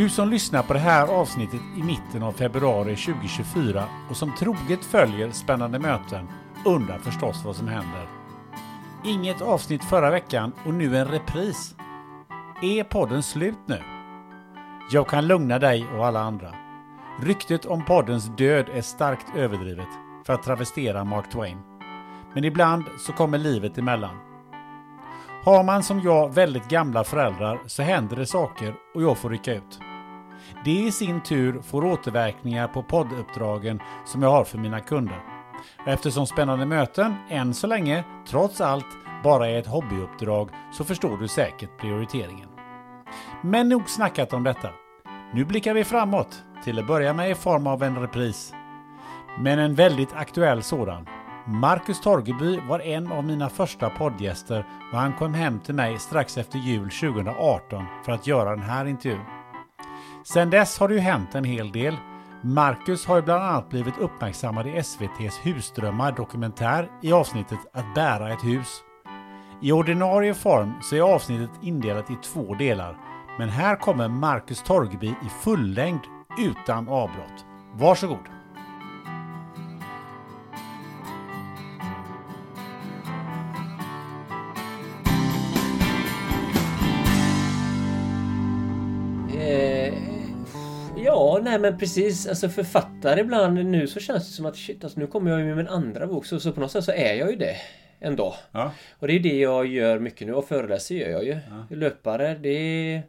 Du som lyssnar på det här avsnittet i mitten av februari 2024 och som troget följer spännande möten undrar förstås vad som händer. Inget avsnitt förra veckan och nu en repris. Är podden slut nu? Jag kan lugna dig och alla andra. Ryktet om poddens död är starkt överdrivet, för att travestera Mark Twain. Men ibland så kommer livet emellan. Har man som jag väldigt gamla föräldrar så händer det saker och jag får rycka ut. Det i sin tur får återverkningar på podduppdragen som jag har för mina kunder. Eftersom Spännande möten än så länge, trots allt, bara är ett hobbyuppdrag så förstår du säkert prioriteringen. Men nog snackat om detta. Nu blickar vi framåt, till att börja med i form av en repris. Men en väldigt aktuell sådan. Marcus Torgeby var en av mina första poddgäster och han kom hem till mig strax efter jul 2018 för att göra den här intervjun. Sen dess har det ju hänt en hel del. Marcus har ju bland annat blivit uppmärksammad i SVTs Husdrömmar dokumentär i avsnittet Att bära ett hus. I ordinarie form så är avsnittet indelat i två delar, men här kommer Marcus Torgeby i full längd utan avbrott. Varsågod! Ja, nej men precis. Alltså författare ibland nu så känns det som att shit, alltså, nu kommer jag ju med min andra bok. Så, så på något sätt så är jag ju det. Ändå. Ja. Och det är det jag gör mycket nu och föreläser gör jag ju. Löpare, det.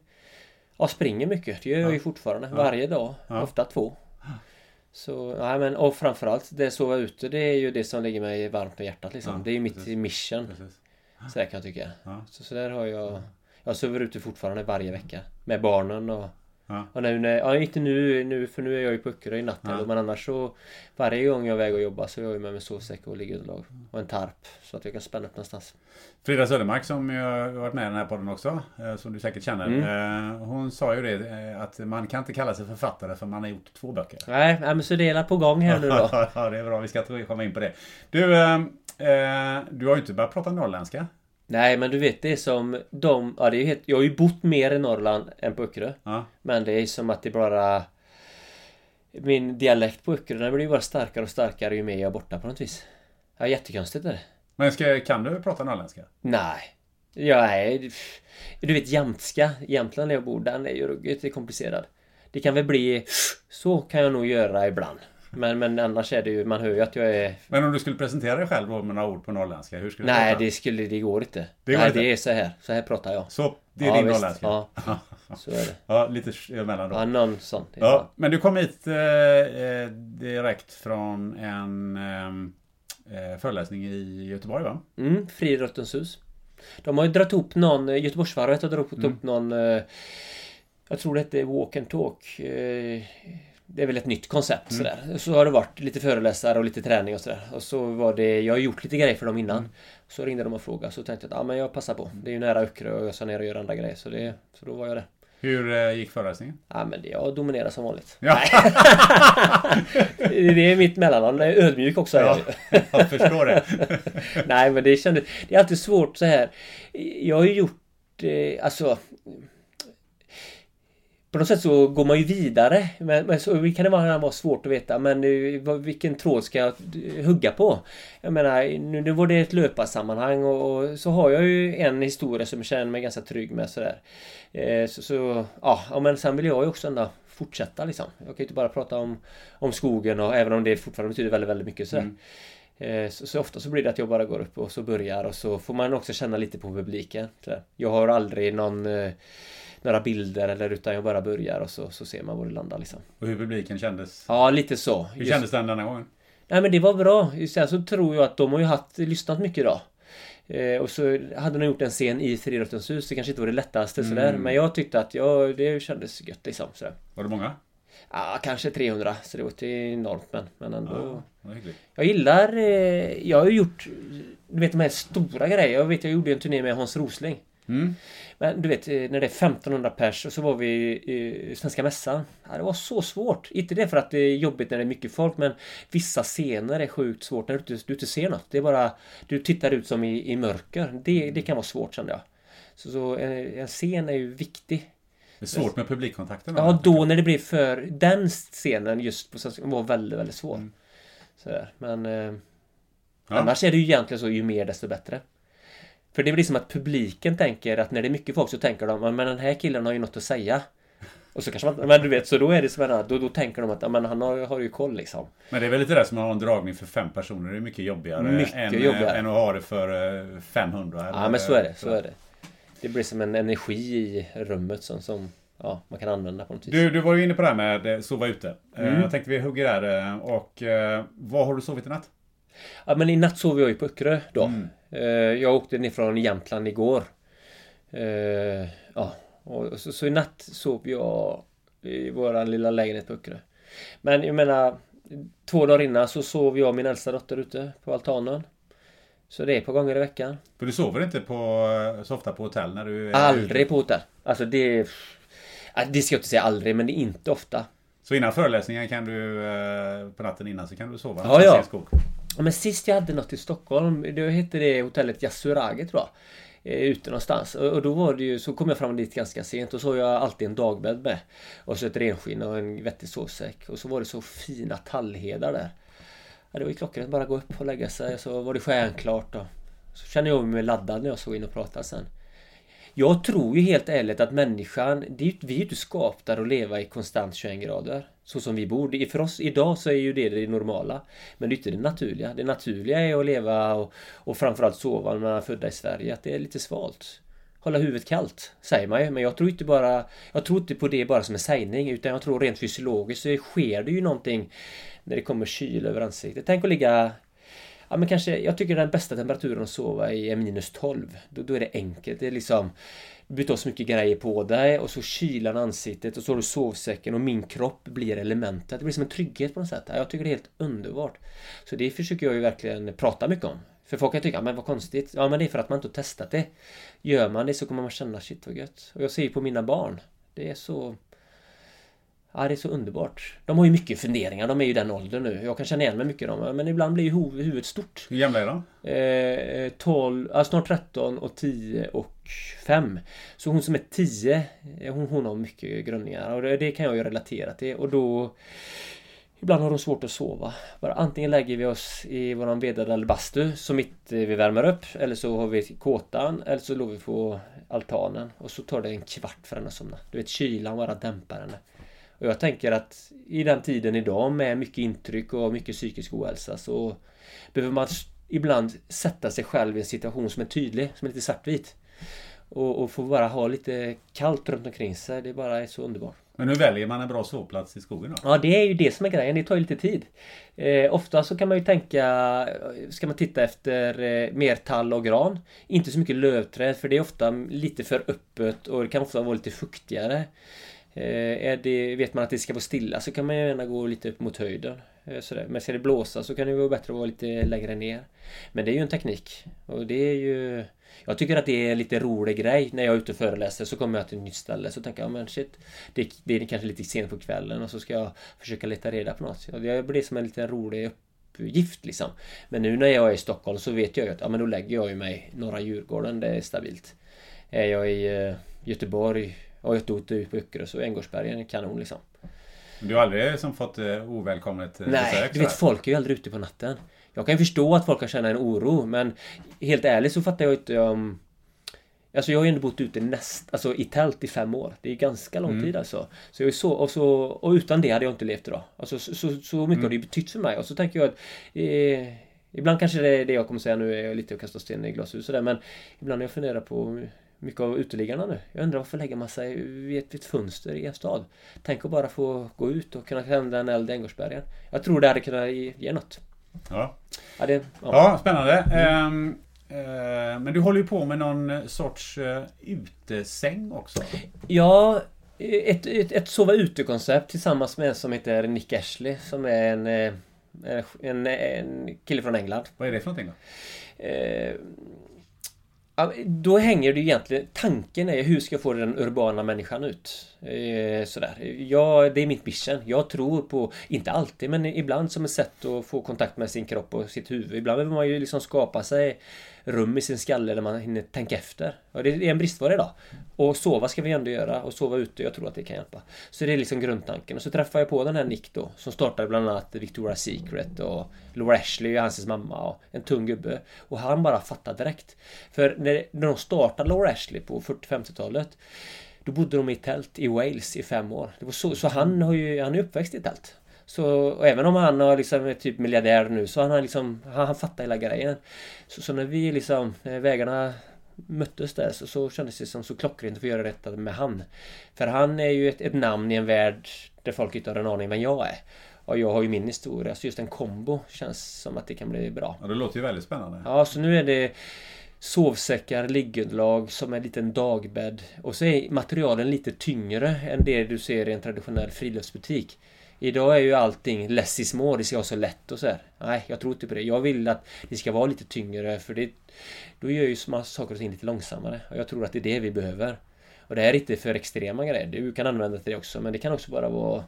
Ja, springer mycket. Det gör jag ju fortfarande. Varje dag. Ofta två. Så, nej men och framförallt det sova ute det är ju det som ligger mig varmt om hjärtat liksom. Ja, det är ju mitt precis. mission. Precis. Så där kan jag tycka. Ja. Så, så där har jag... Jag sover ute fortfarande varje vecka. Med barnen och... Ja. Och nu, när, ja, inte nu, nu för nu är jag ju på Öckerö i natt Ja. Men annars så Varje gång jag är iväg och jobbar så är jag ju med mig sovsäck och liggunderlag Och en tarp Så att jag kan spänna upp någonstans Frida Södermark som ju har varit med i den här podden också, eh, som du säkert känner. Mm. eh, Hon sa ju det eh, att man kan inte kalla sig författare för man har gjort två böcker. Nej, men så det är på gång här nu då ja, det är bra. Vi ska komma in på det. Du, du har ju inte börjat prata norrländska. Nej men du vet det är som de Ja det är ju helt Jag har ju bott mer i Norrland än på Öckerö Ja. Men det är som att det bara Min dialekt på Öckerö den blir ju bara starkare och starkare ju mer jag är borta på något vis Ja jättekonstigt är det Men ska, kan du prata norrländska? Nej. Ja, nej. Du vet jämtska, Jämtland där jag bor, den är ju ruggigt komplicerad. Det kan väl bli... Så kan jag nog göra ibland. Men, men annars är det ju, man hör ju att jag är... Men om du skulle presentera dig själv då med några ord på norrländska, hur skulle du Nej, prata? det skulle, det går inte. Det går nej, inte. det är så här. Så här pratar jag. Så, det är Ja, din visst. norrländska? Ja. Så är det. Ja, lite emellan då. Ja, någon sån. Ja, men du kom hit eh, eh, direkt från en eh, eh, föreläsning i Göteborg va? Mm, Friidrottens hus. De har ju dragit ihop någon, eh, Göteborgsvarvet har dragit Mm. ihop någon eh, Jag tror det hette Walk and Talk eh, Det är väl ett nytt koncept Mm. sådär. Så har det varit lite föreläsare och lite träning och sådär. Och så var det Jag har gjort lite grejer för dem innan. Mm. Så ringde de och frågade så tänkte jag att ja, men jag passar på. Det är ju nära Öckerö och jag ska ner och göra andra grejer. Så, det, så då var jag det. Hur eh, gick föreläsningen? Ja men jag dominerar som vanligt. Ja. det är mitt mellannamn. Jag är ödmjuk också. Ja, jag förstår det. Nej men det kändes... Det är alltid svårt så här. Jag har ju gjort... Eh, alltså på något sätt så går man ju vidare. Men, men så kan det vara, vara svårt att veta. Men eh, vilken tråd ska jag hugga på? Jag menar, nu, nu var det ett löparsammanhang och, och så har jag ju en historia som jag känner mig ganska trygg med sådär. Eh, så, så ja, men sen vill jag ju också ändå fortsätta liksom. Jag kan ju inte bara prata om, om skogen och även om det fortfarande betyder väldigt, väldigt mycket sådär. Mm. Eh, så, så, ofta så blir det att jag bara går upp och så börjar och så får man också känna lite på publiken. Jag har aldrig någon eh, några bilder eller utan jag bara börjar och så, så ser man var det landar liksom. Och hur publiken kändes? Ja, lite så. Hur Just... kändes den denna gången? Nej men det var bra. Sen så tror jag att de har ju haft, lyssnat mycket idag. Eh, och så hade de gjort en scen i Friidrottens hus. Det kanske inte var det lättaste mm. sådär. Men jag tyckte att ja, det kändes gött liksom. Sådär. Var det många? Ja, kanske 300. Så det var inte enormt men, men ändå. Ja, jag gillar... Eh, jag har ju gjort... Du vet de här stora grejerna. Jag vet jag gjorde en turné med Hans Rosling. Mm. Men du vet eh, när det är 1500 pers och så var vi i Svenska Mässan. Ja, det var så svårt. Inte det för att det är jobbigt när det är mycket folk men vissa scener är sjukt svårt när du inte, du inte ser något. Det är bara du tittar ut som i, i mörker. Det, det kan vara svårt kände jag. Så, så en, en scen är ju viktig. Det är svårt med publikkontakten. Ja, då när det blir för... Den scenen just på Svenska var väldigt, väldigt svår. Mm. Sådär. Men... Eh, ja. Annars är det ju egentligen så ju mer desto bättre. För det blir som att publiken tänker att när det är mycket folk så tänker de men den här killen har ju något att säga. Och så kanske man, men du vet, så då är det som en, då, då tänker de att men han har, har ju koll liksom. Men det är väl lite det som att ha en dragning för fem personer. Det är mycket jobbigare, mycket än, jobbigare. än att ha det för 500. Eller, ja men så är det, så är det. Det blir som en energi i rummet som, som ja, man kan använda på något vis. Du, du var ju inne på det här med eh, sova ute. Eh, mm. Jag tänkte vi hugger där. Eh, och vad har du sovit i natt? Ja men i natt sov jag ju på Öckerö då. Mm. Eh, jag åkte ner från Jämtland igår. Eh, ja, och så, så i natt sov jag i våran lilla lägenhet på Öckerö. Men jag menar, två dagar innan så sov jag och min äldsta dotter ute på altanen. Så det är ett par gånger i veckan. För du sover inte på, så ofta på hotell när du är Aldrig på hotell. Alltså det... Det ska jag inte säga aldrig, men det är inte ofta. Så innan föreläsningen kan du, eh, på natten innan, så kan du sova? Ja, ja. Men sist jag hade något i Stockholm, då hette det hotellet Yasuragi tror jag. Eh, ute någonstans. Och då var det ju, så kom jag fram dit ganska sent och så har jag alltid en dagbädd med. Och så ett renskinn och en vettig sovsäck. Och så var det så fina tallhedar där. Ja, det var ju klockrent bara gå upp och lägga sig. Så var det stjärnklart och så kände jag mig laddad när jag såg in och pratade sen. Jag tror ju helt ärligt att människan, det är, vi är ju inte skapta att leva i konstant 21 grader. Så som vi bor. För oss idag så är ju det det normala. Men det är inte det naturliga. Det naturliga är att leva och, och framförallt sova när man är födda i Sverige. Att det är lite svalt. Hålla huvudet kallt, säger man ju. Men jag tror inte bara... Jag tror inte på det bara som en sägning. Utan jag tror rent fysiologiskt så sker det ju någonting när det kommer kyl över ansiktet. Tänk att ligga Ja men kanske, jag tycker den bästa temperaturen att sova i är minus 12. Då, då är det enkelt. Det är liksom du byter så mycket grejer på dig och så kylan ansiktet och så har du sovsäcken och min kropp blir elementet. Det blir som en trygghet på något sätt. Jag tycker det är helt underbart. Så det försöker jag ju verkligen prata mycket om. För folk kan tycka, men vad konstigt. Ja men det är för att man inte har testat det. Gör man det så kommer man känna, shit vad gött. Och jag ser ju på mina barn. Det är så... Ja, det är så underbart. De har ju mycket funderingar. De är ju den åldern nu. Jag kan känna igen mig mycket i dem. Men ibland blir ju huvudet stort. Hur gamla är de? Eh, 12, ja, snart 13 och 10 och fem. Så hon som är 10, hon, hon har mycket grundningar. Och det, det, kan jag ju relatera till. Och då... Ibland har de svårt att sova. Bara antingen lägger vi oss i våran vedade eller bastu som mitt eh, vi värmer upp. Eller så har vi kåtan. Eller så låg vi på altanen. Och så tar det en kvart för henne att somna. Du vet kylan bara dämpar henne. Och jag tänker att i den tiden idag med mycket intryck och mycket psykisk ohälsa så behöver man ibland sätta sig själv i en situation som är tydlig, som är lite svartvit. Och, och få bara ha lite kallt runt omkring sig. Det är bara så underbart. Men hur väljer man en bra sovplats i skogen då? Ja det är ju det som är grejen, det tar ju lite tid. Eh, ofta så kan man ju tänka, ska man titta efter eh, mer tall och gran. Inte så mycket lövträd för det är ofta lite för öppet och det kan ofta vara lite fuktigare. Eh, är det, vet man att det ska vara stilla så kan man gärna gå lite upp mot höjden. Eh, sådär. Men ska det blåsa så kan det vara bättre att vara lite längre ner. Men det är ju en teknik. Och det är ju... Jag tycker att det är en lite rolig grej när jag är ute och föreläser så kommer jag till ett nytt ställe så tänker jag men shit det, det är kanske lite sent på kvällen och så ska jag försöka leta reda på något. Det blir som en liten rolig uppgift liksom. Men nu när jag är i Stockholm så vet jag ju att ja, men då lägger jag mig mig norra Djurgården, det är stabilt. Är jag i eh, Göteborg och jag åkte ut på Öckerö så Änggårdsbergen är kanon liksom. Du har aldrig som fått uh, ovälkommet uh, Nej, besök? du vet folk är ju aldrig ute på natten. Jag kan förstå att folk kan känna en oro men helt ärligt så fattar jag inte om Alltså jag har ju ändå bott ute näst, alltså i tält i fem år. Det är ganska lång mm. tid alltså. Så jag är så, och, så, och utan det hade jag inte levt idag. Alltså så, så, så mycket mm. har det betytt för mig. Och så tänker jag att eh, Ibland kanske det är det jag kommer säga nu är lite att kasta sten i glashus där men Ibland när jag funderar på mycket av uteliggarna nu. Jag undrar varför lägger man sig vid ett, vid ett fönster i en stad? Tänk att bara få gå ut och kunna tända en eld i Änggårdsbergen. Jag tror det hade kunnat ge, något. Ja. Ja, det, ja. ja spännande. Mm. Um, uh, men du håller ju på med någon sorts uh, utesäng också. Ja, ett, ett, ett sova ute-koncept tillsammans med en som heter Nick Ashley som är en, eh, en, en kille från England. Vad är det för någonting då? Uh, då hänger det egentligen... Tanken är hur ska jag få den urbana människan ut? Eh, sådär. Ja, det är mitt mission. Jag tror på, inte alltid, men ibland som ett sätt att få kontakt med sin kropp och sitt huvud. Ibland behöver man ju liksom skapa sig rum i sin skalle där man hinner tänka efter. Och det är en bristvara idag. Och sova ska vi ändå göra och sova ute, jag tror att det kan hjälpa. Så det är liksom grundtanken. Och så träffar jag på den här Nick då, som startade bland annat Victoria's Secret och Laura Ashley, hans mamma och en tung gubbe. Och han bara fattade direkt. För när, när de startade Laura Ashley på 40-50-talet då bodde de i tält i Wales i fem år. Det var så, så han, har ju, han är uppväxt i tält. Så även om han har liksom är typ miljardär nu så han har liksom Han, han fattar hela grejen. Så, så när vi liksom när vägarna möttes där så, så kändes det som så klockrent att få göra detta med han. För han är ju ett, ett namn i en värld där folk inte har en aning vem jag är. Och jag har ju min historia, så just en kombo känns som att det kan bli bra. Ja, det låter ju väldigt spännande. Ja, så nu är det sovsäckar, liggunderlag som en liten dagbädd. Och så är materialen lite tyngre än det du ser i en traditionell friluftsbutik. Idag är ju allting less is more, det ska vara så lätt och så här. Nej, jag tror inte på det. Jag vill att det ska vara lite tyngre för det... Då gör ju saker och ting lite långsammare. Och jag tror att det är det vi behöver. Och det här är inte för extrema grejer. Du kan använda det också, men det kan också bara vara...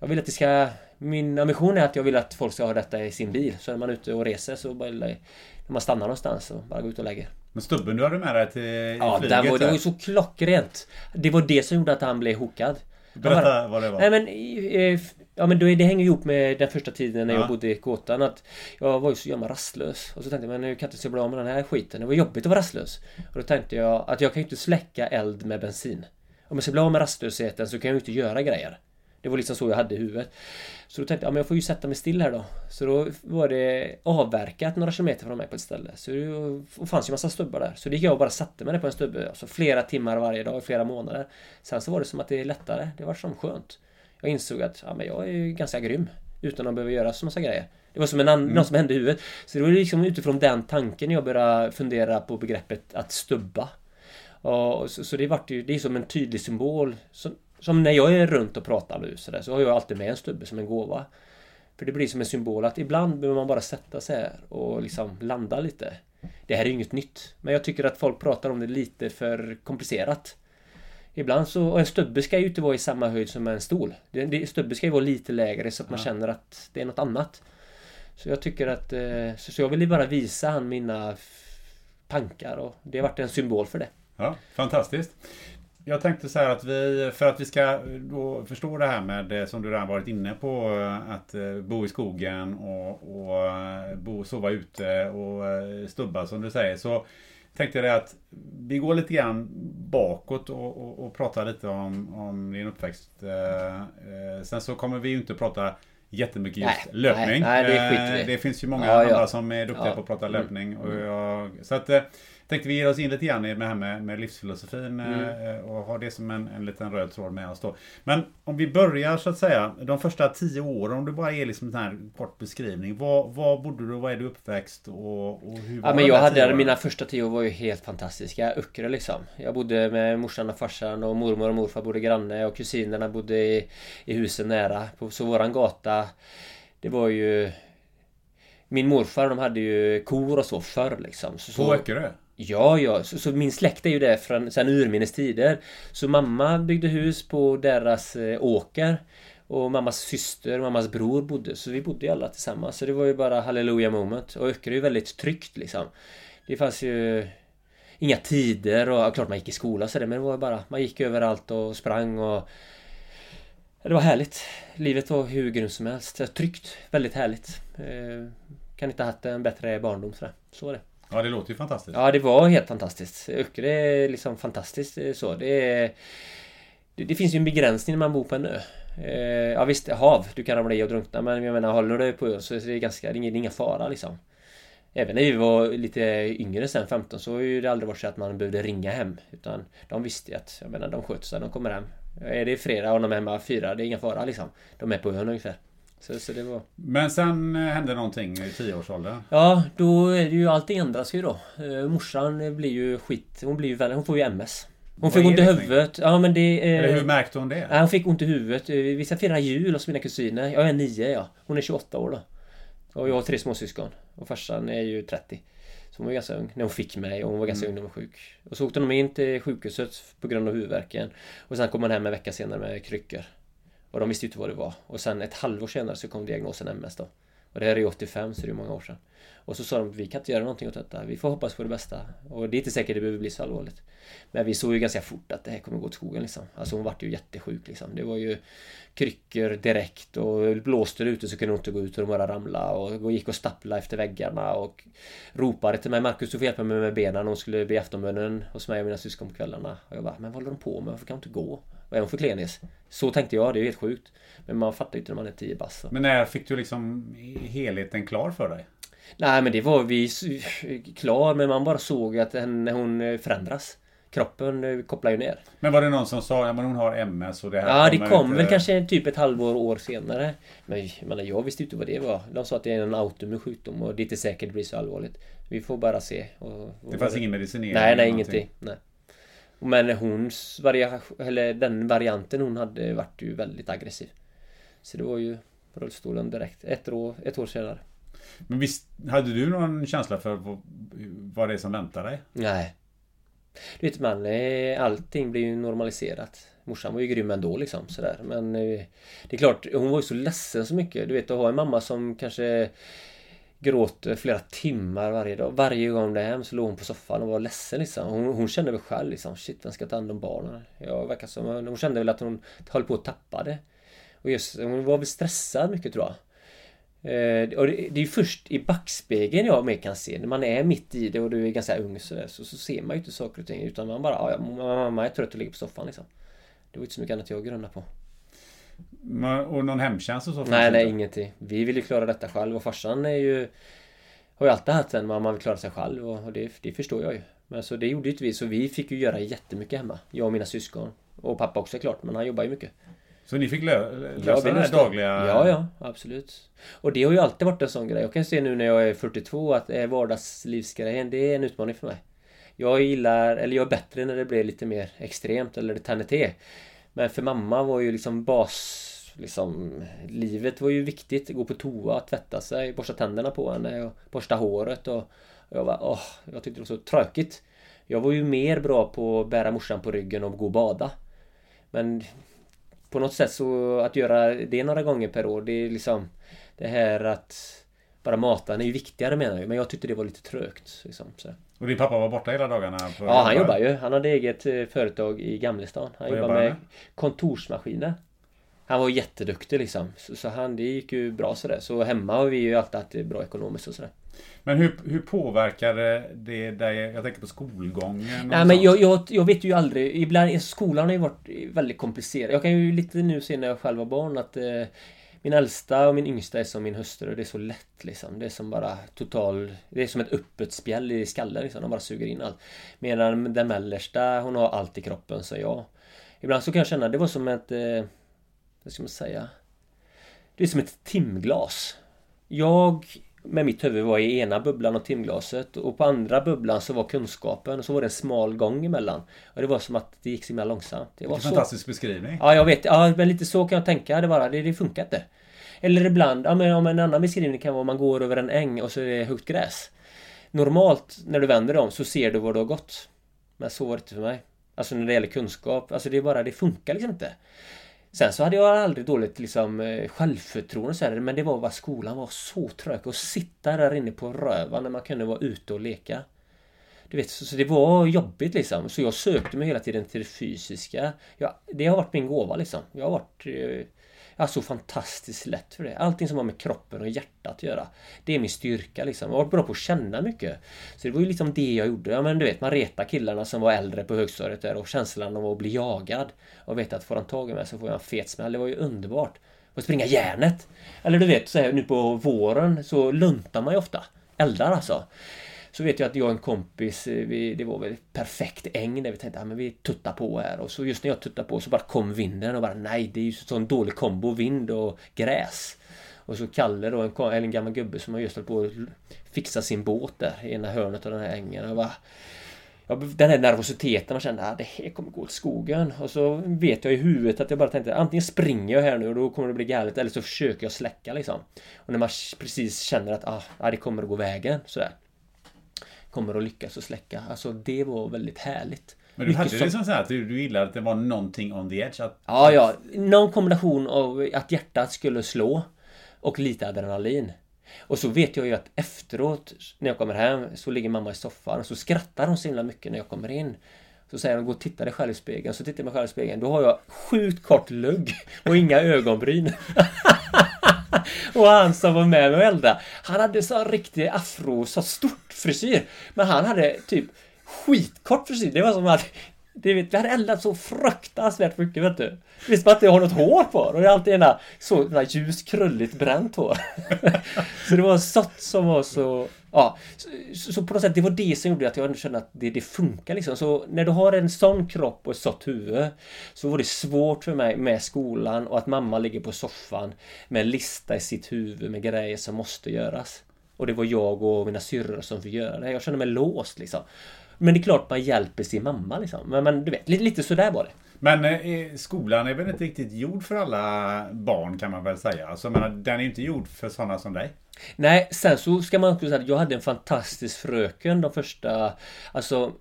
Jag vill att det ska... Min ambition är att jag vill att folk ska ha detta i sin bil. Så när man är ute och reser så bara... När man stannar någonstans och bara går ut och lägger. Men stubben du hade med dig till Ja, flyget, var, det var ju så klockrent. Det var det som gjorde att han blev hookad. Berätta vad det var. Nej men... Eh, ja men det hänger ihop med den första tiden när ja. jag bodde i Kåtan att Jag var ju så jävla rastlös. Och så tänkte jag men nu kan jag inte så bra med den här skiten. Det var jobbigt att vara rastlös. Och då tänkte jag att jag kan ju inte släcka eld med bensin. Om jag ska bli av med rastlösheten så kan jag ju inte göra grejer. Det var liksom så jag hade i huvudet. Så då tänkte jag, men jag får ju sätta mig still här då. Så då var det avverkat några kilometer från mig på ett ställe. Så det fanns ju massa stubbar där. Så det gick jag och bara satte mig där på en stubbe. Alltså flera timmar varje dag i flera månader. Sen så var det som att det är lättare. Det var som skönt. Jag insåg att ja, men jag är ju ganska grym. Utan att behöva göra så massa grejer. Det var som en annan, mm. något som hände i huvudet. Så det var liksom utifrån den tanken jag började fundera på begreppet att stubba. Och så, så det vart ju, det är som en tydlig symbol. Som, som när jag är runt och pratar nu så, där, så har jag alltid med en stubbe som en gåva. För det blir som en symbol att ibland behöver man bara sätta sig här och liksom landa lite. Det här är inget nytt. Men jag tycker att folk pratar om det lite för komplicerat. Ibland så, och en stubbe ska ju inte vara i samma höjd som en stol. En stubbe ska ju vara lite lägre så att man ja. känner att det är något annat. Så jag tycker att, eh, så jag ville bara visa han mina tankar och det har varit en symbol för det. Ja, fantastiskt. Jag tänkte så här att vi, för att vi ska då förstå det här med det som du redan varit inne på, att eh, bo i skogen och, och eh, bo, sova ute och stubba som du säger. Så tänkte jag att vi går lite grann bakåt och, och, och pratar lite om, om din uppväxt. Eh, eh, sen så kommer vi ju inte prata jättemycket just nej, löpning. Nej, nej, det, eh, det finns ju många ja, andra ja. som är duktiga ja. på att prata mm. löpning. Och jag, så att, eh, tänkte vi ger oss in lite grann i det här med, med livsfilosofin Mm. eh, och ha det som en, en liten röd tråd med oss då. Men om vi börjar så att säga, de första tio åren, om du bara ger liksom en här kort beskrivning. Var, var bodde du, var är du uppväxt och, och hur var Ja men jag hade, åren? mina första tio år var ju helt fantastiska. Öckerö liksom. Jag bodde med morsan och farsan och mormor och morfar bodde granne och kusinerna bodde i, i husen nära. På, så våran gata, det var ju... Min morfar de hade ju kor och så förr liksom. Så, På Öckerö? Ja, ja. Så, så min släkt är ju där från sen urminnes tider. Så mamma byggde hus på deras eh, åker. Och mammas syster och mammas bror bodde. Så vi bodde ju alla tillsammans. Så det var ju bara halleluja moment. Och Öckerö är ju väldigt tryggt liksom. Det fanns ju inga tider och ja, klart man gick i skola och sådär. Men det var ju bara, man gick överallt och sprang och... Ja, Det var härligt. Livet var hur grymt som helst. Tryggt. Väldigt härligt. Eh, kan inte ha haft en bättre barndom sådär. Så var det. Ja, det låter ju fantastiskt. Ja, det var helt fantastiskt. Öckerö är liksom fantastiskt eh, så. Det, är, det, det finns ju en begränsning när man bor på en ö. Eh, ja visst, hav. Du kan ramla i och drunkna. Men jag menar, håller du dig på ön så är det ganska... Det är ingen, det är ingen fara liksom. Även när vi var lite yngre sen, 15, så har ju det aldrig varit så att man behövde ringa hem. Utan de visste ju att, jag menar, de sköter sig, de kommer hem. Är det fredag och de är hemma fyra, det är ingen fara liksom. De är på ön ungefär. Så, så det var... Men sen eh, hände någonting i tioårsåldern. Ja, då är det ju allting ändras ju då. Eh, morsan blir ju skit. Hon blir ju hon får ju MS. Hon Vad fick ont i huvudet. Ja men det... eh, Eller hur märkte hon det? Hon fick ont i huvudet. Eh, Vi ska fira jul hos mina kusiner. Jag är nio ja. Hon är 28 år då. Och jag har tre småsyskon. Och farsan är ju 30. Så hon var ganska ung när hon fick mig och hon var ganska ung när hon var sjuk. Och så åkte de in till sjukhuset på grund av huvudvärken. Och sen kom hon hem en vecka senare med kryckor. Och de visste ju inte vad det var. Och sen ett halvår senare så kom diagnosen MS då. Och det här är ju 85 så det är många år sedan. Och så sa de vi kan inte göra någonting åt detta. Vi får hoppas på det bästa. Och det är inte säkert det behöver bli så allvarligt. Men vi såg ju ganska fort att det här kommer gå åt skogen liksom. Alltså hon vart ju jättesjuk liksom. Det var ju kryckor direkt och blåste det ute så kunde hon inte gå ut och de bara ramla och gick och stappla efter väggarna och ropade till mig Marcus du får hjälpa mig med benen. Hon skulle be aftonbönen hos mig och mina syskon på kvällarna. Och jag bara, men vad håller de på med? Varför kan hon inte gå? Är hon för klenis? Så tänkte jag, det är ju helt sjukt. Men man fattar ju inte när man är 10 bast. så. Men när fick du liksom helheten klar för dig? Nej men det var vi klar men man bara såg att henne, hon eh, förändras. Kroppen eh, kopplar ju ner. Men var det någon som sa, ja men hon har MS och det här Ja det kom inte- väl kanske typ ett halvår, år senare. Men jag, jag visste inte vad det var. De sa att det är en autoimmun sjukdom och det är inte säkert det blir så allvarligt. Vi får bara se. Och, och Det fanns ingen medicinering? Nej, nej ingenting. Nej. Men hons variation, eller den varianten hon hade vart ju väldigt aggressiv. Så det var ju rullstolen direkt. Ett år, ett år senare. Men visst, hade du någon känsla för vad, det är som väntar dig? Nej. Du vet man, eh, allting blir ju normaliserat. Morsan var ju grym ändå liksom sådär. Men eh, det är klart, hon var ju så ledsen så mycket. Du vet att ha en mamma som kanske gråter flera timmar varje dag. Varje gång hon är hem så låg hon på soffan och var ledsen liksom. Hon, hon kände väl själv liksom, shit vem ska ta hand om barnen? Jag verkar som, hon kände väl att hon höll på att tappa det. Och just, hon var väl stressad mycket tror jag. Eh, och det, det är ju först i backspegeln jag mer kan se. När man är mitt i det och du är ganska ung så, där, så, så ser man ju inte saker och ting. Utan man bara, "Ja, ja, mamma är trött och ligger på soffan liksom. Det var inte så mycket annat jag grunnade på. Och någon hemtjänst och så? Nej, nej, inte? ingenting. Vi vill ju klara detta själv och farsan är ju... Har ju alltid haft en man vill klara sig själv och det, det förstår jag ju. Men så det gjorde ju inte vi, så vi fick ju göra jättemycket hemma. Jag och mina syskon. Och pappa också klart, men han jobbar ju mycket. Så ni fick lö- Ja, lösa vi den här dagliga... Ja, ja, absolut. Och det har ju alltid varit en sån grej. Jag kan se nu när jag är 42 att eh, vardagslivsgrejen, det är en utmaning för mig. Jag gillar, eller jag är bättre när det blir lite mer extremt eller det tänder till. Men för mamma var ju liksom bas... Liksom, livet var ju viktigt. Gå på toa, tvätta sig, borsta tänderna på henne och borsta håret och... jag var, åh, jag tyckte det var så tråkigt. Jag var ju mer bra på att bära morsan på ryggen och gå och bada. Men på något sätt så att göra det några gånger per år, det är liksom det här att bara mata henne är ju viktigare menar jag. Men jag tyckte det var lite trögt. Liksom, så. Och din pappa var borta hela dagarna? Ja, han jobbar ju. Han hade eget eh, företag i Gamlestan. Han jobbar med kontorsmaskiner. Han var jätteduktig liksom. Så, så han, det gick ju bra sådär. Så hemma har vi ju alltid haft det bra ekonomiskt och sådär. Men hur, hur påverkade det dig? Jag tänker på skolgången Nej men jag, jag, jag vet ju aldrig. Ibland, skolan har ju varit väldigt komplicerad. Jag kan ju lite nu se när jag själv var barn att eh, min äldsta och min yngsta är som min hustru. Det är så lätt liksom. Det är som bara total... Det är som ett öppet spjäll i skallen liksom. De bara suger in allt. Medan den mellersta, hon har allt i kroppen, så jag. Ibland så kan jag känna, det var som ett... Eh, vad ska man säga? Det är som ett timglas. Jag med mitt huvud var i ena bubblan och timglaset och på andra bubblan så var kunskapen och så var det en smal gång emellan. Och det var som att det gick så himla långsamt. Det var en fantastisk beskrivning. Ja, jag vet. Ja, men lite så kan jag tänka. Det bara, det, det funkar inte. Eller ibland, ja men om en annan beskrivning kan vara man går över en äng och så är det högt gräs. Normalt när du vänder dig om så ser du var du har gått. Men så var det inte för mig. Alltså när det gäller kunskap. Alltså det är bara, det funkar liksom inte. Sen så hade jag aldrig dåligt liksom eh, självförtroende så här, men det var bara skolan var så trög. Att sitta där inne på röva när man kunde vara ute och leka. Du vet, så, så det var jobbigt liksom. Så jag sökte mig hela tiden till det fysiska. Jag, det har varit min gåva liksom. Jag har varit... Eh, jag har så fantastiskt lätt för det. Allting som har med kroppen och hjärtat att göra. Det är min styrka liksom. Jag har varit bra på att känna mycket. Så det var ju liksom det jag gjorde. Ja men du vet, man retar killarna som var äldre på högstadiet där och känslan av att bli jagad. Och veta att får han tag i mig så får jag en fet smäll. Det var ju underbart. Och springa järnet. Eller du vet, så här, nu på våren så luntar man ju ofta. Eldar alltså. Så vet jag att jag och en kompis, eh, vi, det var väl perfekt äng där vi tänkte att ja, vi tuttar på här och så just när jag tuttar på så bara kom vinden och bara nej det är ju sån dålig kombo vind och gräs. Och så Kalle då, en, en gammal gubbe som har just hållit på att fixa sin båt där i ena hörnet av den här ängen. Och bara, ja, den här nervositeten, man kände att ah, det här kommer gå åt skogen. Och så vet jag i huvudet att jag bara tänkte antingen springer jag här nu och då kommer det bli galet eller så försöker jag släcka liksom. Och när man precis känner att ah, det kommer att gå vägen sådär kommer att lyckas att släcka. Alltså det var väldigt härligt. Men du hade som så här att du gillade att det var någonting on the edge? Att... Ja, ja. Någon kombination av att hjärtat skulle slå och lite adrenalin. Och så vet jag ju att efteråt när jag kommer hem så ligger mamma i soffan och så skrattar hon så himla mycket när jag kommer in. Så säger hon, gå och titta dig själv i spegeln. Så tittar jag mig själv i spegeln. Då har jag sjukt kort lugg och inga ögonbryn. och han som var med mig och eldade, han hade så riktig afro, så stort frisyr. Men han hade typ skitkort frisyr. Det var som att det vet, vi hade eldat så fruktansvärt mycket vet du. Visst man att jag har något hår på och det är alltid ena så ljus krulligt bränt hår. så det var sött som var så Ja, så, så, på något sätt det var det som gjorde att jag kände att det, det funkar liksom. Så när du har en sån kropp och ett sånt huvud så var det svårt för mig med skolan och att mamma ligger på soffan med en lista i sitt huvud med grejer som måste göras. Och det var jag och mina syrror som fick göra det. Jag kände mig låst liksom. Men det är klart man hjälper sin mamma liksom. Men, men du vet, lite, lite sådär var det. Men eh, skolan är väl inte riktigt gjord för alla barn kan man väl säga. Alltså, men den är inte gjord för sådana som dig. Nej, sen så ska man också säga att jag hade en fantastisk fröken de första, alltså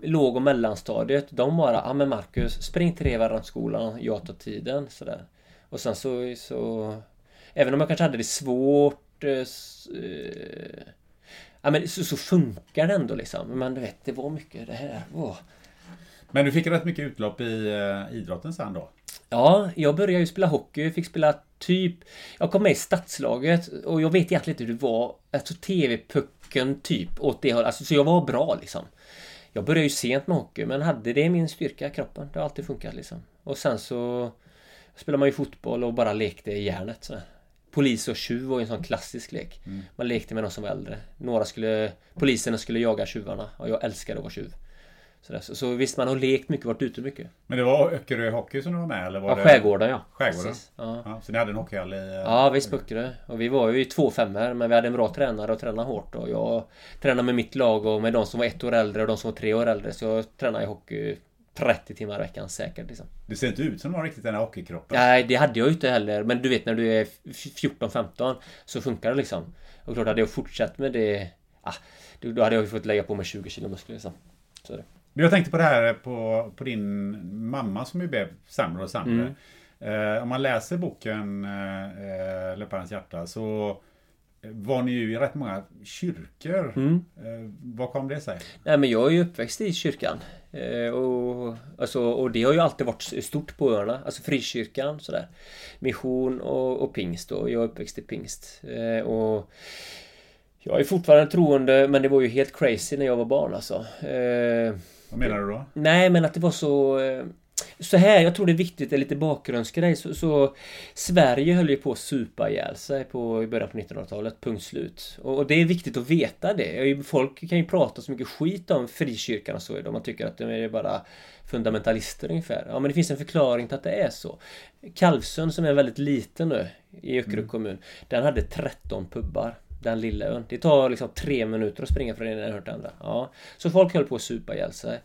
låg och mellanstadiet. De bara, ja men Marcus, spring tre varann skolan, jag tar tiden. Sådär. Och sen så, så... Även om jag kanske hade det svårt eh, eh, Ja men så, så, funkar det ändå liksom. Men du vet, det var mycket det här. Oh. Men du fick rätt mycket utlopp i eh, idrotten sen då? Ja, jag började ju spela hockey. Fick spela typ... Jag kom med i stadslaget och jag vet egentligen inte hur det var. Alltså TV-pucken typ åt det hållet. Alltså, så jag var bra liksom. Jag började ju sent med hockey men hade det min styrka i kroppen. Det har alltid funkat liksom. Och sen så spelade man ju fotboll och bara lekte i järnet. Så. Polis och tjuv var ju en sån klassisk lek. Mm. Man lekte med de som var äldre. Några skulle... Poliserna skulle jaga tjuvarna och jag älskade att vara tjuv. Så, så, så visst, man har lekt mycket, varit ute mycket. Men det var Öckerö Hockey som du var med? Eller var ja, det... Skärgården ja. Skärgården? Ja. ja. Så ni hade en hockeyhall i... Ja, visst Öckerö. Och vi var ju två femmor men vi hade en bra tränare och tränade hårt. Och jag tränade med mitt lag och med de som var ett år äldre och de som var tre år äldre. Så jag tränade i hockey 30 timmar i veckan säkert. Liksom. Du ser inte ut som någon riktigt den här hockeykroppen. Nej, det hade jag ju inte heller. Men du vet när du är 14-15 så funkar det liksom. Och klart, hade jag fortsatt med det... Ah, då hade jag ju fått lägga på mig 20 kilo muskler liksom. Så är det. Jag tänkte på det här på, på din mamma som ju blev sämre och sämre. Mm. Eh, om man läser boken eh, Löparens hjärta så var ni ju i rätt många kyrkor. Mm. Eh, vad kom det sig? Nej men jag är ju uppväxt i kyrkan. Eh, och, alltså, och det har ju alltid varit stort på öarna. Alltså frikyrkan sådär. Mission och, och pingst. Och jag är uppväxt i pingst. Eh, och jag är fortfarande troende men det var ju helt crazy när jag var barn alltså. Vad menar du då? Nej men att det var så... Eh, så här, jag tror det är viktigt, det är lite bakgrundsgrej. Så, så Sverige höll ju på att supa ihjäl sig på, i början på 1900-talet, punkt slut. Och, och, det är viktigt att veta det. Folk kan ju prata så mycket skit om frikyrkan och så idag. Man tycker att de är bara fundamentalister ungefär. Ja men det finns en förklaring till att det är så. Kalvsund som är väldigt liten nu i Öckerö mm. kommun. Den hade 13 pubbar. Den lilla ön. Det tar liksom tre minuter att springa från den ena till den andra. Ja. Så folk höll på att supa ihjäl sig.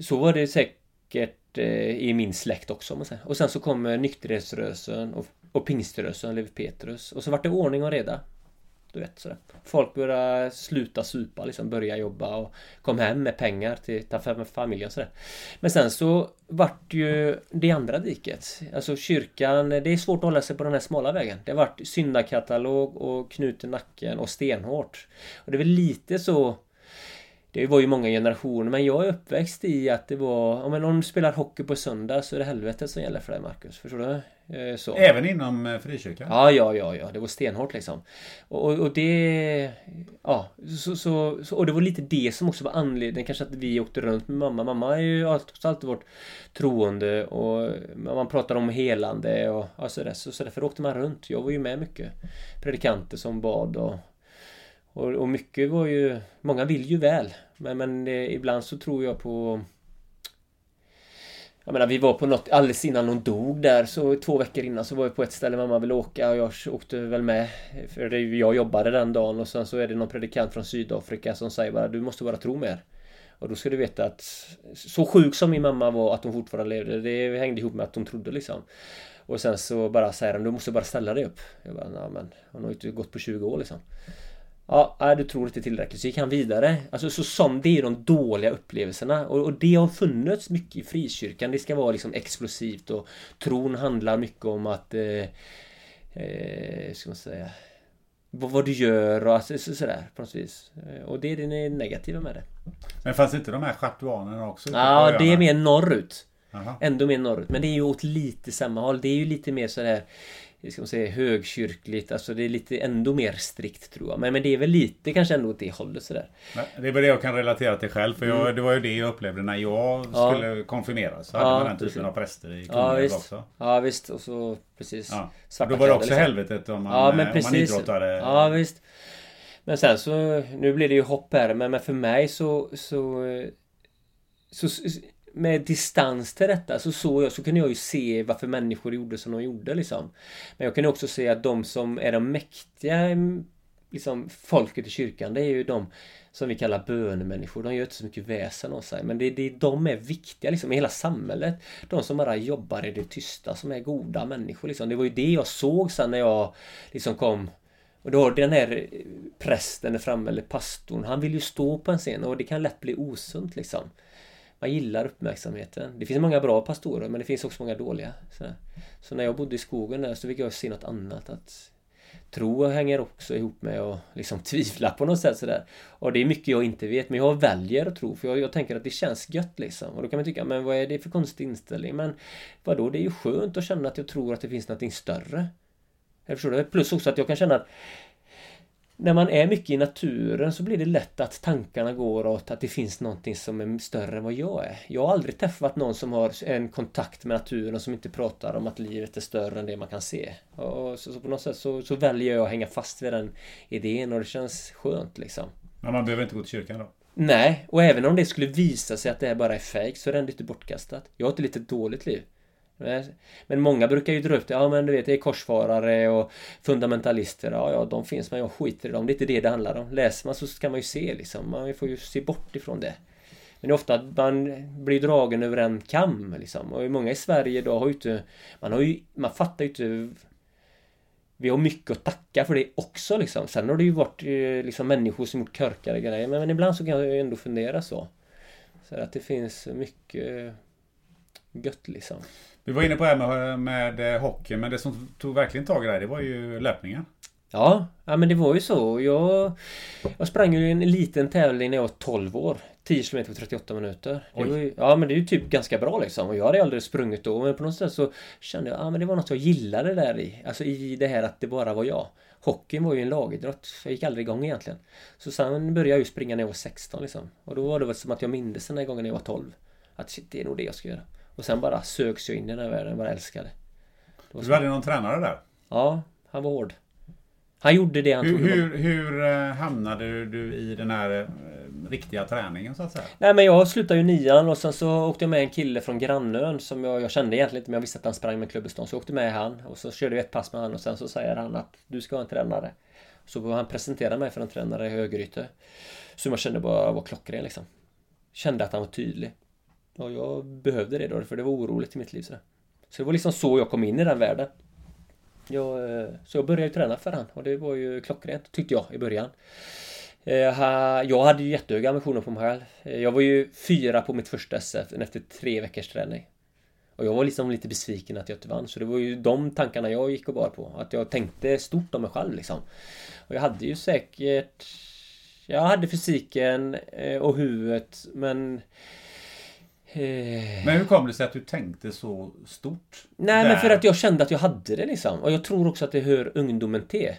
Så var det säkert eh, i min släkt också. Om man säger. Och sen så kom nykterhetsrörelsen och, och pingströrelsen, Levi Petrus. Och så vart det ordning och reda. Du vet sådär. Folk började sluta supa liksom, börja jobba och kom hem med pengar till, till familjen och sådär. Men sen så vart ju det andra diket. Alltså kyrkan, det är svårt att hålla sig på den här smala vägen. Det vart syndakatalog och knuten nacken och stenhårt. Och det är väl lite så det var ju många generationer men jag är uppväxt i att det var ja, men om du spelar hockey på söndag så är det helvetet som gäller för dig Marcus. Förstår du? Eh, så. Även inom eh, frikyrkan? Ja, ja, ja, ja. Det var stenhårt liksom. Och, och det... Ja, så, så, så, och det var lite det som också var anledningen kanske att vi åkte runt med mamma. Mamma har ju alltid, alltid varit troende och man pratar om helande och ja, så, där, så, så därför åkte man runt. Jag var ju med mycket. Predikanter som bad och och, och mycket var ju... Många vill ju väl. Men, men eh, ibland så tror jag på... Jag menar vi var på något alldeles innan hon dog där så två veckor innan så var vi på ett ställe mamma ville åka och jag åkte väl med. För jag jobbade den dagen och sen så är det någon predikant från Sydafrika som säger bara du måste bara tro mer. Och då ska du veta att så sjuk som min mamma var att hon fortfarande levde det hängde ihop med att hon trodde liksom. Och sen så bara säger han du måste bara ställa dig upp. Jag bara, nej men hon har ju inte gått på 20 år liksom. Ja, nej, du tror inte tillräckligt. Så gick han vidare. Alltså så som det är de dåliga upplevelserna. Och, och, det har funnits mycket i frikyrkan. Det ska vara liksom explosivt och tron handlar mycket om att... Eh, eh, ska man säga... Vad, vad du gör och alltså, så, sådär på något vis. Eh, och det är det negativa med det. Men fanns inte de här schartuanerna också? Ja, det är mer norrut. Aha. Ändå mer norrut. Men det är ju åt lite samma håll. Det är ju lite mer sådär ska man säga, högkyrkligt. Alltså det är lite ändå mer strikt tror jag. Men, men det är väl lite kanske ändå åt det hållet sådär. Det är väl det jag kan relatera till själv. För jag, mm. det var ju det jag upplevde när jag ja. skulle konfirmeras. Så hade man den typen precis. av präster i Kungälv ja, också. Ja visst. Och så precis. Ja. Svarta Då var det också liksom. helvetet om man, ja, men precis. om man idrottade. Ja visst. Men sen så, nu blir det ju hopp här. Men, men för mig så, så, så med distans till detta så såg jag, så kunde jag ju se varför människor gjorde som de gjorde liksom. Men jag kunde också se att de som är de mäktiga mm, liksom folket i kyrkan det är ju de som vi kallar bönemänniskor. De gör inte så mycket väsen av sig. Men det, det, de är viktiga liksom i hela samhället. De som bara jobbar i det tysta, som är goda människor liksom. Det var ju det jag såg sen när jag liksom kom och då den här eh, prästen är framme, eller pastorn, han vill ju stå på en scen och det kan lätt bli osunt liksom man gillar uppmärksamheten. Det finns många bra pastorer men det finns också många dåliga. Så, så när jag bodde i skogen där så fick jag se något annat. Att tro hänger också ihop med att liksom tvivla på något sätt sådär. Och det är mycket jag inte vet men jag väljer att tro för jag, jag, tänker att det känns gött liksom. Och då kan man tycka, men vad är det för konstig inställning? Men vadå, det är ju skönt att känna att jag tror att det finns någonting större. Jag förstår du? Plus också att jag kan känna att när man är mycket i naturen så blir det lätt att tankarna går åt att det finns någonting som är större än vad jag är. Jag har aldrig träffat någon som har en kontakt med naturen som inte pratar om att livet är större än det man kan se. Och så, så på något sätt så, så, väljer jag att hänga fast vid den idén och det känns skönt liksom. Men man behöver inte gå till kyrkan då? Nej, och även om det skulle visa sig att det här bara är fejk så är det ändå inte bortkastat. Jag har ett lite dåligt liv. Men många brukar ju dra upp det, ja men du vet det är korsfarare och fundamentalister, ja ja de finns men jag skiter i dem, det är inte det det handlar om. Läser man så ska man ju se liksom, man får ju se bort ifrån det. Men det är ofta att man blir dragen över en kam liksom. Och många i Sverige idag har ju inte... Man har ju... Man fattar ju inte... Vi har mycket att tacka för det också liksom. Sen har det ju varit eh, liksom människor som gjort körkade grejer. Men, men ibland så kan jag ju ändå fundera så. Så att det finns mycket gött liksom. Vi var inne på det här med, med eh, hockey, men det som tog verkligen tag i det, det var ju löpningen. Ja, ja men det var ju så. Jag, jag sprang ju en liten tävling när jag var 12 år. 10 km på 38 minuter. Ju, ja men det är ju typ ganska bra liksom. Och jag hade aldrig sprungit då. Men på något sätt så kände jag att ah, det var något jag gillade där i. Alltså i det här att det bara var jag. Hockeyn var ju en lagidrott. Jag gick aldrig igång egentligen. Så sen började jag ju springa när jag var 16 liksom. Och då var det väl som att jag mindes den här gången när jag var 12. Att shit, det är nog det jag ska göra. Och sen bara sögs jag in i den här världen, bara älskade. Du hade någon tränare där? Ja, han var hård. Han gjorde det han hur, trodde hur, hur eh, hamnade du i den här eh, riktiga träningen så att säga? Nej men jag slutade ju nian och sen så åkte jag med en kille från grannön som jag, jag kände egentligen inte men jag visste att han sprang med klubbestånd. Så jag åkte med han och så körde jag ett pass med han och sen så säger han att du ska ha en tränare. Så han presenterade mig för en tränare i Högryte. Som jag kände bara var klockren liksom. Kände att han var tydlig. Och jag behövde det då för det var oroligt i mitt liv. Så, så det var liksom så jag kom in i den världen. Jag, eh, så jag började träna för han och det var ju klockrent tyckte jag i början. Eh, jag hade ju jättehöga ambitioner på mig själv. Eh, jag var ju fyra på mitt första SF efter tre veckors träning. Och jag var liksom lite besviken att jag inte vann. Så det var ju de tankarna jag gick och bar på. Att jag tänkte stort om mig själv liksom. Och jag hade ju säkert... Jag hade fysiken och huvudet men men hur kom det sig att du tänkte så stort? Nej där? men för att jag kände att jag hade det liksom. Och jag tror också att det hör ungdomen till.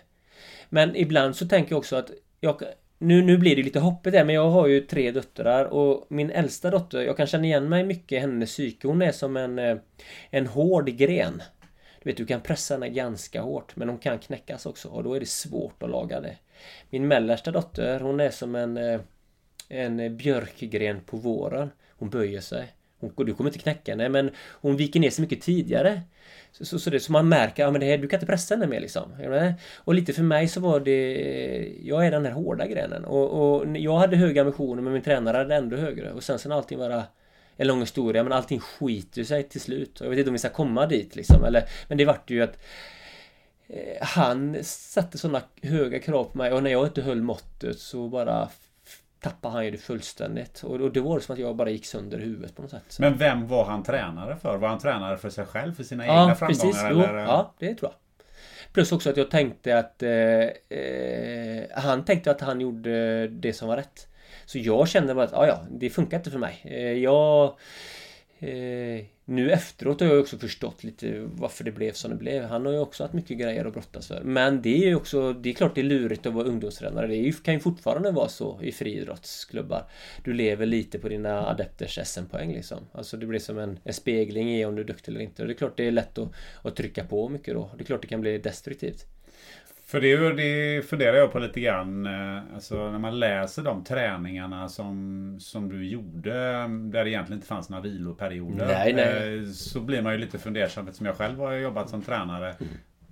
Men ibland så tänker jag också att jag, nu, nu blir det lite hoppigt där men jag har ju tre döttrar och min äldsta dotter, jag kan känna igen mig mycket i hennes psyke. Hon är som en, eh, en hård gren. Du vet, du kan pressa henne ganska hårt men hon kan knäckas också och då är det svårt att laga det. Min mellersta dotter, hon är som en, eh, en björkgren på våren. Hon böjer sig. Hon, du kommer inte knäcka henne men hon viker ner sig mycket tidigare. Så, så, så det så man märker, ja men det här, du kan inte pressa henne mer liksom. Och lite för mig så var det, jag är den här hårda grenen. Och, och jag hade höga ambitioner men min tränare hade ändå högre. Och sen sen allting bara en lång historia men allting skiter sig till slut. Jag vet inte om vi ska komma dit liksom. Eller, men det vart ju att eh, han satte sådana höga krav på mig och när jag inte höll måttet så bara tappade han ju det fullständigt. Och, det var som att jag bara gick sönder i huvudet på något sätt. Men vem var han tränare för? Var han tränare för sig själv? För sina ja, egna framgångar? Precis. Eller? ja, det tror jag. Plus också att jag tänkte att eh, eh, Han tänkte att han gjorde det som var rätt. Så jag kände bara att ja, ja, det funkar inte för mig. Eh, jag eh, nu efteråt har jag också förstått lite varför det blev som det blev. Han har ju också haft mycket grejer att brottas för. Men det är ju också, det är klart det är lurigt att vara ungdomstränare. Det kan ju fortfarande vara så i friidrottsklubbar. Du lever lite på dina adepters SM-poäng liksom. Alltså det blir som en, en, spegling i om du är duktig eller inte. Och det är klart det är lätt att, att trycka på mycket då. Det är klart det kan bli destruktivt. För det, det funderar jag på lite grann. Eh, alltså när man läser de träningarna som, som du gjorde. Där det egentligen inte fanns några viloperioder. Nej, nej. Eh, så blir man ju lite fundersam eftersom jag själv har jobbat som tränare.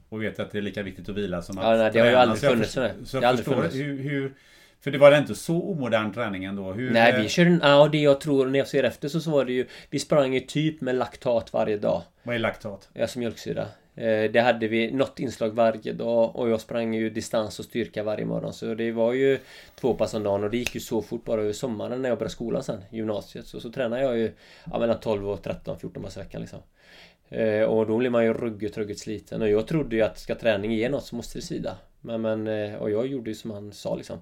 Och vet att det är lika viktigt att vila som att ja, nej, det har ju aldrig funnits. Så jag, så jag förstår hur, hur för det var det inte så omodern träning ändå? Hur, Nej, vi körde... Ja, det jag tror när jag ser efter så, så var det ju... Vi sprang ju typ med laktat varje dag. Vad är laktat? Alltså mjölksyra. Eh, det hade vi något inslag varje dag och jag sprang ju distans och styrka varje morgon så det var ju två pass om dagen och det gick ju så fort bara över sommaren när jag började skolan sen, gymnasiet. Så, så tränade jag ju ja, mellan 12 och 13, 14 pass i veckan liksom. Eh, och då blir man ju ruggigt, ruggigt sliten och jag trodde ju att ska träning ge något så måste det svida. Men, men eh, och jag gjorde ju som han sa liksom.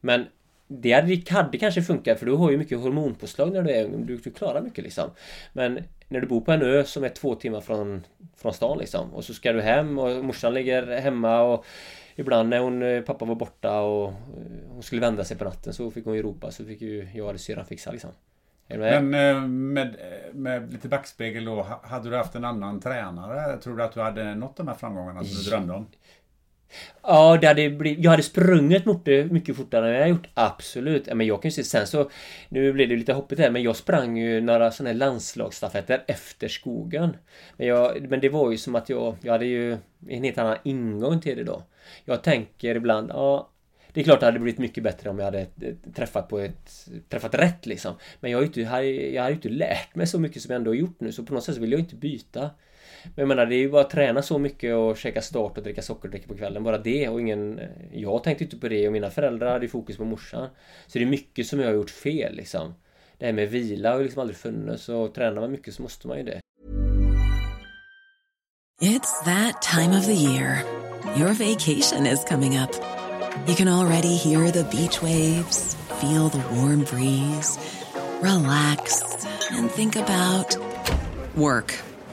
Men det hade, hade kanske funkat för du har ju mycket hormonpåslag när du är ung. Du, du klarar mycket liksom. Men när du bor på en ö som är två timmar från, från stan liksom. Och så ska du hem och morsan ligger hemma och Ibland när hon, eh, pappa var borta och eh, hon skulle vända sig på natten så fick hon ju ropa så fick ju jag eller syrran fixa liksom. Men eh, med, med lite backspegel då, hade du haft en annan tränare? Tror du att du hade nått de här framgångarna som du drömde om? Ja, det hade blivit, jag hade sprungit mot det mycket fortare än jag gjort. Absolut. Men jag kan ju se sen så... Nu blev det lite hoppigt här men jag sprang ju några sådana här landslagsstafetter efter skogen. Men, jag, men det var ju som att jag... Jag hade ju en helt annan ingång till det då. Jag tänker ibland, ja... Det är klart det hade blivit mycket bättre om jag hade eh, träffat på ett... Träffat rätt liksom. Men jag har ju inte, jag har ju inte lärt mig så mycket som jag ändå har gjort nu så på något sätt så vill jag inte byta. Men jag menar det är ju bara att träna så mycket och käka start och dricka sockerdricka på kvällen. Bara det och ingen... Jag tänkte inte på det och mina föräldrar hade fokus på morsan. Så det är mycket som jag har gjort fel liksom. Det här med vila har ju liksom aldrig funnits och tränar man mycket så måste man ju det. It's that time of the year. Your vacation is coming up. You can already hear the beach waves, feel the warm breeze, relax and think about work.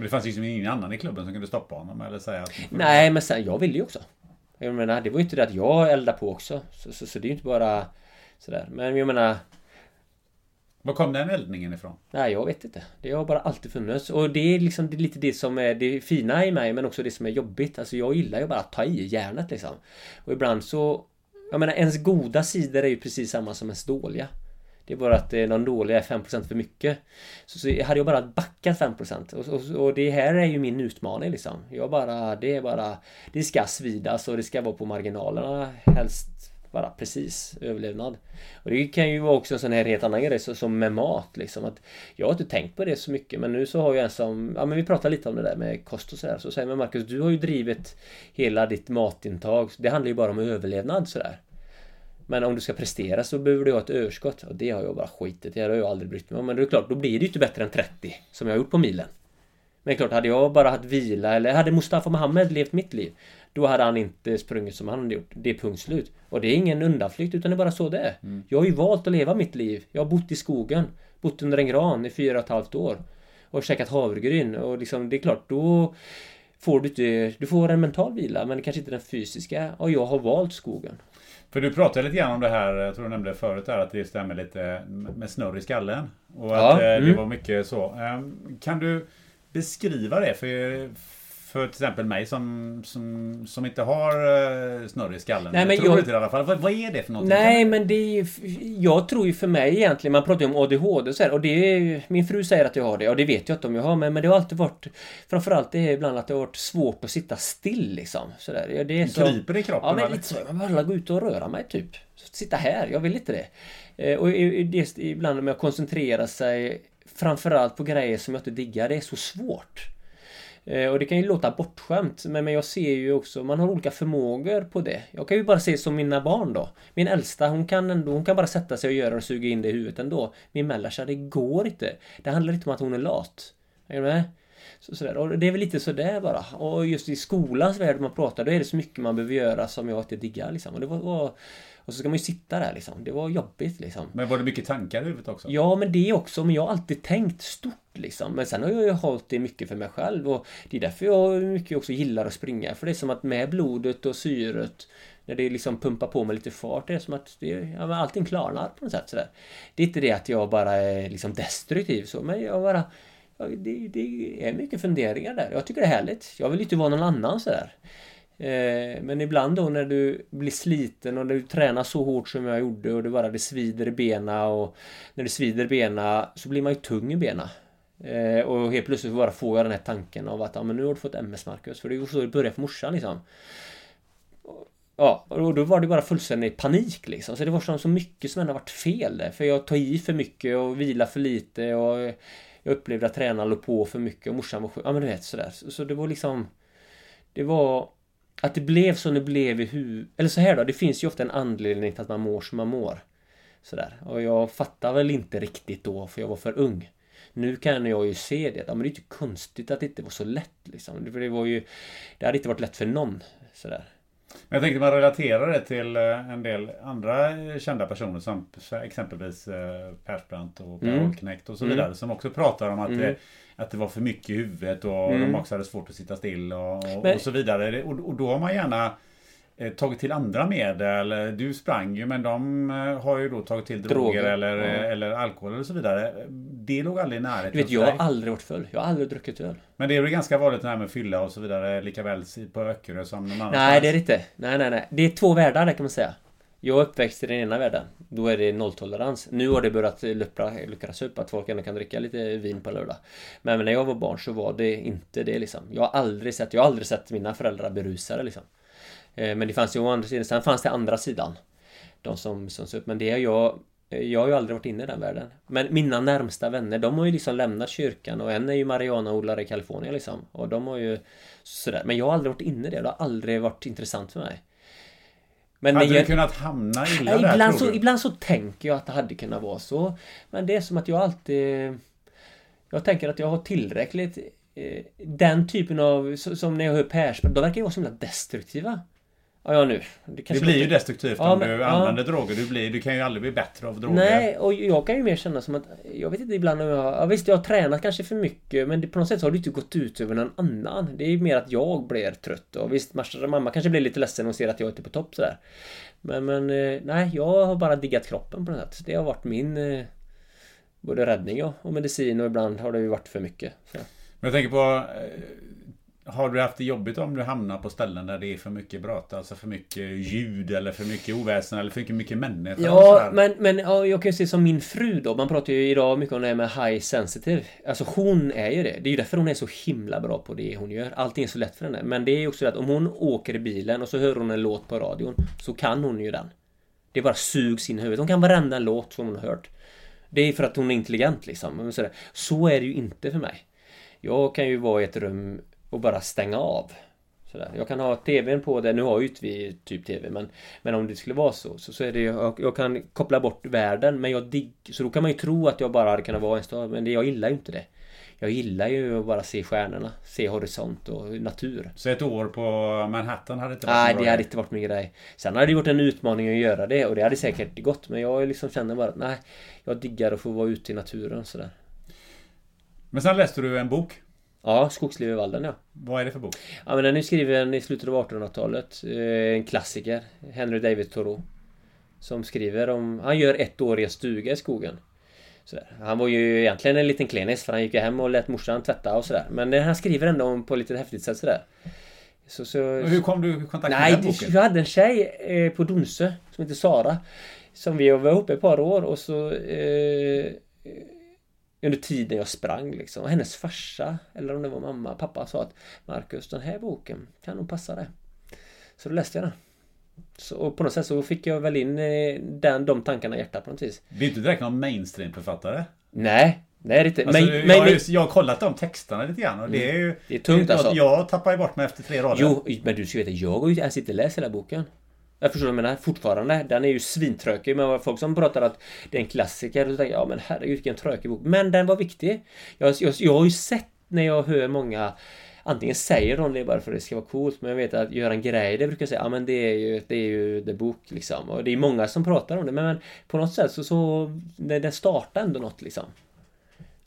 Men det fanns liksom ingen annan i klubben som kunde stoppa honom eller säga att... Nej, men sen, jag ville ju också. Jag menar, det var ju inte det att jag eldade på också. Så, så, så det är ju inte bara sådär. Men jag menar... Var kom den eldningen ifrån? Nej, jag vet inte. Det har bara alltid funnits. Och det är liksom det är lite det som är det fina i mig, men också det som är jobbigt. Alltså jag gillar ju bara att ta i järnet liksom. Och ibland så... Jag menar, ens goda sidor är ju precis samma som ens dåliga. Det är bara att eh, de dåliga är 5% för mycket. Så, så hade jag bara backat 5% och, och, och det här är ju min utmaning liksom. Jag bara, det är bara, det ska svidas och det ska vara på marginalerna helst bara precis överlevnad. Och det kan ju vara också en sån här helt annan grej så, som med mat liksom. Att jag har inte tänkt på det så mycket men nu så har jag en som, ja men vi pratar lite om det där med kost och sådär. Så säger man Marcus, du har ju drivit hela ditt matintag. Det handlar ju bara om överlevnad sådär. Men om du ska prestera så behöver du ha ett överskott. Och det har jag bara skitit i. Det har jag aldrig brytt mig om. Men det är klart, då blir det ju inte bättre än 30 som jag har gjort på milen. Men klart, hade jag bara haft vila eller hade Mustafa Mohamed levt mitt liv Då hade han inte sprungit som han hade gjort. Det är punkt slut. Och det är ingen undanflykt utan det är bara så det är. Mm. Jag har ju valt att leva mitt liv. Jag har bott i skogen. Bott under en gran i fyra och ett halvt år. Och käkat havregryn. Och liksom, det är klart, då får du inte... Du får en mental vila men kanske inte den fysiska. Och jag har valt skogen. För du pratade lite grann om det här, jag tror du nämnde förut där, att det stämmer lite med snurr i skallen. Och att ja, mm. det var mycket så. Ehm, kan du beskriva det för, för till exempel mig som, som, som inte har uh, snurr i skallen. Nej, men jag tror jag, inte i alla fall. Vad, vad, är det för någonting? Nej men det är Jag tror ju för mig egentligen, man pratar ju om ADHD och så här, och det är, Min fru säger att jag har det och det vet jag inte om jag har men, men det har alltid varit Framförallt det är ibland att det har varit svårt att sitta still liksom. Så där. Det är så, Kryper i kroppen? Ja men lite så. Man vill gå ut och röra mig typ. Sitta här, jag vill inte det. Eh, och det, ibland med att koncentrera sig Framförallt på grejer som jag inte diggar, det är så svårt. Eh, och det kan ju låta bortskämt men jag ser ju också, man har olika förmågor på det. Jag kan ju bara se som mina barn då. Min äldsta hon kan ändå, hon kan bara sätta sig och göra och suga in det i huvudet ändå. Min mellersta, det går inte. Det handlar inte om att hon är lat. Är du med? Så, sådär. Och det är väl lite sådär bara. Och just i skolans värld man pratar, då är det så mycket man behöver göra som jag inte diggar liksom. Och det var, var och så ska man ju sitta där liksom. Det var jobbigt liksom. Men var det mycket tankar i huvudet också? Ja, men det också. Men jag har alltid tänkt stort liksom. Men sen har jag ju hållit det mycket för mig själv. Och det är därför jag mycket också gillar att springa. För det är som att med blodet och syret när det liksom pumpar på med lite fart. Det är som att det, ja, allting klarnar på något sätt. Sådär. Det är inte det att jag bara är liksom destruktiv så. Men jag bara... Det, det är mycket funderingar där. Jag tycker det är härligt. Jag vill inte vara någon annan sådär. Eh, men ibland då när du blir sliten och när du tränar så hårt som jag gjorde och det bara det svider i bena och när det svider i bena så blir man ju tung i bena. Eh, och helt plötsligt bara får jag den här tanken av att ja, men nu har du fått MS Marcus. För det är ju så det började för morsan liksom. Ja, och då var det bara fullständig panik liksom. Så det var som så mycket som ändå varit fel där. För jag tar i för mycket och vilar för lite och jag upplevde att tränaren låg på för mycket och morsan var sjuk. Ja men du vet sådär. Så det var liksom... Det var att det blev som det blev i huvudet. Eller så här då, det finns ju ofta en anledning till att man mår som man mår. Sådär. Och jag fattar väl inte riktigt då, för jag var för ung. Nu kan jag ju se det. Ja, men det är inte konstigt att det inte var så lätt liksom. För det var ju... Det hade inte varit lätt för någon. Sådär. Men jag tänkte man relaterar det till eh, en del andra kända personer som exempelvis eh, Persbrandt och Per mm. Holknekt och så vidare. Mm. Som också pratar om att mm. det att det var för mycket i huvudet och mm. de också hade svårt att sitta still och, Men... och så vidare. Och, och, då har man gärna eh, tagit till andra medel. Du sprang ju men de eh, har ju då tagit till droger, Droger, eller, ja. eller alkohol och så vidare. Det låg aldrig i närheten Du vet, jag har aldrig varit full. Jag har aldrig druckit öl. Men det är väl ganska vanligt det här med fylla och så vidare lika väl på Öckerö som någon annanstans? Nej, det är det inte. Nej, nej, nej. Det är två världar där kan man säga. Jag är uppväxt i den ena världen. Då är det nolltolerans. Nu har det börjat luckra, luckras upp att folk ändå kan dricka lite vin på lördag. Men när jag var barn så var det inte det liksom. Jag har aldrig sett, jag har aldrig sett mina föräldrar berusade liksom. Eh, men det fanns ju å andra sidan, sen fanns det andra sidan. De som som upp. Men det har jag jag har ju aldrig varit inne i den världen. Men mina närmsta vänner, de har ju liksom lämnat kyrkan och en är ju marijuanaodlare i Kalifornien liksom. Och de har ju sådär. Men jag har aldrig varit inne i det. Det har aldrig varit intressant för mig. Men Hade när du jag- kunnat hamna illa Ja, där ibland, så, ibland så tänker jag att det hade kunnat vara så. Men det är som att jag alltid... Jag tänker att jag har tillräckligt... Eh, den typen av... Som när jag hör Persbrandt, de verkar ju vara så himla destruktiva. Ja, ja nu. Det kanske blir ju destruktivt Ja, om men- du ja. använder droger. Du, blir, du kan ju aldrig bli bättre av droger. Nej, och jag kan ju mer känna som att Jag vet inte ibland om jag Ja visst, jag har tränat kanske för mycket Men det, på något sätt så har det inte gått ut över någon annan Det är ju mer att jag blir trött och visst, mamma kanske blir lite ledsen och ser att jag inte är på topp sådär Men, men eh, nej, jag har bara diggat kroppen på något sätt Det har varit min eh, Både räddning och, och medicin och ibland har det ju varit för mycket så. Men jag tänker på... Har du haft det jobbigt om du hamnar på ställen där det är för mycket brott? Alltså för mycket ljud eller för mycket oväsen eller för mycket, mycket människor? Ja, men, men ja, jag kan ju se som min fru då. Man pratar ju idag mycket om det här med high sensitive. Alltså hon är ju det. Det är ju därför hon är så himla bra på det hon gör. Allting är så lätt för henne. Men det är ju också det att om hon åker i bilen och så hör hon en låt på radion så kan hon ju den. Det bara sugs in i huvudet. Hon kan varenda låt som hon har hört. Det är för att hon är intelligent liksom. Så är det ju inte för mig. Jag kan ju vara i ett rum och bara stänga av. Sådär. Jag kan ha TVn på det, nu har ju inte vi typ TV men Men om det skulle vara så så, så är det jag, jag kan koppla bort världen men jag digg Så då kan man ju tro att jag bara hade kunnat vara en stad men det, jag gillar ju inte det Jag gillar ju att bara se stjärnorna Se horisont och natur Så ett år på Manhattan hade inte varit Nej det hade inte varit min grej Sen hade det varit en utmaning att göra det och det hade säkert gått men jag liksom känner bara att nej Jag diggar att få vara ute i naturen sådär Men sen läste du en bok. Ja, Skogsliv i Valden ja Vad är det för bok? Ja men den är skriven i slutet av 1800-talet eh, En klassiker Henry David Thoreau Som skriver om Han gör ett år i en stuga i skogen sådär. Han var ju egentligen en liten klenis för han gick ju hem och lät morsan tvätta och sådär Men han skriver ändå om på lite häftigt sätt sådär så, så, hur kom du i kontakt med Nej, den boken? jag hade en tjej eh, på Donsö som heter Sara. Som vi var ihop ett par år och så eh, under tiden jag sprang liksom. Och hennes farsa, eller om det var mamma, pappa sa att Marcus, den här boken kan nog passa dig. Så då läste jag den. Så, och på något sätt så fick jag väl in eh, den, de tankarna i hjärtat på något vis. Det är inte direkt någon mainstream-författare. Nej, nej det är inte. Alltså, men, jag, men, har ju- jag har kollat de texterna lite grann och det är ju... Det är tungt jag, alltså. Jag tappar ju bort mig efter tre rader. Jo, men du ska veta, jag har ju ens inte läst hela boken. Jag förstår vad du menar, fortfarande. Den är ju svintrökig, men folk som pratar att det är en klassiker, och så tänker jag, ja men herregud vilken trökig bok. Men den var viktig. Jag, jag, jag har ju sett när jag hör många Antingen säger de det bara för att det ska vara coolt, men jag vet att Göran Greider brukar säga, ja men det är ju, det är ju the book liksom. Och det är många som pratar om det, men, men på något sätt så, så det, det startar ändå något liksom.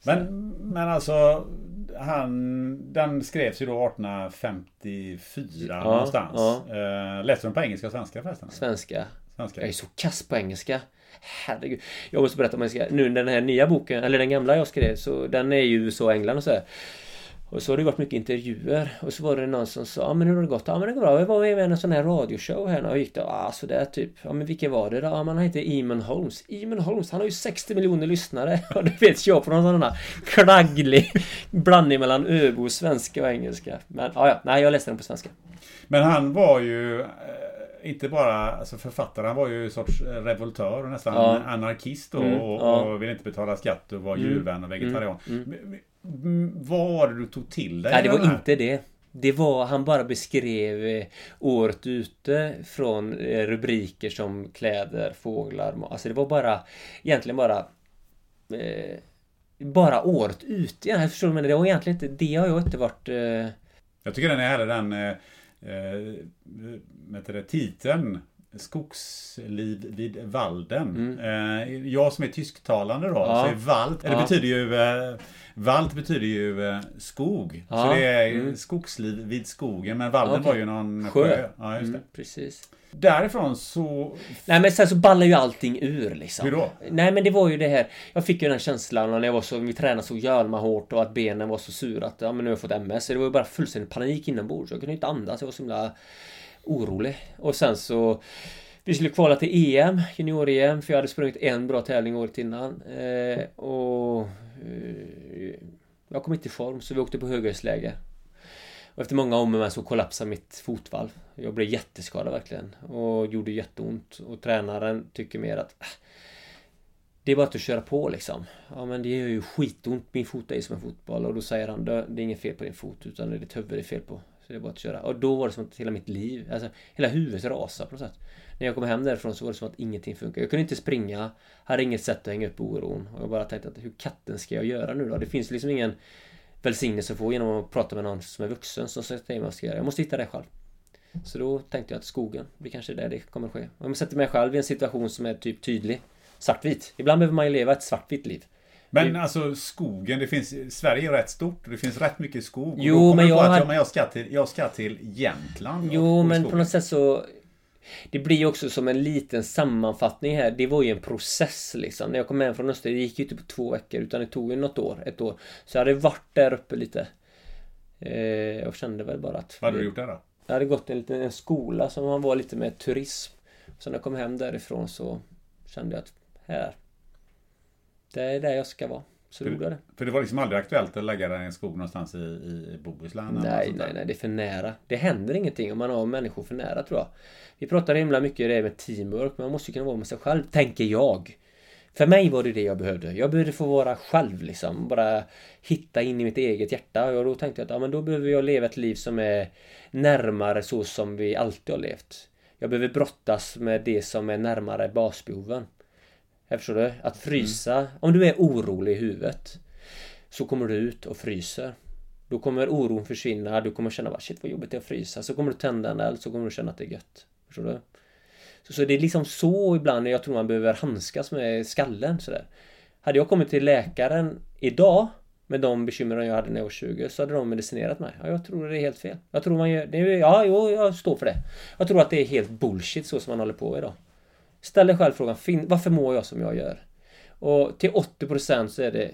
Men, men alltså han, Den skrevs ju då 1854 någonstans. ja. Eh, läste du den på engelska och svenska förresten? Svenska. Svenska. Jag är så kass på engelska. Herregud. Jag måste berätta om jag ska... Nu den här nya boken, eller den gamla jag skrev, så den är ju och England och så här. Och så har det varit mycket intervjuer och så var det någon som sa ja men hur har det gått? Ja men det går bra. Jag var med i en sån här radioshow här och gick det? Ja sådär typ. Ja men vilken var det då? Ja man heter Eamon Holmes. Eamon Holmes han har ju 60 miljoner lyssnare. Och det vet jag på någon sån här knagglig blandning mellan öbo, svenska och engelska. Men ja, ja. Nej jag läste den på svenska. Men han var ju eh, inte bara alltså författare, han var ju en sorts revoltör och nästan Ja. anarkist och, Mm, och, ja. och ville inte betala skatt och var Mm, djurvän och vegetarian. mm, Men- men- mm, Vad var det du tog till dig? Nej, det var inte det. Det var, han bara beskrev eh, året ute från eh, rubriker som kläder, fåglar, alltså det var bara egentligen bara eh, bara året ute. Jag förstår du, men det var egentligen inte, det har jag inte varit eh, Jag tycker den är härlig den eh, eh, det, titeln skogsliv vid Walden. Mm. jag som är tysktalande då, ja. så är Wald, ja. det betyder ju Wald betyder ju skog. Ja. Så det är mm. skogsliv vid skogen. Men Walden okay. var ju någon sjö. sjö. Ja, just det. Mm, precis. Därifrån så... Nej men sen så ballar ju allting ur liksom. Hur då? Nej men det var ju det här. Jag fick ju den känslan när jag var så, vi tränade så jävla hårt och att benen var så sura att ja men nu har jag fått MS. Så det var ju bara fullständig panik inombords. Jag kunde inte andas. Jag var så himla orolig. Och sen så vi skulle kvala till EM, junior-EM, för jag hade sprungit en bra tävling året innan. Eh, och eh, jag kom inte i form, så vi åkte på höghöjdsläge. Och efter många om och så kollapsade mitt fotvalv. Jag blev jätteskadad verkligen. Och gjorde jätteont. Och tränaren tycker mer att äh, det är bara att köra på liksom. Ja men det gör ju skitont. Min fot är ju som en fotboll. Och då säger han det är inget fel på din fot utan det är ditt huvud det är fel på. Så det är bara att köra. Och då var det som att hela mitt liv, alltså hela huvudet rasade på något sätt. När jag kom hem därifrån så var det som att ingenting funkar. Jag kunde inte springa. Hade inget sätt att hänga upp oron. Och jag bara tänkte att hur katten ska jag göra nu då? Det finns liksom ingen välsignelse att få genom att prata med någon som är vuxen som säger mig vad jag ska göra. Jag måste hitta det själv. Så då tänkte jag att skogen blir kanske där det kommer ske. Om jag sätter mig själv i en situation som är typ tydlig. Svartvit. Ibland behöver man ju leva ett svartvitt liv. Men alltså skogen, det finns, Sverige är rätt stort och det finns rätt mycket skog. Jo, men jag, att, ja, men jag, ska till, jag ska till Jämtland. Jo, men skogen. på något sätt så det blir också som en liten sammanfattning här. Det var ju en process liksom. När jag kom hem från Öster, det gick ju inte på två veckor utan det tog ju något år, ett år. Så jag hade varit där uppe lite. Eh, jag kände väl bara att... Vad hade du gjort där då? Jag hade gått en liten en skola som man var lite med turism. Så när jag kom hem därifrån så kände jag att här. Det är där jag ska vara. Så för, det. För det var liksom aldrig aktuellt att lägga den i en skog någonstans i, i Bohuslän? Nej, nej, nej. Det är för nära. Det händer ingenting om man har människor för nära tror jag. Vi pratar himla mycket det med teamwork, men man måste kunna vara med sig själv, tänker jag. För mig var det det jag behövde. Jag behövde få vara själv liksom. Bara hitta in i mitt eget hjärta. Och då tänkte jag att ja, men då behöver jag leva ett liv som är närmare så som vi alltid har levt. Jag behöver brottas med det som är närmare basbehoven. Jag förstår du? Att frysa. Mm. Om du är orolig i huvudet så kommer du ut och fryser. Då kommer oron försvinna. Du kommer känna bara shit vad jobbigt det är att frysa. Så kommer du tända en eld så kommer du känna att det är gött. Förstår du? Så, så det är liksom så ibland jag tror man behöver handskas med skallen sådär. Hade jag kommit till läkaren idag med de bekymren jag hade när jag var 20 så hade de medicinerat mig. Ja, jag tror det är helt fel. Jag tror man gör... Det, ja, jo, jag står för det. Jag tror att det är helt bullshit så som man håller på idag. Ställ dig själv frågan, varför mår jag som jag gör? Och till 80% så är det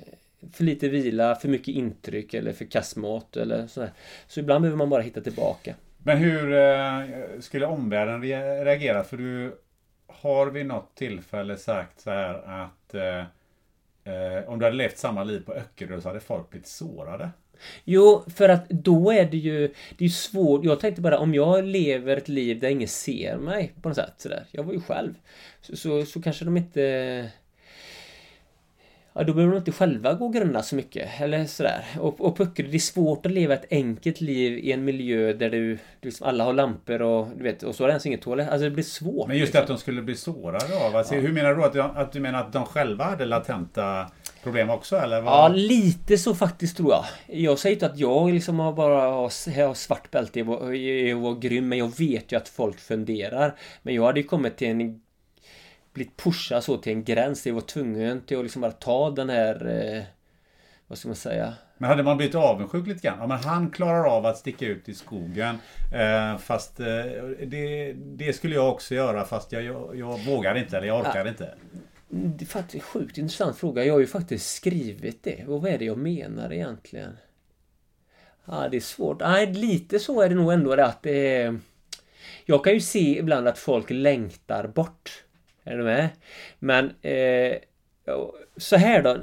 för lite vila, för mycket intryck eller för kass mat eller sådär. Så ibland behöver man bara hitta tillbaka. Men hur eh, skulle omvärlden reagera? För du har vid något tillfälle sagt så här att eh, eh, om du hade levt samma liv på Öckerö så hade folk blivit sårade. Jo, för att då är det ju Det är svårt Jag tänkte bara om jag lever ett liv där ingen ser mig på något sätt sådär Jag var ju själv Så, så, så kanske de inte Ja, då behöver de inte själva gå och grunna så mycket. Eller sådär. Och, och pucker, det är svårt att leva ett enkelt liv i en miljö där du, du alla har lampor och du vet, och så har det ens inget toalett. Alltså det blir svårt. Men just liksom. att de skulle bli sårade av? Alltså, ja. Hur menar du? Att, att du menar att de själva hade latenta problem också eller? Vad? Ja, lite så faktiskt tror jag. Jag säger inte att jag liksom har bara har svart bälte i att vara grym, men jag vet ju att folk funderar. Men jag hade ju kommit till en blivit pushad så till en gräns. Jag var tvungen till att liksom bara ta den här... Eh, vad ska man säga? Men hade man blivit avundsjuk lite grann? Ja, men han klarar av att sticka ut i skogen. Eh, fast eh, det, det, skulle jag också göra fast jag, jag, jag vågar inte eller jag orkar ja. inte. Det är faktiskt en sjukt intressant fråga. Jag har ju faktiskt skrivit det. Och vad är det jag menar egentligen? Ja, det är svårt. Nej, lite så är det nog ändå det att eh. Jag kan ju se ibland att folk längtar bort. Är du med? Men eh, så här då.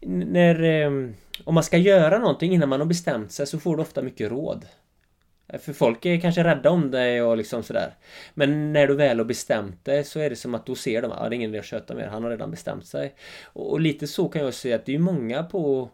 När, eh, om man ska göra någonting innan man har bestämt sig så får du ofta mycket råd. För folk är kanske rädda om dig och liksom sådär. Men när du väl har bestämt dig så är det som att då ser de att ah, det är ingen idé att köta mer. Han har redan bestämt sig. Och, och lite så kan jag säga att det är många på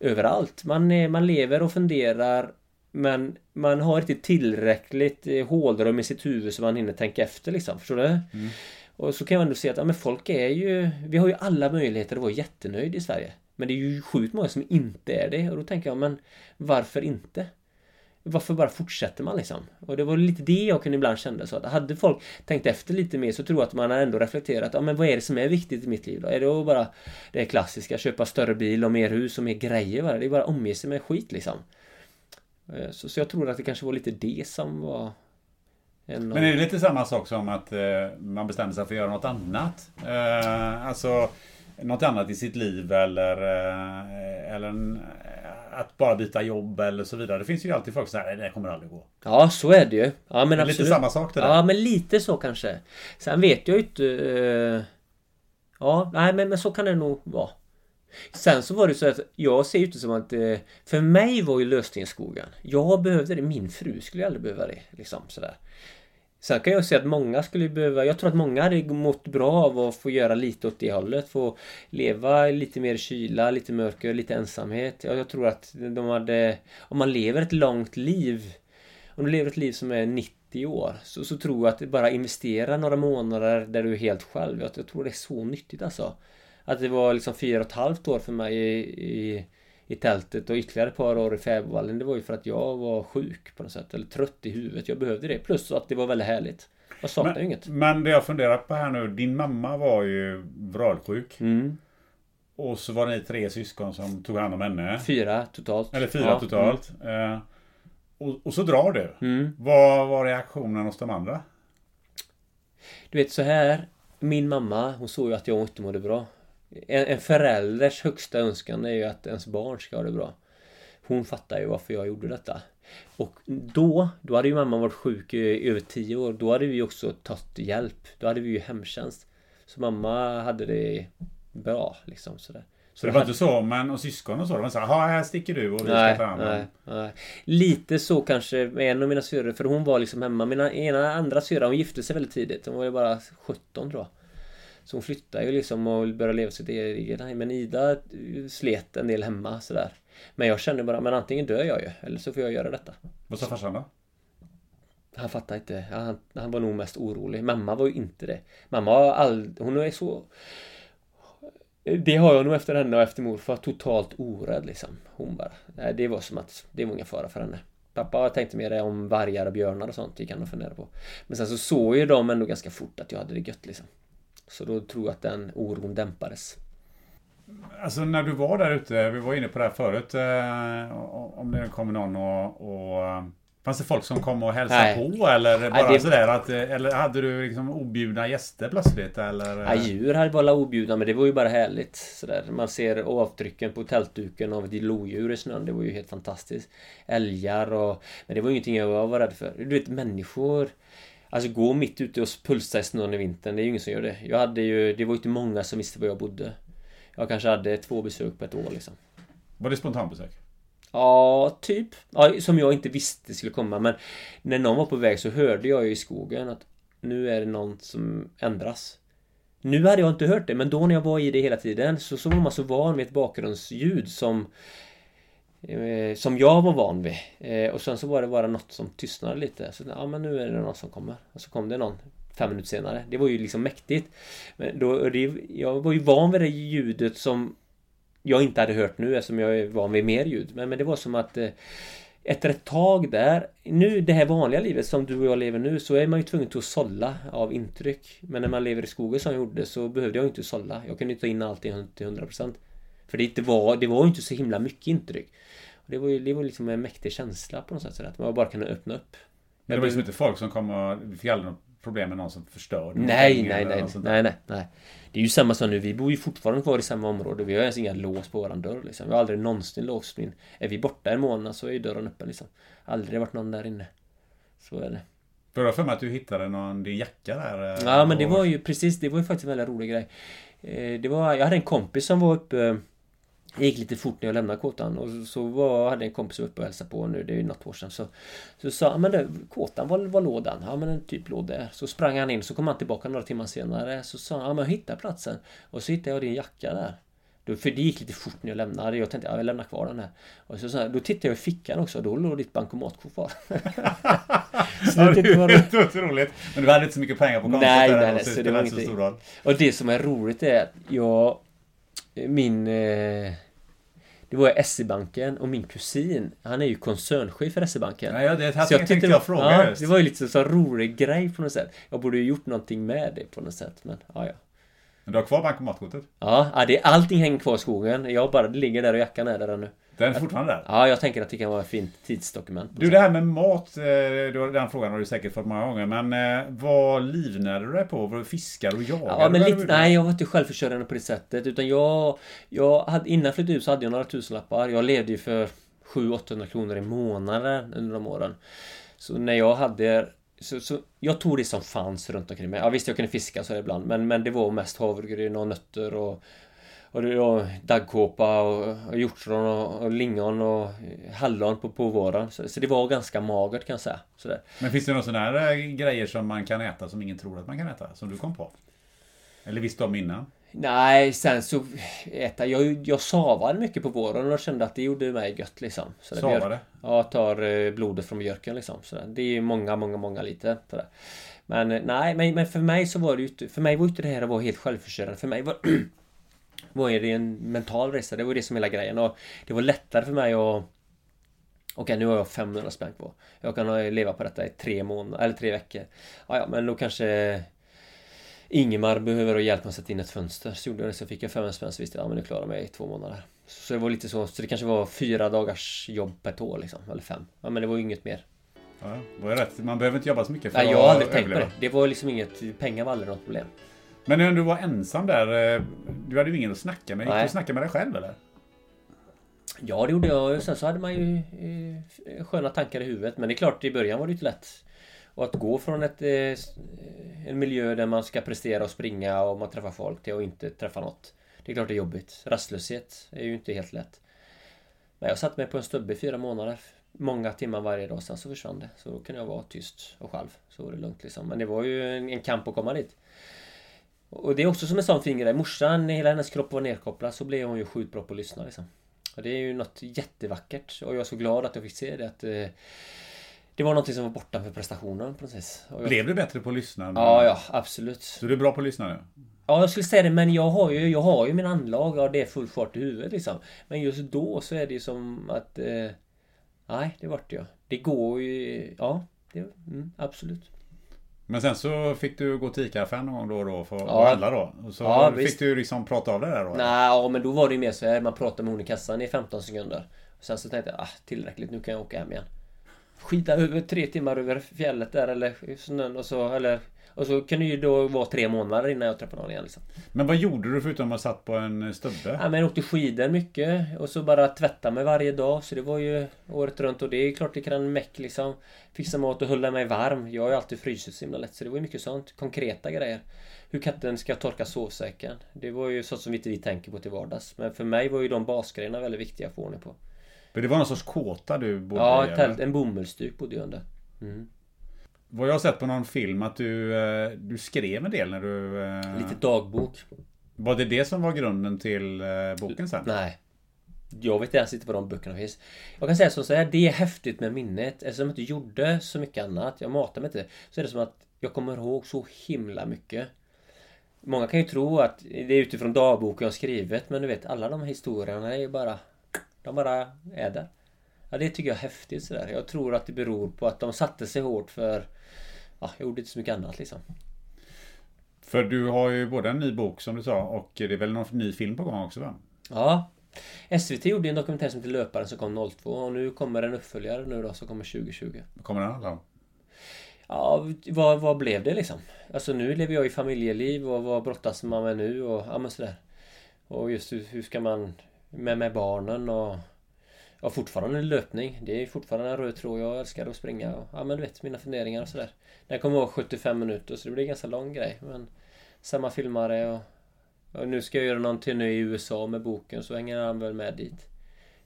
överallt. Man, är, man lever och funderar men man har inte tillräckligt eh, hålrum i sitt huvud så man hinner tänka efter liksom. Förstår du? Mm. Och så kan jag ändå se att ja, men folk är ju... Vi har ju alla möjligheter att vara jättenöjd i Sverige. Men det är ju sjukt många som inte är det. Och då tänker jag, men varför inte? Varför bara fortsätter man liksom? Och det var lite det jag kunde ibland känna så att hade folk tänkt efter lite mer så tror jag att man har ändå reflekterat, ja men vad är det som är viktigt i mitt liv då? Är det bara det klassiska, köpa större bil och mer hus och mer grejer bara? Det är bara att omge sig med skit liksom. Eh, så, så jag tror att det kanske var lite det som var men är det lite samma sak som att eh, man bestämmer sig för att göra något annat? Eh, alltså något annat i sitt liv eller, eh, eller en, att bara byta jobb eller så vidare. Det finns ju alltid folk som säger det kommer aldrig gå. Ja, så är det ju. Ja, men är lite samma sak det där. Ja, men lite så kanske. Sen vet jag ju inte... Uh... Ja, nej men, men så kan det nog vara. Sen så var det så att jag ser ju inte som att... Uh... För mig var ju lösningen skogen. Jag behövde det. Min fru skulle aldrig behöva det. Liksom sådär. Sen kan jag säga att många skulle behöva, jag tror att många hade mått bra av att få göra lite åt det hållet. Få leva lite mer kyla, lite mörker, lite ensamhet. Jag tror att de hade, om man lever ett långt liv, om du lever ett liv som är 90 år, så, så tror jag att bara investera några månader där du är helt själv. Jag, jag tror det är så nyttigt alltså. Att det var liksom fyra och ett halvt år för mig i, i i tältet och ytterligare ett par år i Fäbodvallen. Det var ju för att jag var sjuk på något sätt. Eller trött i huvudet. Jag behövde det. Plus att det var väldigt härligt. Jag saknar men, inget. Men det jag funderar på här nu. Din mamma var ju vralsjuk. Mm. Och så var ni tre syskon som tog hand om henne. Fyra totalt. Eller fyra ja. totalt. Mm. Eh, och, och, så drar du. Mm. Vad var reaktionen hos de andra? Du vet så här. Min mamma, hon såg ju att jag inte mådde bra. En, en förälders högsta önskan är ju att ens barn ska ha det bra. Hon fattar ju varför jag gjorde detta. Och då, då hade ju mamma varit sjuk i över tio år. Då hade vi också tagit hjälp. Då hade vi ju hemtjänst. Så mamma hade det bra liksom sådär. Så det var inte så, men och syskon och så? De var så här, här sticker du och vi nej, ska ta hand nej, nej. Lite så kanske med en av mina syrror, för hon var liksom hemma. Mina ena andra syrra, hon gifte sig väldigt tidigt. Hon var ju bara 17 tror jag. Så hon flyttade ju liksom och började leva sitt eget liv. Men Ida slet en del hemma sådär. Men jag kände bara, men antingen dör jag ju eller så får jag göra detta. Vad sa farsan då? Han fattade inte. Han, han var nog mest orolig. Mamma var ju inte det. Mamma har aldrig... Hon är så... Det har jag nog efter henne och efter morfar. Totalt orädd liksom. Hon bara... Det var som att det var ingen fara för henne. Pappa tänkte mer om vargar och björnar och sånt. gick han och funderade på. Men sen så såg ju de ändå ganska fort att jag hade det gött liksom. Så då tror jag att den oron dämpades. Alltså när du var där ute, vi var inne på det här förut, eh, om det kommer någon och, och Fanns det folk som kom och hälsade Nej. på eller bara Nej, det... sådär att, Eller hade du liksom objudna gäster plötsligt eller? Nej, djur hade bara objudna men det var ju bara härligt sådär. Man ser avtrycken på tältduken av ett lodjur i snön. Det var ju helt fantastiskt. Älgar och... Men det var ingenting jag var rädd för. Du vet människor Alltså gå mitt ute och pulsa i snön i vintern, det är ju ingen som gör det. Jag hade ju, det var ju inte många som visste var jag bodde. Jag kanske hade två besök på ett år liksom. Var det spontanbesök? Ja, typ. Ja, som jag inte visste skulle komma. Men när någon var på väg så hörde jag ju i skogen att nu är det någon som ändras. Nu hade jag inte hört det, men då när jag var i det hela tiden så, så var man så van vid ett bakgrundsljud som Eh, som jag var van vid. Eh, och sen så var det bara något som tystnade lite. Så ja men nu är det någon som kommer. Och så kom det någon fem minuter senare. Det var ju liksom mäktigt. Men då, det, jag var ju van vid det ljudet som jag inte hade hört nu eftersom jag är van vid mer ljud. Men, men det var som att eh, efter ett tag där, nu det här vanliga livet som du och jag lever nu så är man ju tvungen till att sålla av intryck. Men när man lever i skogen som jag gjorde så behövde jag inte sålla. Jag kunde ta in allting till 100%. För det, inte var, det var inte så himla mycket intryck. Det var ju det var liksom en mäktig känsla på något sätt. Att man bara kunde öppna upp. Men det var liksom inte folk som kom och fick aldrig något problem med någon som förstörde? Nej, nej, nej, nej, nej, nej. Det är ju samma som nu. Vi bor ju fortfarande kvar i samma område. Vi har ens inga lås på våran dörr liksom. Vi har aldrig någonsin låst in. Är vi borta en månad så är ju dörren öppen liksom. Aldrig varit någon där inne. Så är det. För jag för mig att du hittade någon, din jacka där. Eh, ja, men det var ju precis, det var ju faktiskt en väldigt rolig grej. Eh, det var, jag hade en kompis som var uppe det gick lite fort när jag lämnade kåtan och så var, hade en kompis uppe och hälsade på nu, det är ju något år sedan. Så, så sa han, men det, kåtan, var, var låg den? Ja men den typ låg där. Så sprang han in, så kom han tillbaka några timmar senare. Så sa han, ja men jag hittade platsen. Och så hittade jag din jacka där. Då, för det gick lite fort när jag lämnade. Jag tänkte, ja, jag lämnar kvar den här. Och så, så då tittade jag i fickan också, då låg ditt bankomatkort kvar. så ja, det var otroligt. Men du hade inte så mycket pengar på kontot? Nej, nej, nej. Så det var ingenting. Och det som är roligt är att jag min... Eh, Det var SE-banken och min kusin. Han är ju koncernchef för SE-banken Ja, ja, det här Så jag tänkte jag fråga ja, just. det var ju lite så rolig grej på något sätt. Jag borde ju gjort någonting med det på något sätt men ja ja. Men du har kvar bankomatkortet? Ja, ja det, allting hänger kvar i skogen. Jag bara, det ligger där och jackan är där ännu Den är fortfarande där? Ja, jag tänker att det kan vara ett fint tidsdokument Du, det här med mat, eh, den frågan har du säkert fått många gånger. Men eh, vad livnärde du dig på? Var du fiskar och jagar? Ja, men lite, nej, jag var inte självförsörjande på det sättet. Utan jag... jag hade, innan jag flyttade ut så hade jag några tusenlappar. Jag levde ju för 700-800 kronor i månaden under de åren. Så när jag hade... Så, så jag tog det som fanns runt omkring mig. Ja, visst, jag kunde fiska så ibland. Men, men det var mest havregryn och nötter och... Och det var daggkåpa och, och hjortron och, och lingon och hallon på, på våren. Så, så det var ganska magert kan jag säga. Sådär. Men finns det några sådana här eh, grejer som man kan äta som ingen tror att man kan äta? Som du kom på? Eller visste om innan? Nej, sen så äta, jag, jag savade mycket på våren och kände att det gjorde mig gött liksom. Så Savade? björk- Ja, tar eh, blodet från björken liksom. Så. Det är många, många, många liter. Så där. Men eh, nej, men, men för mig så var det ju inte, för mig var inte det här att vara helt självförsörjande. För mig var, var det en mental resa. Det var det som hela grejen. Och det var lättare för mig att Okej, nu har jag 500 spänn på. Jag kan leva på detta i tre månader, eller tre veckor. Ja, ja, men då kanske Ingemar behöver hjälp med att sätta in ett fönster. Så gjorde jag det, så fick jag 500 spänn så visste jag, ja men nu klarar jag mig i två månader. Så det var lite så, så det kanske var fyra dagars jobb per år liksom, eller fem. Ja men det var ju inget mer. Ja, var rätt. Man behöver inte jobba så mycket för Nej, att jag har aldrig tänkt på det. Det var liksom inget, pengar var aldrig något problem. Men när du var ensam där, eh, du hade ju ingen att snacka med. Gick du och snacka med dig själv eller? Ja, det gjorde jag. Sen så hade man ju eh, sköna tankar i huvudet. Men det är klart, i början var det inte lätt. Och att gå från ett, eh, en miljö där man ska prestera och springa och man träffar folk till att inte träffa något. Det är klart det är jobbigt. Rastlöshet är ju inte helt lätt. Men jag satt mig på en stubbe i fyra månader. Många timmar varje dag. Sen så försvann det. Så då kunde jag vara tyst och själv. Så var det lugnt liksom. Men det var ju en, en kamp att komma dit. Och det är också som en sån fin grej. Morsan, hela hennes kropp var nedkopplad. Så blev hon ju sjukt bra på att lyssna liksom. Och det är ju något jättevackert. Och jag är så glad att jag fick se det. Att, eh, det var någonting som var borta för prestationen precis. Och jag, Blev du bättre på att lyssna? Ja, ja, absolut. Så du är bra på att lyssna nu? Ja, jag skulle säga det, men jag har ju, jag har ju min anlag. Ja, det är full fart i huvudet liksom. Men just då så är det ju som att... Eh, nej, det vart jag. Det går ju... Ja, det, mm, absolut. Men sen så fick du gå till ICA-affären någon gång då och då för att Ja. handla då? Och så Ja, fick visst. du liksom prata av det där då? Nej, ja, men då var det ju mer så här. Man pratade med hon i kassan i 15 sekunder. Och sen så tänkte jag, ah, tillräckligt, nu kan jag åka hem igen. Skita över tre timmar över fjället där eller snön och så, eller... Och så kan det ju då vara tre månader innan jag träffar någon igen liksom. Men vad gjorde du förutom att satt på en stubbe? Ja, men jag åkte skidor mycket och så bara tvätta mig varje dag så det var ju året runt och det är klart det kan meck liksom Fixa mat och hålla mig varm. Jag har ju alltid frysit så himla lätt så det var ju mycket sånt. Konkreta grejer. Hur katten ska torka sovsäcken. Det var ju sånt som inte vi tänker på till vardags. Men för mig var ju de basgrejerna väldigt viktiga att få ordning på. För det var någon sorts kåta du bodde Ja, i? tält, en bomullsduk bodde jag under. Mm. Vad jag har sett på någon film att du, eh, du skrev en del när du... eh, Lite dagbok. Var det det som var grunden till eh, boken sen? Nej. Jag vet inte ens inte var de böckerna finns. Jag kan säga så här, det är häftigt med minnet. Eftersom jag inte gjorde så mycket annat, jag matade mig inte. Så är det som att jag kommer ihåg så himla mycket. Många kan ju tro att det är utifrån dagboken jag har skrivit, men du vet alla de historierna är ju bara... De bara är där. Ja, det tycker jag är häftigt sådär. Jag tror att det beror på att de satte sig hårt för... Ja, jag gjorde inte så mycket annat liksom. För du har ju både en ny bok som du sa och det är väl någon ny film på gång också va? Ja. SVT gjorde en dokumentär som heter Löparen som kom 02 och nu kommer en uppföljare nu då som kommer 2020. Vad kommer den handla om? Ja, vad, vad blev det liksom? Alltså nu lever jag i familjeliv och vad brottas man med nu och ja men sådär. Och just hur, hur ska man med, med barnen och Ja fortfarande en löpning. Det är fortfarande en röd tråd. Jag älskar att springa. Och, ja men du vet mina funderingar och sådär. Den kommer vara 75 minuter så det blir en ganska lång grej. Men samma filmare och, och nu ska jag göra någon turné i USA med boken så hänger han väl med dit.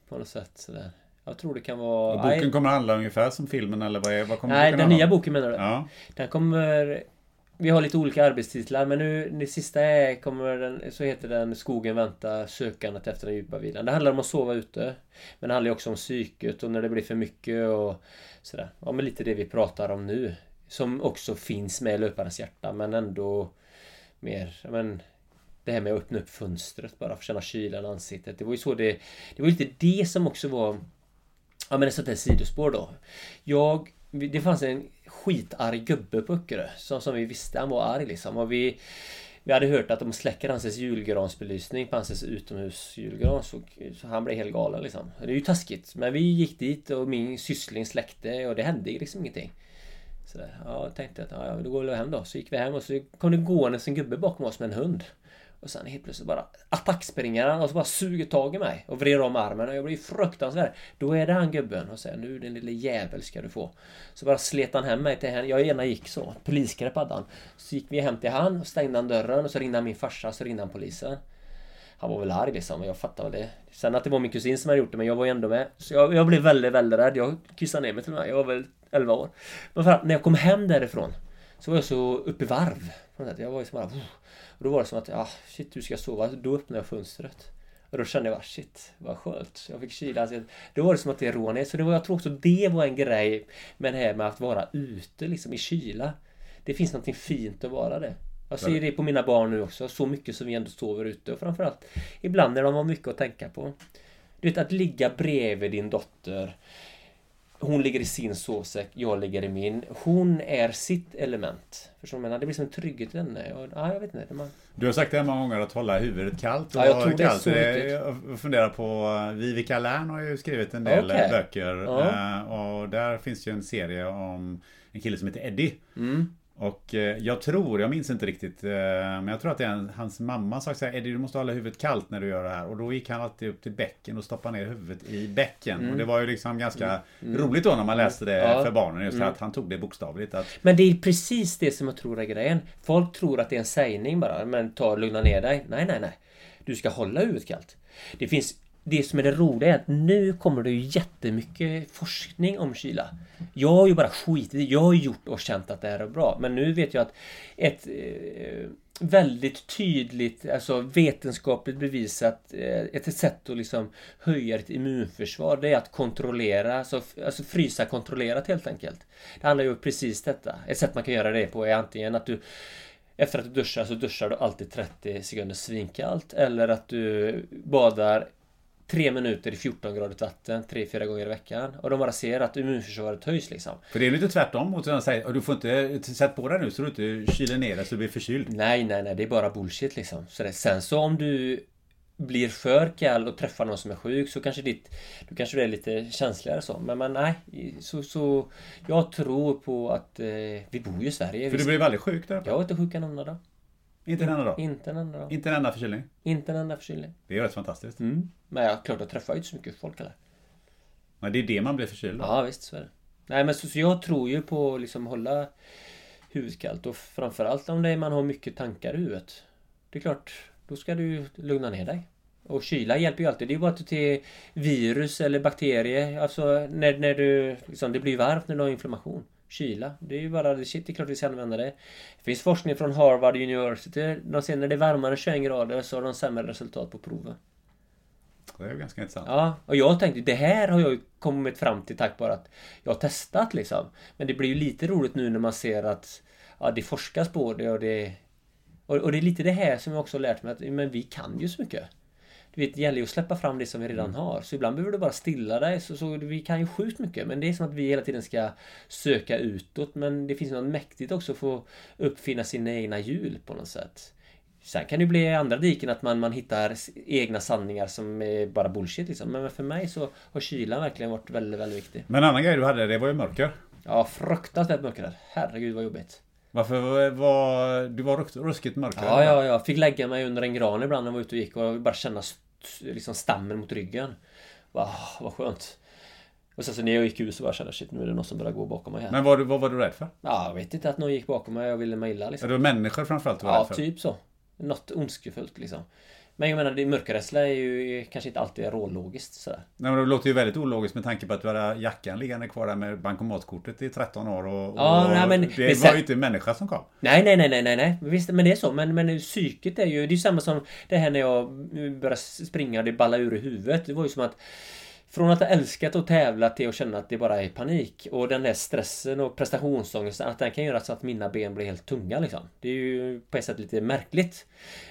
På något sätt sådär. Jag tror det kan vara... Och boken kommer handla ungefär som filmen eller vad, är, vad kommer nej den nya om? boken menar du? Ja. Den kommer... Vi har lite olika arbetstitlar men nu det sista är, kommer den, så heter den Skogen väntar sökandet efter den djupa vilan. Det handlar om att sova ute. Men det handlar ju också om psyket och när det blir för mycket och sådär. Ja men lite det vi pratar om nu. Som också finns med i löparens hjärta men ändå mer, ja, men Det här med att öppna upp fönstret bara för att känna kylan i ansiktet. Det var ju så det... Det var lite det som också var... Ja men ett sånt där sidospår då. Jag... Det fanns en skitarg gubbe på Öckerö. Som, som vi visste han var arg liksom. Och vi... Vi hade hört att de släcker hans julgransbelysning på hans utomhusjulgran så, så han blev helt galen liksom. Det är ju taskigt. Men vi gick dit och min syssling släckte och det hände liksom ingenting. Så ja, jag tänkte att ja, då går vi hem då. Så gick vi hem och så kom det gående en gubbe bakom oss med en hund. Och sen helt plötsligt bara attackspringer han och så bara suger tag i mig och vrider om armen och jag blir fruktansvärd. Då är det han gubben och säger nu din lille jävel ska du få. Så bara slet han hem mig till henne. Jag gärna gick så. Polisgrepp hade han. Så gick vi hem till han och stängde han dörren och så ringde han min farsa och så ringde han polisen. Han var väl arg liksom och jag fattar väl det. Sen att det var min kusin som hade gjort det men jag var ju ändå med. Så jag, jag blev väldigt, väldigt rädd. Jag kissade ner mig till och med. Jag var väl 11 år. Men för att när jag kom hem därifrån så var jag så uppe i varv. Jag var ju som bara... Och då var det som att, ja, ah, shit, du ska sova. Då öppnade jag fönstret. Och då kände jag bara, shit, vad skönt. Jag fick kyla. Då var det som att det rånade. Så det var, jag tror också det var en grej med det här med att vara ute liksom i kyla. Det finns någonting fint att vara det. Jag ser det på mina barn nu också. Så mycket som vi ändå sover ute. Och framförallt ibland när de har mycket att tänka på. Du vet att ligga bredvid din dotter hon ligger i sin sovsäck, jag ligger i min. Hon är sitt element. Förstår du? Det blir som en trygghet i henne. Och, ja, jag vet inte. Man... Du har sagt det här många gånger att hålla huvudet kallt. ja, jag tror det är så Jag funderar på... Vivica Lärn har ju skrivit en del okay. böcker. Ja. Eh, och där finns ju en serie om en kille som heter Eddie. Mm. Och eh, jag tror, jag minns inte riktigt, eh, men jag tror att det är hans mamma sa så här, Eddie du måste hålla huvudet kallt när du gör det här. Och då gick han alltid upp till bäcken och stoppade ner huvudet i bäcken. Mm. Och det var ju liksom ganska mm. mm. roligt då när man läste det ja. för barnen. Just mm. att han tog det bokstavligt. Att... Men det är precis det som jag tror är grejen. Folk tror att det är en sägning bara, men ta och lugna ner dig. Nej, nej, nej. Du ska hålla huvudet kallt. Det finns det som är det roliga är att nu kommer det ju jättemycket forskning om kyla. Jag har ju bara skitit i Jag har gjort och känt att det här är bra. Men nu vet jag att ett eh, väldigt tydligt, alltså vetenskapligt bevisat eh, ett sätt att liksom höja ditt immunförsvar det är att kontrollera, alltså, alltså frysa kontrollerat helt enkelt. Det handlar ju om precis detta. Ett sätt man kan göra det på är antingen att du efter att du duschar så duschar du alltid 30 sekunder svinkallt eller att du badar tre minuter i 14 gradigt vatten tre, fyra gånger i veckan. Och de bara ser att immunförsvaret höjs liksom. För det är lite tvärtom mot att säga du får inte sätta på dig nu så du inte kyler ner dig så du blir förkyld. Nej, nej, nej. Det är bara bullshit liksom. Så det, sen så om du blir för kall och träffar någon som är sjuk så kanske ditt... Då kanske du är lite känsligare så. Men, men nej. Så, så jag tror på att... Eh, vi bor ju i Sverige. För du blev väldigt sjuk där? Jag var inte sjuk en enda dag. Inte en enda dag? Inte en enda dag. Inte en enda förkylning? Inte en enda förkylning. Det är rätt fantastiskt. Mm. Men jag, klart, jag träffar ju inte så mycket folk heller. Men det är det man blir förkyld av? Ja, visst så är det. Nej, men så, så jag tror ju på att liksom hålla huvudet kallt och framförallt om det man har mycket tankar i huvudet. Det är klart, då ska du lugna ner dig. Och kyla hjälper ju alltid. Det är ju bara att till virus eller bakterier. Alltså när, när du... Liksom, det blir varmt när du har inflammation kyla. Det är ju bara shit, det är klart vi ska använda det. Det finns forskning från Harvard University. De ser när det är varmare 21 grader så har de sämre resultat på proven. Det är ju ganska intressant. Ja, och jag tänkte det här har jag kommit fram till tack vare att jag har testat liksom. Men det blir ju lite roligt nu när man ser att ja, det forskas på det och det... Och, och det är lite det här som jag också har lärt mig att men vi kan ju så mycket. Du vet, det gäller ju att släppa fram det som vi redan mm. har. Så ibland behöver du bara stilla dig. Så, så vi kan ju sjukt mycket. Men det är som att vi hela tiden ska söka utåt. Men det finns något mäktigt också att uppfinna sina egna hjul på något sätt. Sen kan det bli andra diken att man, man hittar egna sanningar som är bara bullshit liksom. Men för mig så har kylan verkligen varit väldigt, väldigt viktig. Men en annan grej du hade, det var ju mörker. Ja, fruktansvärt mörker. Herregud vad jobbigt. Varför var du var ruskigt mörker? Ja, ja, jag fick lägga mig under en gran ibland när jag var ute och gick och bara känna liksom stammen mot ryggen. Wow, vad skönt. Och sen så när jag gick ut så bara kände shit nu är det någon som börjar gå bakom mig här. Men vad, vad var du rädd för? Ja, jag vet inte att någon gick bakom mig och ville mig illa liksom. Ja, det var människor framförallt du var ja, rädd för? Ja, typ så. Något ondskefullt liksom. Men jag menar, det mörkerrädsla är ju kanske inte alltid rålogiskt sådär. Nej men det låter ju väldigt ologiskt med tanke på att du hade jackan liggande kvar där med bankomatkortet i 13 år och, ja, och nej, men, det men, var ju inte en människa som kom. Nej, nej, nej, nej, nej, nej. Visst, men det är så. Men, men psyket är ju, det är ju samma som det här när jag började springa och det ballade ur i huvudet. Det var ju som att från att ha älskat att tävla till att känna att det bara är panik. Och den där stressen och prestationsångesten, att den kan göra så att mina ben blir helt tunga liksom. Det är ju på ett sätt lite märkligt.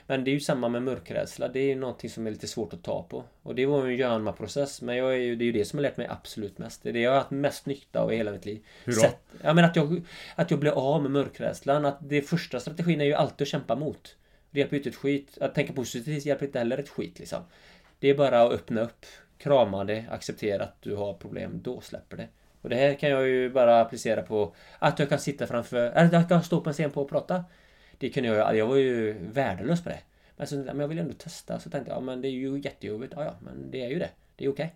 Men det är ju samma med mörkrädsla. Det är ju någonting som är lite svårt att ta på. Och det var ju en Jönma-process. Men jag är ju, det är ju det som har lärt mig absolut mest. Det är det jag har haft mest nytta av i hela mitt liv. Hur då? Sätt, ja, men att jag, att jag blir av med mörkrädslan. Att det första strategin är ju alltid att kämpa mot. Det hjälper ju inte ett skit. Att tänka positivt hjälper inte heller ett skit liksom. Det är bara att öppna upp krama det, acceptera att du har problem, då släpper det. Och det här kan jag ju bara applicera på att jag kan sitta framför, eller att jag kan stå på en scen på och prata. Det kunde jag jag var ju värdelös på det. Men, så, men jag ville ändå testa, så tänkte jag, ja men det är ju jättejobbigt. Ja, ja, men det är ju det. Det är okej.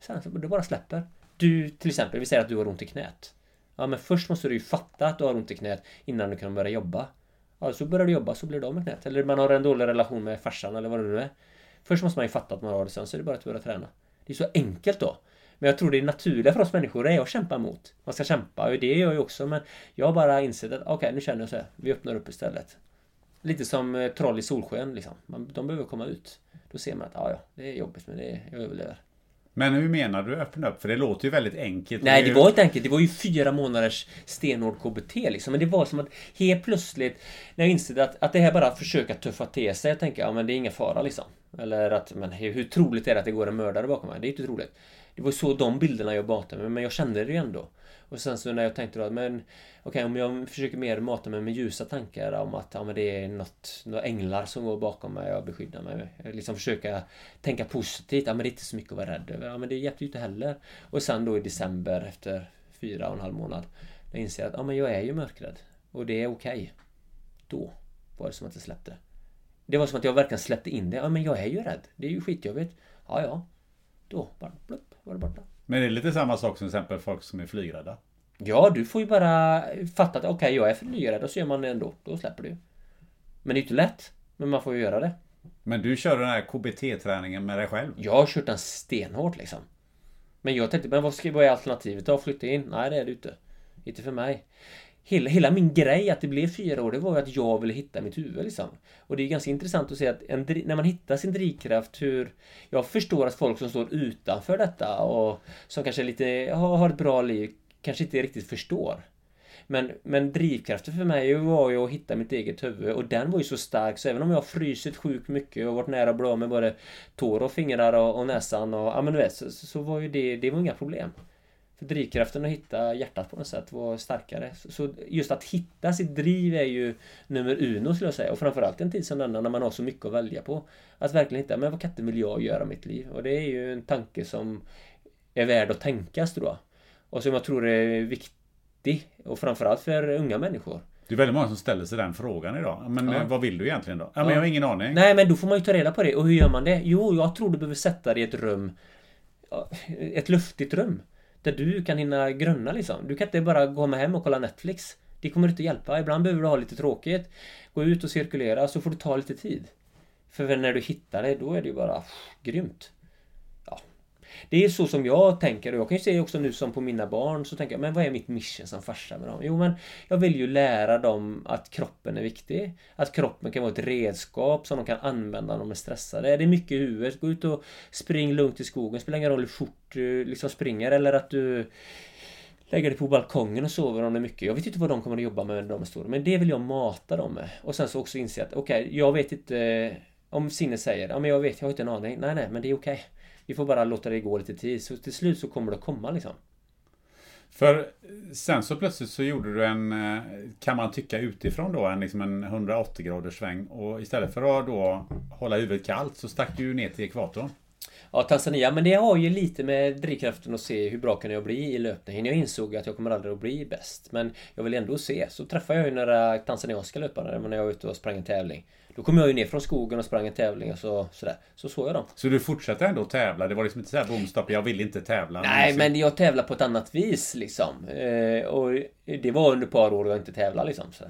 Sen så det bara släpper. Du till exempel, vi säger att du har ont i knät. Ja men först måste du ju fatta att du har ont i knät innan du kan börja jobba. Ja, så börjar du jobba så blir du av med knät. Eller man har en dålig relation med farsan eller vad det nu är. Först måste man ju fatta att man har det, sen så är det bara att börja träna. Det är så enkelt då. Men jag tror det är naturliga för oss människor är att kämpa emot. Man ska kämpa och det gör jag också men jag har bara insett att okej okay, nu känner jag så här. Vi öppnar upp istället. Lite som eh, troll i solsken liksom. Man, de behöver komma ut. Då ser man att ja, ja, det är jobbigt men det är, jag överlever. Men hur menar du öppna upp? För det låter ju väldigt enkelt. Nej, det var inte enkelt. Det var ju fyra månaders stenhård KBT liksom. Men det var som att helt plötsligt när jag insåg att, att det här bara försöka tuffa till sig. Jag tänker, ja men det är ingen fara liksom. Eller att, men hur troligt är det att det går en mördare bakom mig? Det är inte troligt. Det var så de bilderna jag matade med, men jag kände det ju ändå. Och sen så när jag tänkte då, att men okej okay, om jag försöker mer mata mig med ljusa tankar om att ja, men det är något, några änglar som går bakom mig och beskyddar mig. Liksom försöka tänka positivt, ja men det är inte så mycket att vara rädd över. Ja men det hjälpte ju inte heller. Och sen då i december efter fyra och en halv månad, när jag inser att ja men jag är ju mörkrädd. Och det är okej. Okay. Då var det som att det släppte. Det var som att jag verkligen släppte in det. Ja men jag är ju rädd. Det är ju skitjobbigt. Ja ja. Då bara plupp, var det borta. Men det är lite samma sak som till exempel folk som är flygrädda. Ja, du får ju bara fatta att okej, okay, jag är flygrädd och så gör man det ändå. Då släpper du. Men det är inte lätt. Men man får ju göra det. Men du kör den här KBT-träningen med dig själv? Jag har kört den stenhårt liksom. Men jag tänkte, men vad ska vad är alternativet då? Flytta in? Nej, det är det inte. Inte för mig hela, hela min grej att det blev fyra år, det var ju att jag ville hitta mitt huvud liksom. Och det är ganska intressant att se att en, när man hittar sin drivkraft, hur... Jag förstår att folk som står utanför detta och som kanske lite, har ett bra liv, kanske inte riktigt förstår. Men, men drivkraften för mig var ju att hitta mitt eget huvud och den var ju så stark så även om jag har frysit sjukt mycket och varit nära att bli av med både tår och fingrar och, och näsan och ja men du vet så, så var ju det, det var inga problem. För drivkraften att hitta hjärtat på något sätt var starkare. Så just att hitta sitt driv är ju nummer uno skulle jag säga. Och framförallt en tid som denna när man har så mycket att välja på. Att verkligen hitta, men vad katten vill jag göra i mitt liv? Och det är ju en tanke som är värd att tänkas tror jag. Och som jag tror är viktig. Och framförallt för unga människor. Det är väldigt många som ställer sig den frågan idag. Men ja. vad vill du egentligen då? Ja, men jag har ingen aning. Nej, men då får man ju ta reda på det. Och hur gör man det? Jo, jag tror du behöver sätta dig i ett rum. Ett luftigt rum. Där du kan hinna grunna liksom. Du kan inte bara komma hem och kolla Netflix. Det kommer inte hjälpa. Ibland behöver du ha lite tråkigt. Gå ut och cirkulera så får du ta lite tid. För när du hittar det, då är det ju bara pff, grymt. Det är så som jag tänker och jag kan ju se också nu som på mina barn så tänker jag, men vad är mitt mission som farsa med dem? Jo men jag vill ju lära dem att kroppen är viktig. Att kroppen kan vara ett redskap som de kan använda när de är stressade. Är det mycket i huvudet, gå ut och spring lugnt i skogen. Spelar ingen roll hur fort du liksom springer eller att du lägger dig på balkongen och sover om det är mycket. Jag vet inte vad de kommer att jobba med när de är stora. Men det vill jag mata dem med. Och sen så också inse att okej, okay, jag vet inte om sinnet säger ja men jag vet, jag har inte en aning. Nej nej, men det är okej. Okay. Vi får bara låta det gå lite tid. Så till slut så kommer det att komma liksom. För sen så plötsligt så gjorde du en, eh, kan man tycka utifrån då, en, liksom en 180 graders sväng. Och istället för att då hålla huvudet kallt så stack du ner till ekvatorn. Ja, Tanzania, men det har ju lite med drivkraften att se hur bra kan jag bli i löpningen. Jag insåg att jag kommer aldrig att bli bäst. Men jag vill ändå se. Så träffade jag ju några tanzanianska löpare när jag var ute och sprang en tävling. Då kom jag ju ner från skogen och sprang en tävling och så, sådär. Så såg jag dem. Så du fortsatte ändå tävla? Det var liksom inte såhär bomstopp, jag vill inte tävla? Nej, men jag tävlar på ett annat vis liksom. Eh, och det var under ett par år jag inte tävlade liksom. Så.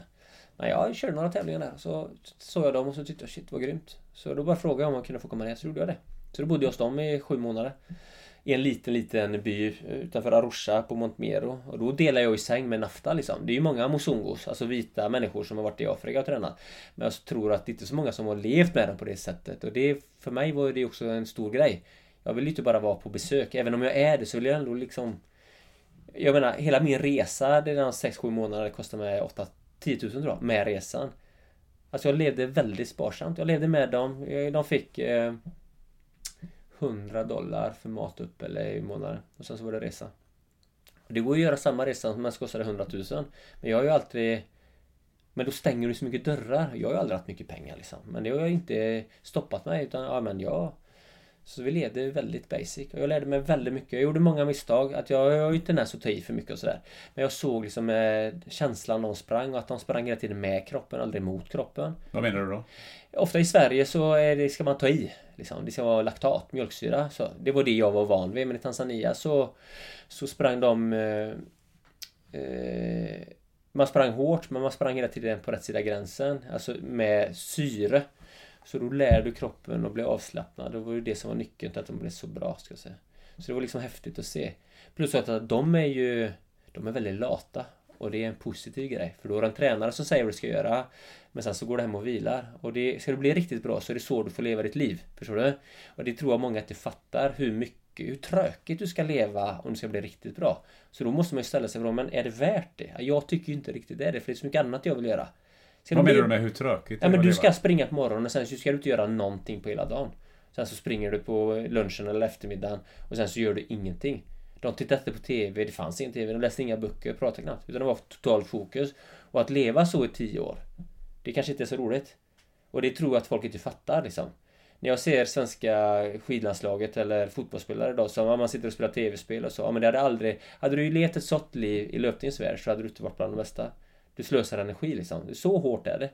Men jag körde några tävlingar där. Så såg jag dem och så tyckte jag shit vad grymt. Så då bara frågade jag om jag kunde få komma ner, så gjorde jag det. Så då bodde jag hos dem i sju månader. I en liten, liten by utanför Arusha på Montmero. Och då delar jag i säng med Nafta liksom. Det är ju många mosungos, alltså vita människor som har varit i Afrika och tränat. Men jag tror att det inte är så många som har levt med dem på det sättet. Och det, för mig var det också en stor grej. Jag vill ju inte bara vara på besök. Även om jag är det så vill jag ändå liksom... Jag menar, hela min resa, det är 6-7 månader, kostar mig 8 10 000 tror jag, med resan. Alltså jag levde väldigt sparsamt. Jag levde med dem. De fick eh, 100 dollar för mat upp eller i månaden. Och sen så var det resa. Det går att göra samma resa som ens kostade 100 000. Men jag har ju alltid... Men då stänger du så mycket dörrar. Jag har ju aldrig haft mycket pengar liksom. Men det har ju inte stoppat mig utan ja men jag... Så vi levde väldigt basic. Och jag lärde mig väldigt mycket. Jag gjorde många misstag. Att jag, jag har ju tendens att ta i för mycket och sådär. Men jag såg liksom eh, känslan de sprang och att de sprang hela tiden med kroppen, aldrig mot kroppen. Vad menar du då? Ofta i Sverige så är det, ska man ta i. Liksom. Det ska vara laktat, mjölksyra. Så det var det jag var van vid. Men i Tanzania så, så sprang de... Eh, eh, man sprang hårt men man sprang hela tiden på rätt sida gränsen. Alltså med syre. Så då lär du kroppen att bli avslappnad. Det var ju det som var nyckeln till att de blev så bra, ska jag säga. Så det var liksom häftigt att se. Plus att de är ju... De är väldigt lata. Och det är en positiv grej. För då har en tränare som säger vad du ska göra. Men sen så går du hem och vilar. Och det, ska du bli riktigt bra så är det så du får leva ditt liv. Förstår du? Och det tror jag många inte fattar hur mycket, hur tråkigt du ska leva om du ska bli riktigt bra. Så då måste man ju ställa sig frågan, men är det värt det? Jag tycker ju inte riktigt det är det, för det är så mycket annat jag vill göra. Vad menar du med hur tråkigt? Ja men du ska springa på morgonen och sen så ska du inte göra någonting på hela dagen. Sen så springer du på lunchen eller eftermiddagen och sen så gör du ingenting. De tittade inte på TV, det fanns ingen TV, de läste inga böcker, pratade knappt. Utan det var totalt fokus. Och att leva så i tio år, det kanske inte är så roligt. Och det tror jag att folk inte fattar liksom. När jag ser svenska skidlandslaget eller fotbollsspelare då som man sitter och spelar TV-spel och så. Ja, men det hade aldrig... Hade du levt ett sånt liv i löpningens värld så hade du inte varit bland de bästa. Du slösar energi liksom. Så hårt är det.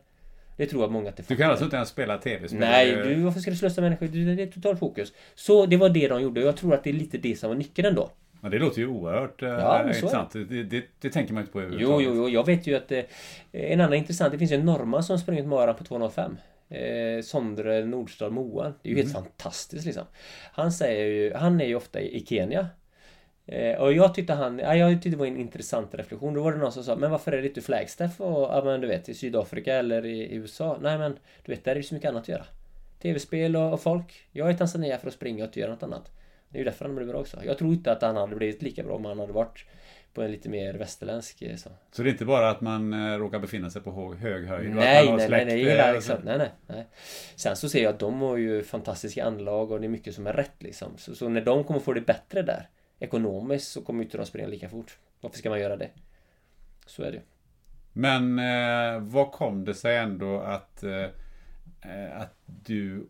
Det tror jag många att det Du kan alltså inte ens spela tv-spel? Nej, du, varför ska du slösa med energi? Det är totalt fokus. Så det var det de gjorde och jag tror att det är lite det som var nyckeln ändå. Ja, det låter ju oerhört eh, ja, intressant. Det, det, det, tänker man inte på överhuvudtaget. Jo, jo, jo. Jag vet ju att eh, en annan intressant, det finns ju en norrman som sprungit maran på 2.05. Eh, Sondre Nordstad Moa. Det är ju mm. helt fantastiskt liksom. Han säger ju, han är ju ofta i, i Kenya. Eh, och jag tyckte han, ja, jag tyckte det var en intressant reflektion. Då var det någon som sa, men varför är det inte Flagstaff och, ja men du vet, i Sydafrika eller i, i USA? Nej men, du vet, där är det så mycket annat att göra. TV-spel och, och, folk. Jag är i Tanzania för att springa och inte göra något annat. Det är ju därför han blev bra också. Jag tror inte att han hade blivit lika bra om han hade varit på en lite mer västerländsk eh, så. Så det är inte bara att man eh, råkar befinna sig på hög höjd? Nej, nej, nej, nej, hela, liksom, nej, nej, nej. Sen så ser jag att de har ju fantastiska anlag och det är mycket som är rätt liksom. Så, så när de kommer få det bättre där ekonomiskt så kommer inte de springa lika fort. Varför ska man göra det? Så är det. Men eh, vad kom det sig ändå att, eh, eh att du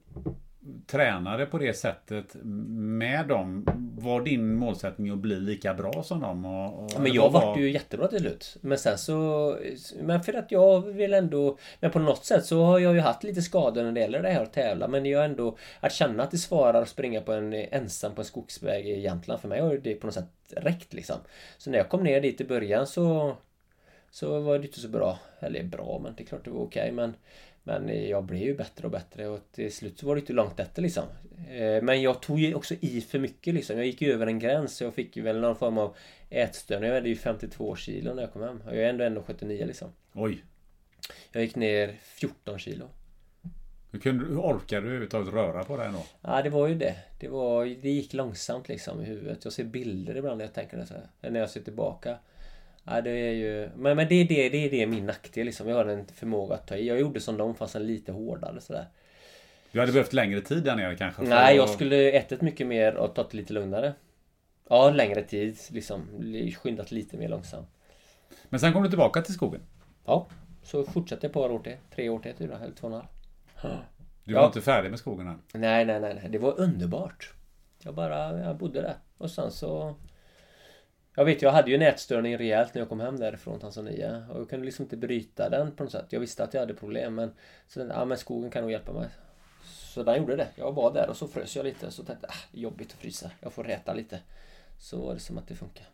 tränade på det sättet med dem? Var din målsättning att bli lika bra som dem? Och, och men jag var... vart ju jättebra till slut. Men sen så... Men för att jag vill ändå... Men på något sätt så har jag ju haft lite skador när det gäller det här att tävla. Men jag ändå... Att känna att det svarar att springa på en ensam på en skogsväg i Jämtland. För mig har det på något sätt räckt liksom. Så när jag kom ner dit i början så... Så var det inte så bra. Eller bra, men det är klart det var okej. Okay, men men jag blev ju bättre och bättre och till slut så var det inte långt efter liksom. Eh, men jag tog ju också i för mycket liksom. Jag gick ju över en gräns så jag fick ju väl någon form av ätstörning. Jag vägde ju 52 kilo när jag kom hem. Och jag är ändå 1,79 liksom. Oj! Jag gick ner 14 kilo. Hur, kunde, hur orkade du överhuvudtaget röra på dig ändå? Ja, det var ju det. Det, var, det gick långsamt liksom i huvudet. Jag ser bilder ibland när jag tänker det så här. När jag ser tillbaka. Ja, det är ju... Men, men det, är det, det är det min nackdel liksom. Jag har en förmåga att ta i. Jag gjorde som dem fast en lite hårdare sådär. Du hade behövt längre tid där nere kanske? Nej, jag skulle ätit mycket mer och tagit lite lugnare. Ja, längre tid liksom. Skyndat lite mer långsamt. Men sen kom du tillbaka till skogen? Ja, så fortsatte ett par år till. Tre år till, eller två och en halv. Du var ja. inte färdig med skogen än? Nej, nej, nej, nej. Det var underbart. Jag bara, jag bodde där. Och sen så jag vet, jag hade ju nätstörning rejält när jag kom hem därifrån Tanzania. Och jag kunde liksom inte bryta den på något sätt. Jag visste att jag hade problem men... Så ja men skogen kan nog hjälpa mig. Så den gjorde det. Jag var där och så frös jag lite. Så tänkte jag, ah, jobbigt att frysa. Jag får räta lite. Så var det som att det funkar.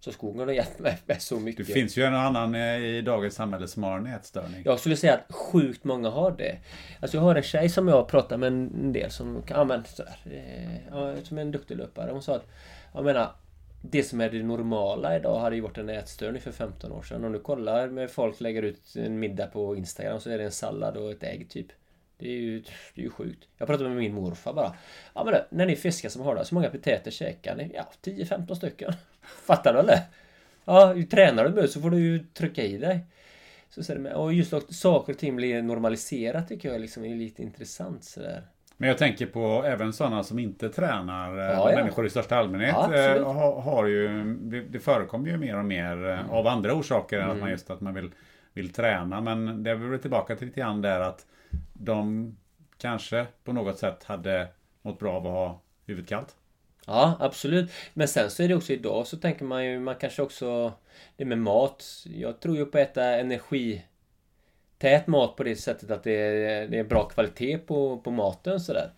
Så skogen har hjälpt mig med så mycket. Det finns ju en annan eh, i dagens samhälle som har nätstörning. Jag skulle säga att sjukt många har det. Alltså jag har en tjej som jag pratar med en del som kan använda sådär. Eh, som är en duktig löpare. Hon sa att, jag menar det som är det normala idag hade ju varit en ätstörning för 15 år sedan. Om du kollar med folk lägger ut en middag på Instagram så är det en sallad och ett ägg typ. Det är ju, det är ju sjukt. Jag pratade med min morfar bara. Ja men det, när ni fiskar som har det, så många potäter käkar ni? Ja, 10-15 stycken. Fattar du eller? Ja, ju tränar du med så får du ju trycka i dig. Så, så det, och just att saker och ting blir normaliserat tycker jag liksom är lite intressant sådär. Men jag tänker på även sådana som inte tränar. Eh, ja, ja. Människor i största allmänhet ja, eh, har, har, ju, det, det förekommer ju mer och mer eh, mm. av andra orsaker mm. än att man mm. just att man vill, vill träna. Men det är väl tillbaka till lite grann där att de kanske på något sätt hade mått bra av att ha huvudet kallt. Ja, absolut. Men sen så är det också idag så tänker man ju, man kanske också... Det med mat. Jag tror ju på att äta energi tät mat på det sättet att det är, det är bra kvalitet på, på maten sådär.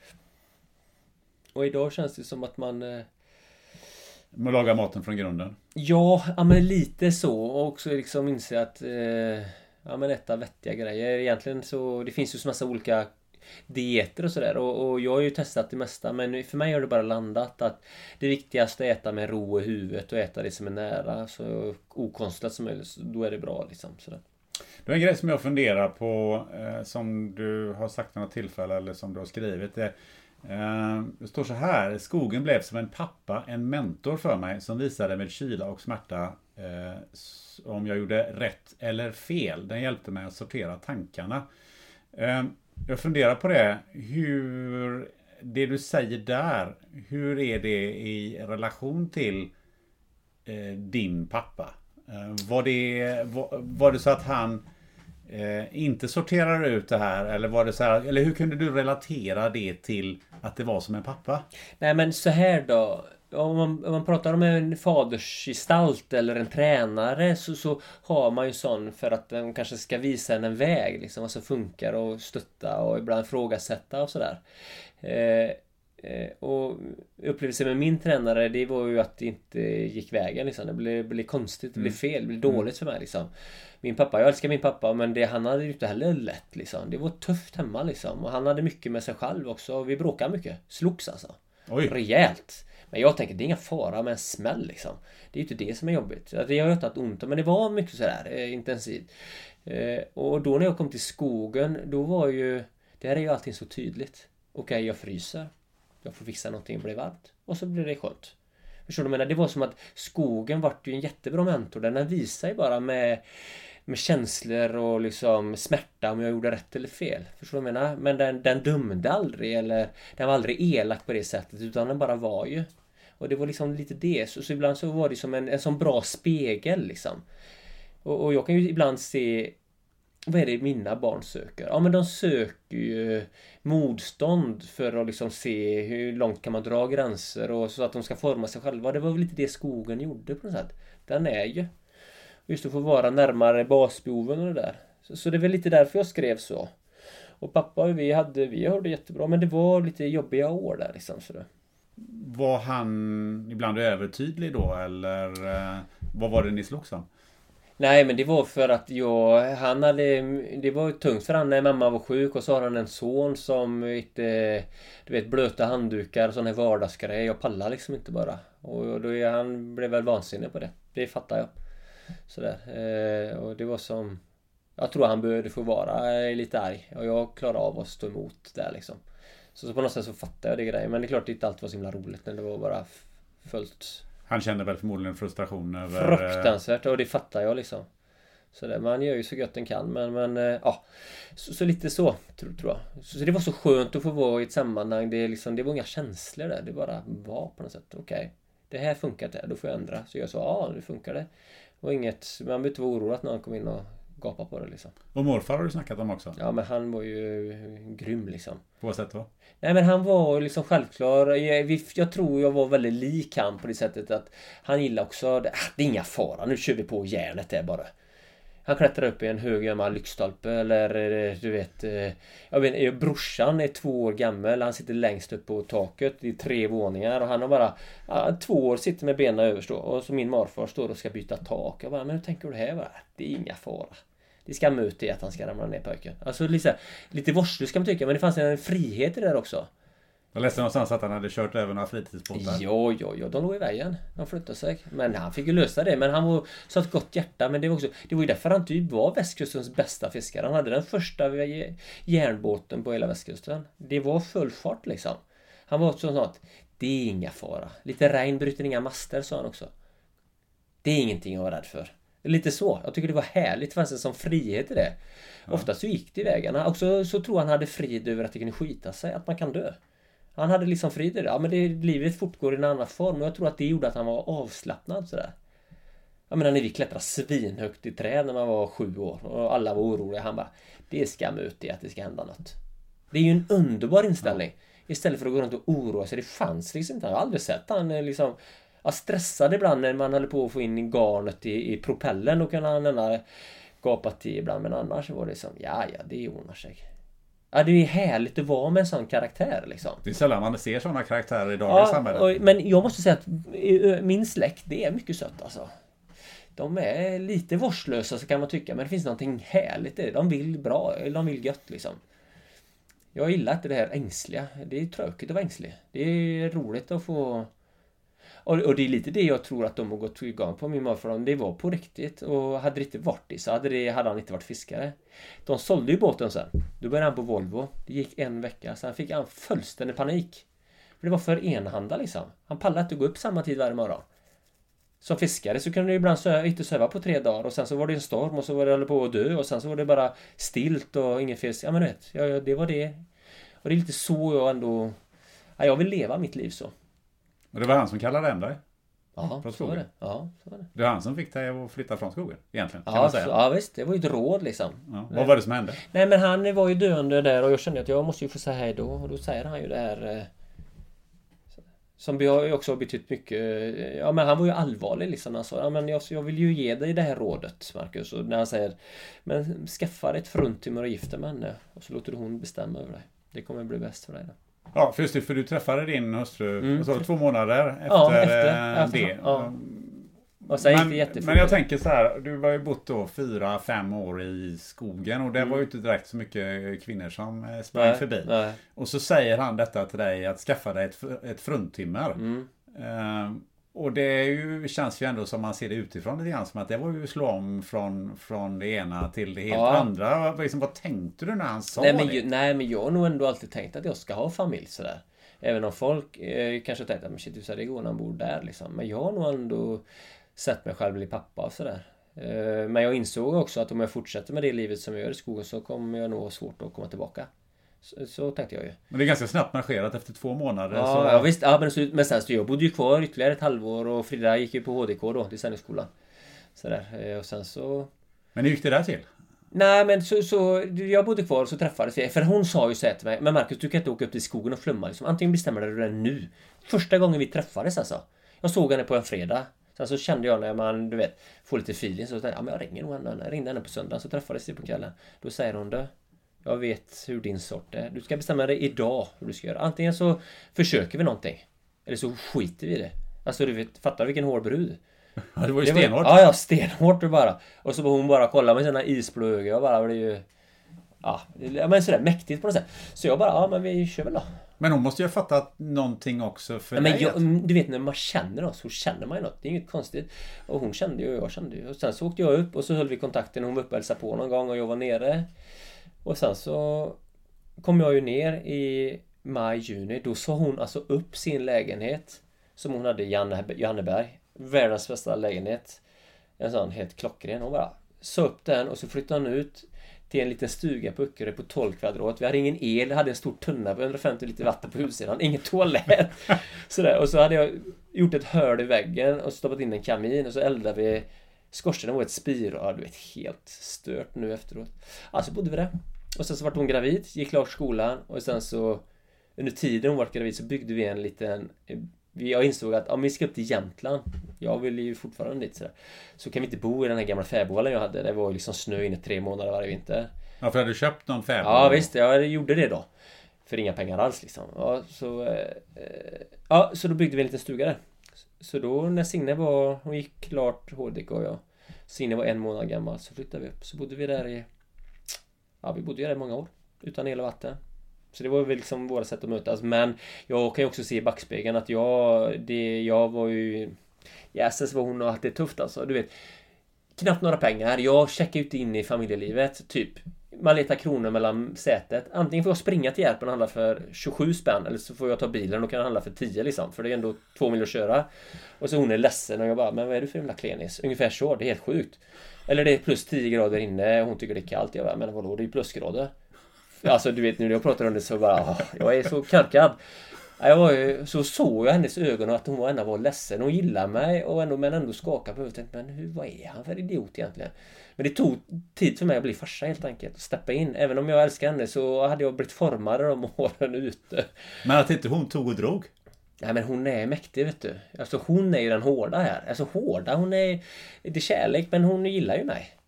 Och idag känns det som att man... Eh... Man lagar maten från grunden? Ja, ja men lite så. Och också liksom inse att... Eh, ja men äta vettiga grejer. Egentligen så... Det finns ju så massa olika dieter och sådär. Och, och, jag har ju testat det mesta men för mig har det bara landat att det viktigaste är att äta med ro i huvudet och äta det som är nära. Så okonstlat som möjligt. Då är det bra liksom. Sådär. Det är en grej som jag funderar på eh, som du har sagt vid något tillfälle eller som du har skrivit. Det, eh, det står så här. Skogen blev som en pappa, en mentor för mig som visade med kyla och smärta eh, om jag gjorde rätt eller fel. Den hjälpte mig att sortera tankarna. Eh, jag funderar på det. Hur det du säger där, hur är det i relation till eh, din pappa? Eh, var det, var, var det så att han eh, inte sorterar ut det här? Eller var det så här, eller hur kunde du relatera det till att det var som en pappa? Nej men så här då. Om man, om man pratar om en fadersgestalt eller en tränare så, så har man ju sån för att den kanske ska visa en en väg. Liksom, vad som funkar och stötta och ibland ifrågasätta och sådär. Eh, och upplevelsen med min tränare det var ju att det inte gick vägen liksom. Det blev, blev konstigt, det blev mm. fel, det blev dåligt för mig liksom. Min pappa, jag älskar min pappa men det, han hade ju inte heller lätt liksom. Det var tufft hemma liksom. Och han hade mycket med sig själv också. Vi bråkade mycket. Slogs alltså. Oj. Rejält. Men jag tänker det är inga fara med en smäll liksom. Det är ju inte det som är jobbigt. Det har ju inte haft ont men det var mycket sådär eh, intensivt. Eh, och då när jag kom till skogen då var ju... Där är ju allting så tydligt. Okej, okay, jag fryser. Jag får fixa någonting och blir varmt. Och så blir det skönt. Förstår du? Menar, det var som att skogen vart ju en jättebra mentor. Den visar ju bara med, med känslor och liksom smärta om jag gjorde rätt eller fel. Förstår du vad jag menar? Men den, den dömde aldrig eller den var aldrig elak på det sättet utan den bara var ju. Och det var liksom lite det. Så, så ibland så var det som en, en sån bra spegel liksom. Och, och jag kan ju ibland se vad är det mina barn söker? Ja men de söker ju motstånd för att liksom se hur långt kan man dra gränser och så att de ska forma sig själva. Det var väl lite det skogen gjorde på något sätt. Den är ju. Just att få vara närmare basbehoven och det där. Så, så det är väl lite därför jag skrev så. Och pappa och vi hade, vi hörde jättebra men det var lite jobbiga år där liksom. Så det. Var han ibland övertydlig då eller eh, vad var det ni slogs om? Nej men det var för att jag, han hade, det var tungt för han när mamma var sjuk och så har han en son som inte, du vet blöta handdukar och sån här vardagsgrejer. Jag pallar liksom inte bara. Och då är, han blev väl vansinnig på det. Det fattar jag. Sådär. Eh, och det var som, jag tror han behövde få vara eh, lite arg. Och jag klarade av att stå emot där liksom. Så, så på något sätt så fattar jag det grejen. Men det är klart det inte alltid var så himla roligt när det var bara fullt han känner väl förmodligen frustration över... Eh, Fruktansvärt och det fattar jag liksom. Så där, man gör ju så gott den kan men, men eh, ja. Så, så, lite så tror, tror jag. Så, så, det var så skönt att få vara i ett sammanhang. Det, liksom, det var inga känslor där. Det bara var på något sätt. Okej. Okay, det här funkar inte. Då får jag ändra. Så jag sa ja, nu funkar det. Och inget, man behöver inte vara orolig att någon kommer in och gapa på det liksom. Och morfar har du snackat om också? Ja men han var ju grym liksom. På vad sätt då? Nej men han var liksom självklar. Jag, jag tror jag var väldigt lik han på det sättet att han gillar också, det, ah, det är inga fara, nu kör vi på järnet där bara. Han klättrar upp i en hög gammal lyktstolpe eller eh, du vet... Eh, jag vet brorsan är två år gammal. Han sitter längst upp på taket. Det är tre våningar och han har bara... Två år sitter med benen överst då. Och så min morfar står och ska byta tak. Jag bara, men hur tänker du här? Bara, det är inga fara. Det ska ut i att han ska ramla ner pojken. Alltså lite, lite vårdslöst kan man tycka, men det fanns en frihet i det där också. Jag läste någonstans att han hade kört över några fritidsbåtar. Ja, ja, ja, de låg i vägen. De flyttade sig. Men han fick ju lösa det. Men han var så ett gott hjärta. Men det var också, det var ju därför han typ var västkustens bästa fiskare. Han hade den första järnbåten på hela västkusten. Det var full fart liksom. Han var också sån att det är inga fara. Lite regn bryter inga master, sa han också. Det är ingenting att vara rädd för. Lite så. Jag tycker det var härligt. Det fanns en sån frihet i det. Ja. Ofta så gick det i vägen. Också så tror han hade frid över att det kunde skita sig, att man kan dö. Han hade liksom frid i det. Ja men det, livet fortgår i en annan form och jag tror att det gjorde att han var avslappnad sådär. Jag menar när vi klättrade svinhögt i träd när man var sju år och alla var oroliga. Han bara Det är skam ut i att det ska hända något. Det är ju en underbar inställning. Istället för att gå runt och oroa sig. Det fanns liksom inte. Jag har aldrig sett han eh, liksom jag stressade ibland när man höll på att få in garnet i, i propellen. Då kunde han gärna gapa till ibland. Men annars var det som, ja ja, det ordnar sig. Ja, det är härligt att vara med en sån karaktär liksom. Det är sällan man ser såna karaktärer i dagens ja, samhälle. Men jag måste säga att min släkt, det är mycket sött alltså. De är lite vårdslösa så kan man tycka, men det finns någonting härligt i det. De vill bra, de vill gött liksom. Jag gillar inte det här ängsliga. Det är tråkigt att vara ängslig. Det är roligt att få och, och, det är lite det jag tror att de har gått igång på min morfar. Det var på riktigt. Och hade det inte varit det så hade, det, hade han inte varit fiskare. De sålde ju båten sen. Då började han på Volvo. Det gick en vecka. Sen fick han fullständig panik. För det var för enhanda liksom. Han pallade inte gå upp samma tid varje morgon. Som fiskare så kunde du ibland sö inte söva på tre dagar och sen så var det en storm och så var det på att dö och sen så var det bara stilt och ingen fisk. Ja men du vet, ja, det var det. Och det är lite så jag ändå... Ja, jag vill leva mitt liv så. Och det var han som kallade hem dig? Ja, så var det. Ja, så var det. Det var han som fick dig att flytta från skogen egentligen? Kan ja, man säga. Så, ja, visst. Det var ju ett råd liksom. Ja. Vad var det som hände? Nej, men han var ju döende där och jag kände att jag måste ju få säga hej då. Och då säger han ju det här... Eh, som har också betytt mycket. Ja, men han var ju allvarlig liksom. Han sa, ja, men jag, jag vill ju ge dig det här rådet, Marcus. Och när han säger, men skaffa dig ett fruntimmer och gifta med henne. Och så låter du hon bestämma över dig. Det kommer bli bäst för dig då. Ja, för just det, för du träffade din hustru mm. så, två månader efter, ja, efter, efter det. Ja. Och sen men, gick det men jag tänker så här, du har ju bott då fyra, fem år i skogen och det mm. var ju inte direkt så mycket kvinnor som eh, sprang nej, förbi. Nej. Och så säger han detta till dig att skaffa dig ett, ett fruntimmer. Mm. Och det ju, känns ju ändå som man ser det utifrån lite grann som att det var ju slå om från, från det ena till det helt ja. andra. Liksom, vad tänkte du när han sa nej, men, det? Nej men jag har nog ändå alltid tänkt att jag ska ha familj sådär. Även om folk eh, kanske tänkt att men shit, det går när han bor där liksom. Men jag har nog ändå sett mig själv bli pappa och sådär. Eh, men jag insåg också att om jag fortsätter med det livet som jag gör i skogen så kommer jag nog ha svårt att komma tillbaka. Så, så, tänkte jag ju. Men det är ganska snabbt marscherat efter två månader. Ja, så... ja visst. Ja, men, så, men sen så jag bodde ju kvar ytterligare ett halvår och Frida gick ju på HDK då, designskolan. Sådär. Eh, och sen så... Men hur gick det där till? Nej men så, så jag bodde kvar och så träffades vi. För hon sa ju så här till mig. Men Marcus du kan inte åka upp till skogen och flumma liksom. Antingen bestämmer du det nu. Första gången vi träffades alltså. Jag såg henne på en fredag. Sen så kände jag när man, du vet, får lite feeling så tänkte jag, ja men jag ringer nog henne. Jag ringde henne på söndagen så träffades vi på kvällen. Då säger hon det. Jag vet hur din sort är. Du ska bestämma dig idag hur du ska göra. Antingen så försöker vi någonting. Eller så skiter vi i det. Alltså du vet, fattar vilken hård brud? Ja, det var ju stenhårt. ja, ja, stenhårt bara. Och så hon bara kolla med sina isblå ögon. Jag bara blev ju... Ja, men sådär mäktigt på något sätt. Så jag bara, ja men vi kör väl då. Men hon måste ju ha fattat någonting också för ja, men dig. Jag, du vet när man känner oss, så känner man ju något. Det är inget konstigt. Och hon kände ju och jag kände ju. Och sen så åkte jag upp och så höll vi kontakten. Hon var uppe och hälsade på någon gång och jag var nere. Och sen så kom jag ju ner i maj, juni. Då sa hon alltså upp sin lägenhet som hon hade i Janneberg. Världens bästa lägenhet. En sån helt klockren. Hon bara sa upp den och så flyttade hon ut till en liten stuga på Öckerö på 12 kvadrat. Vi hade ingen el, hade en stor tunna på 150 liter vatten på utsidan. Ingen toalett. Sådär. Och så hade jag gjort ett hål i väggen och stoppat in en kamin och så eldade vi Skorstenen var ett spir och du vet helt stört nu efteråt. Alltså bodde vi där. Och sen så vart hon gravid, gick klart skolan och sen så under tiden hon var gravid så byggde vi en liten jag insåg att om vi ska upp till Jämtland. Jag vill ju fortfarande dit sådär Så kan vi inte bo i den här gamla fäboden jag hade. Det var liksom snö inne tre månader varje vinter. Ja för hade du köpt någon fäbod? Ja visst, jag gjorde det då. För inga pengar alls liksom. Ja så eh, Ja så då byggde vi en liten stuga där så då när Signe var Hon gick klart HDK och jag Signe var en månad gammal så flyttade vi upp Så bodde vi där i Ja vi bodde ju där i många år Utan el och vatten Så det var väl liksom våra sätt att mötas. Men jag kan ju också se i backspegeln att jag, det, jag var ju... Jäses vad hon har haft det tufft alltså. Du vet. Knappt några pengar. Jag checkar inte in i familjelivet. Typ. Man letar kronor mellan sätet. Antingen får jag springa till Järpen och handla för 27 spänn. Eller så får jag ta bilen och kan handla för 10 liksom. För det är ändå två mil att köra. Och så hon är ledsen och jag bara, men vad är du för jävla klenis? Ungefär så. Det är helt sjukt. Eller det är plus 10 grader inne. och Hon tycker det är kallt. Jag bara, men vadå? Det är ju plusgrader. Alltså du vet nu när jag pratar om det så bara, jag är så knarkad. Jag var ju, så såg jag hennes ögon och att hon ändå var ledsen. Hon gillar mig och ändå, men ändå skakade på huvudet. Men hur, vad är han för idiot egentligen? Men det tog tid för mig att bli farsa helt enkelt. Och steppa in. Även om jag älskar henne så hade jag blivit formad de åren ute. Men att inte hon tog och drog? Nej men hon är mäktig vet du. Alltså hon är ju den hårda här. Alltså hårda, hon är... Det är kärlek men hon gillar ju mig.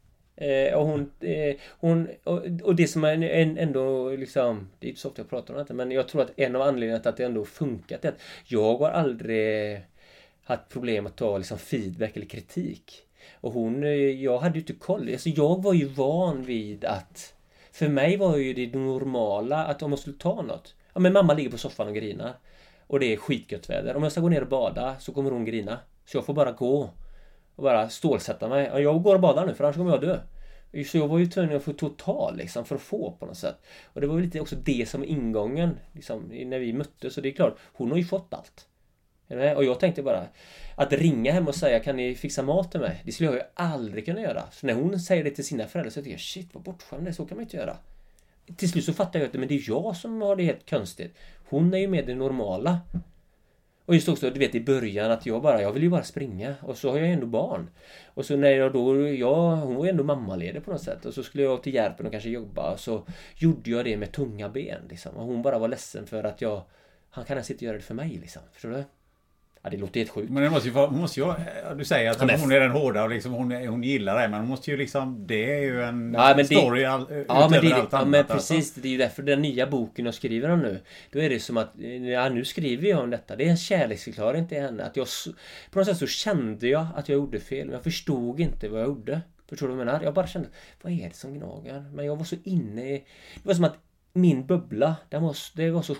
Eh, och hon... Eh, hon och, och, det som är en, ändå liksom... Det är inte så ofta jag pratar om det men jag tror att en av anledningarna till att det ändå funkat är att jag har aldrig haft problem att ta liksom feedback eller kritik. Och hon... Eh, jag hade ju inte koll. Alltså jag var ju van vid att... För mig var ju det normala att om jag skulle ta något. Ja men mamma ligger på soffan och grinar. Och det är skitgött väder. Om jag ska gå ner och bada så kommer hon grina. Så jag får bara gå. Och bara stålsätta mig. Jag går och badar nu för annars kommer jag dö. Så jag var ju tvungen att få total liksom för att få på något sätt. Och det var ju lite också det som ingången liksom, när vi möttes. Så det är klart, hon har ju fått allt. Och jag tänkte bara att ringa hem och säga kan ni fixa mat till mig? Det skulle jag ju aldrig kunna göra. Så när hon säger det till sina föräldrar så tänker jag shit vad bortskämd det är, så kan man inte göra. Till slut så fattar jag att men det är jag som har det helt konstigt. Hon är ju med det normala. Och just också, du vet i början att jag bara, jag vill ju bara springa. Och så har jag ändå barn. Och så när jag då, jag, hon var ju ändå mammaledig på något sätt. Och så skulle jag till Järpen och kanske jobba. Och så gjorde jag det med tunga ben liksom. Och hon bara var ledsen för att jag, han kan ens inte göra det för mig liksom. Förstår du? Ja, det låter helt sjukt. Men det måste ju vara, måste ju, du säger att ja, hon är den hårda och liksom hon, hon gillar det. Men hon måste ju liksom, det är ju en ja, men story det, all, ja, men det, allt ja, annat. men alltså. precis. Det är ju därför den nya boken jag skriver om nu. Då är det som att, ja nu skriver jag om detta. Det är en kärleksförklaring till henne. Att jag, på något sätt så kände jag att jag gjorde fel. Men jag förstod inte vad jag gjorde. Förstår du vad jag menar? Jag bara kände, vad är det som gnager? Men jag var så inne i... Det var som att min bubbla, den var, det var så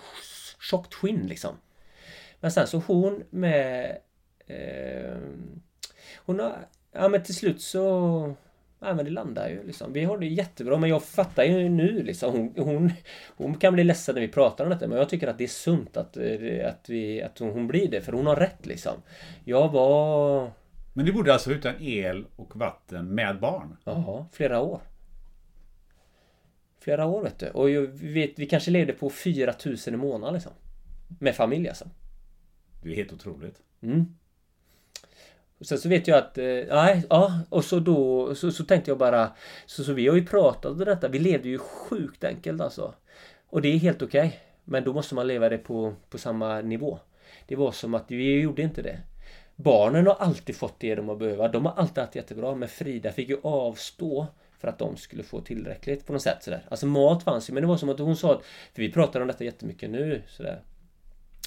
tjockt skinn liksom. Men sen så hon med Eh, hon har... Ja men till slut så... Ja men det landar ju liksom. Vi har det jättebra men jag fattar ju nu liksom. Hon, hon, hon kan bli ledsen när vi pratar om detta men jag tycker att det är sunt att, eh, att, vi, att hon blir det. För hon har rätt liksom. Jag var... Men du bodde alltså utan el och vatten med barn? Ja, flera år. Flera år vet du. Och jag vet, vi kanske levde på 4000 i månaden liksom. Med familj alltså. Det är helt otroligt. Mm. Och sen så vet jag att, eh, nej, ja, och så då så, så tänkte jag bara så, så vi har ju pratat om detta, vi levde ju sjukt enkelt alltså. Och det är helt okej. Okay, men då måste man leva det på, på samma nivå. Det var som att vi gjorde inte det. Barnen har alltid fått det de har behövt. De har alltid haft jättebra. Men Frida fick ju avstå för att de skulle få tillräckligt på något sätt. Sådär. Alltså mat fanns ju men det var som att hon sa att, För vi pratar om detta jättemycket nu. Sådär.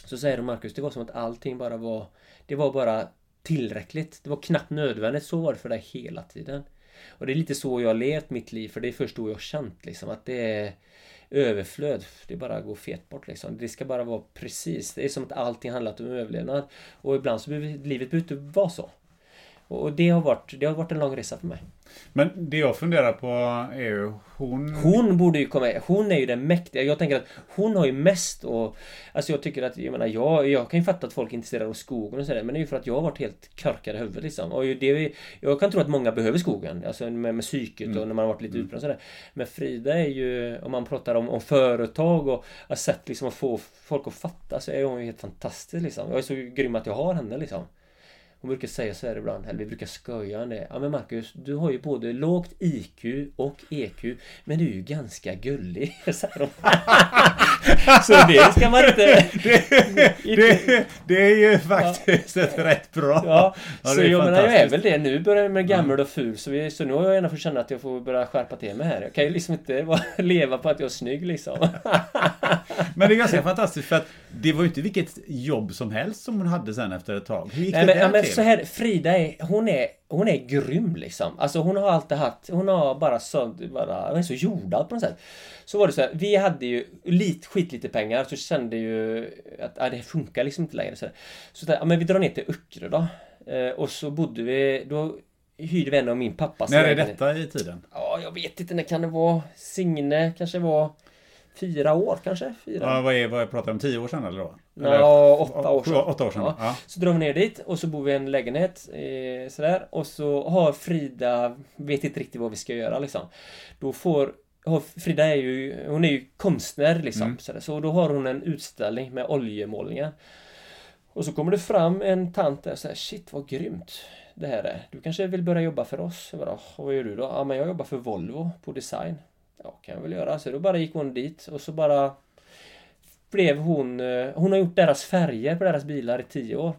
Så säger Marcus, det var som att allting bara var Det var bara tillräckligt. Det var knappt nödvändigt. Så var det för dig hela tiden. Och det är lite så jag har levt mitt liv. För det är först då jag har känt liksom att det är överflöd. Det bara går fet bort liksom. Det ska bara vara precis. Det är som att allting handlat om överlevnad. Och ibland så behöver livet inte vara så. Och det har, varit, det har varit en lång resa för mig. Men det jag funderar på är ju hon... Hon borde ju komma Hon är ju den mäktiga. Jag tänker att hon har ju mest och... Alltså jag tycker att, jag menar jag, jag kan ju fatta att folk är intresserade av skogen och sådär. Men det är ju för att jag har varit helt körkad i huvudet liksom. Och det, jag kan tro att många behöver skogen. Alltså med, med psyket mm. och när man har varit lite mm. utbränd och sådär. Men Frida är ju, om man pratar om, om företag och har sett liksom att få folk att fatta så är hon ju helt fantastisk liksom. Jag är så grym att jag har henne liksom. Hon brukar säga så här ibland, eller vi brukar skoja om det. Ja men Marcus, du har ju både lågt IQ och EQ, men du är ju ganska gullig. så det ska man inte... det, det, det är ju faktiskt ja. ett rätt bra. Ja, ja så jag menar, jag är väl det. Nu börjar jag med gammal och ful, så, vi, så nu har jag gärna fått känna att jag får börja skärpa till mig här. Jag kan ju liksom inte leva på att jag är snygg liksom. men det är ganska fantastiskt för att det var ju inte vilket jobb som helst som hon hade sen efter ett tag. Hur gick Nej, det men, ja, men så här, Frida är, hon är, hon är grym liksom. Alltså hon har alltid haft, hon har bara så, bara, hon är så jordad på något sätt. Så var det så här, vi hade ju lite, skit lite pengar så kände ju att ja, det funkar liksom inte längre. Så, så där, ja, men vi drar ner till Öckerö då. Eh, och så bodde vi, då hyrde vi en av min pappas När är detta i tiden? Ja, jag vet inte, när kan det vara? Signe kanske var fyra år kanske? Fyra. Ja, vad är, vad jag pratar om, tio år sedan eller då? Ja, åtta år sedan. Åtta år sedan, ja. ja. Så drar vi ner dit och så bor vi i en lägenhet eh, sådär och så har Frida, vet inte riktigt vad vi ska göra liksom. Då får Frida är ju, hon är ju konstnär liksom. Mm. Sådär. Så då har hon en utställning med oljemålningar. Och så kommer det fram en tant där och säger Shit vad grymt det här är. Du kanske vill börja jobba för oss? Bara, vad gör du då? Ja men jag jobbar för Volvo på design. Ja kan jag väl göra. Så då bara gick hon dit och så bara blev hon... eh, Hon har gjort deras färger på deras bilar i tio år.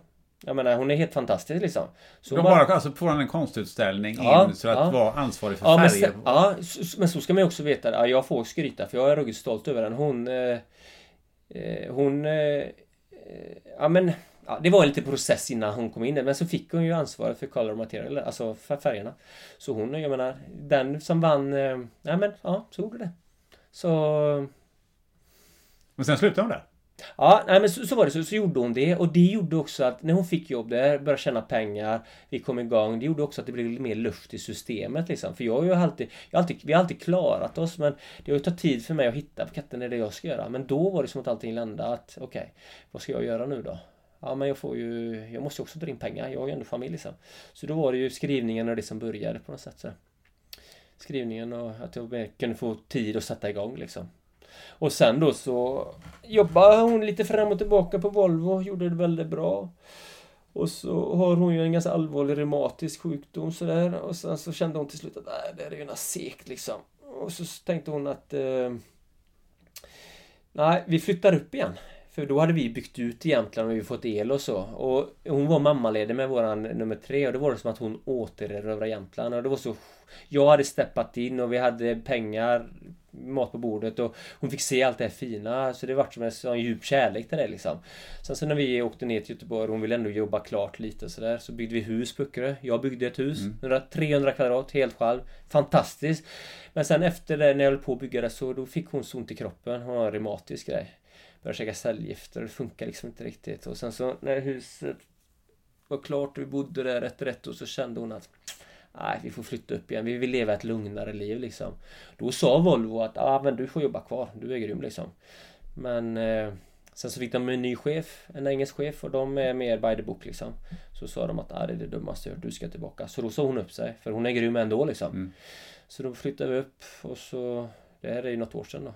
Jag menar hon är helt fantastisk liksom. Så De hon bara, alltså får en konstutställning Ja, in så att ja. vara ansvarig för Ja men, färger. sen, ja, så, men så ska man ju också veta. Ja, jag får skryta för jag är ruggigt stolt över den. Hon... Eh, eh, hon... Eh, eh, ja men... Ja, det var en liten process innan hon kom in men så fick hon ju ansvaret för color material, alltså för färgerna. Så hon, jag menar, den som vann... Eh, nej men, ja, så gjorde det. Så... Men sen slutade hon där. Ja, nej men så, så var det. Så, så gjorde hon det. Och det gjorde också att när hon fick jobb där, började tjäna pengar, vi kom igång. Det gjorde också att det blev lite mer luft i systemet liksom. För jag har ju alltid, jag alltid, vi har alltid klarat oss men det har ju tagit tid för mig att hitta katten är det jag ska göra. Men då var det som att allting landade att okej, vad ska jag göra nu då? Ja men jag får ju, jag måste ju också dra in pengar. Jag har ju ändå familj sen. Så då var det ju skrivningen och det som började på något sätt. Så. Skrivningen och att jag kunde få tid att sätta igång liksom. Och sen då så jobbade hon lite fram och tillbaka på Volvo, gjorde det väldigt bra. Och så har hon ju en ganska allvarlig reumatisk sjukdom sådär. Och sen så kände hon till slut att äh, det är ju något segt liksom. Och så tänkte hon att eh, Nej, vi flyttar upp igen. För då hade vi byggt ut i Jämtland och vi fått el och så. Och hon var mammaledig med våran nummer tre och då var det som att hon återerövrade Jämtland. Och det var så... Jag hade steppat in och vi hade pengar, mat på bordet och hon fick se allt det här fina. Så det vart som en sån djup kärlek till det liksom. Sen så när vi åkte ner till Göteborg hon ville ändå jobba klart lite sådär. Så byggde vi hus på Öckerö. Jag byggde ett hus. 100 300 kvadrat, helt själv. Fantastiskt. Men sen efter det när jag höll på att bygga det så då fick hon så ont i kroppen. Hon har en reumatisk grej. Började käka cellgifter och det funkar liksom inte riktigt. Och sen så när huset var klart och vi bodde där ett rätt och så kände hon att Nej, vi får flytta upp igen. Vi vill leva ett lugnare liv liksom. Då sa Volvo att ah, men du får jobba kvar. Du är grym liksom. Men eh, sen så fick de en ny chef, en engelsk chef och de är mer by the book liksom. Så sa de att ah, det är det dummaste jag du ska tillbaka. Så då sa hon upp sig, för hon är grym ändå liksom. Så då flyttade vi upp och så... Det här är ju något år sedan då.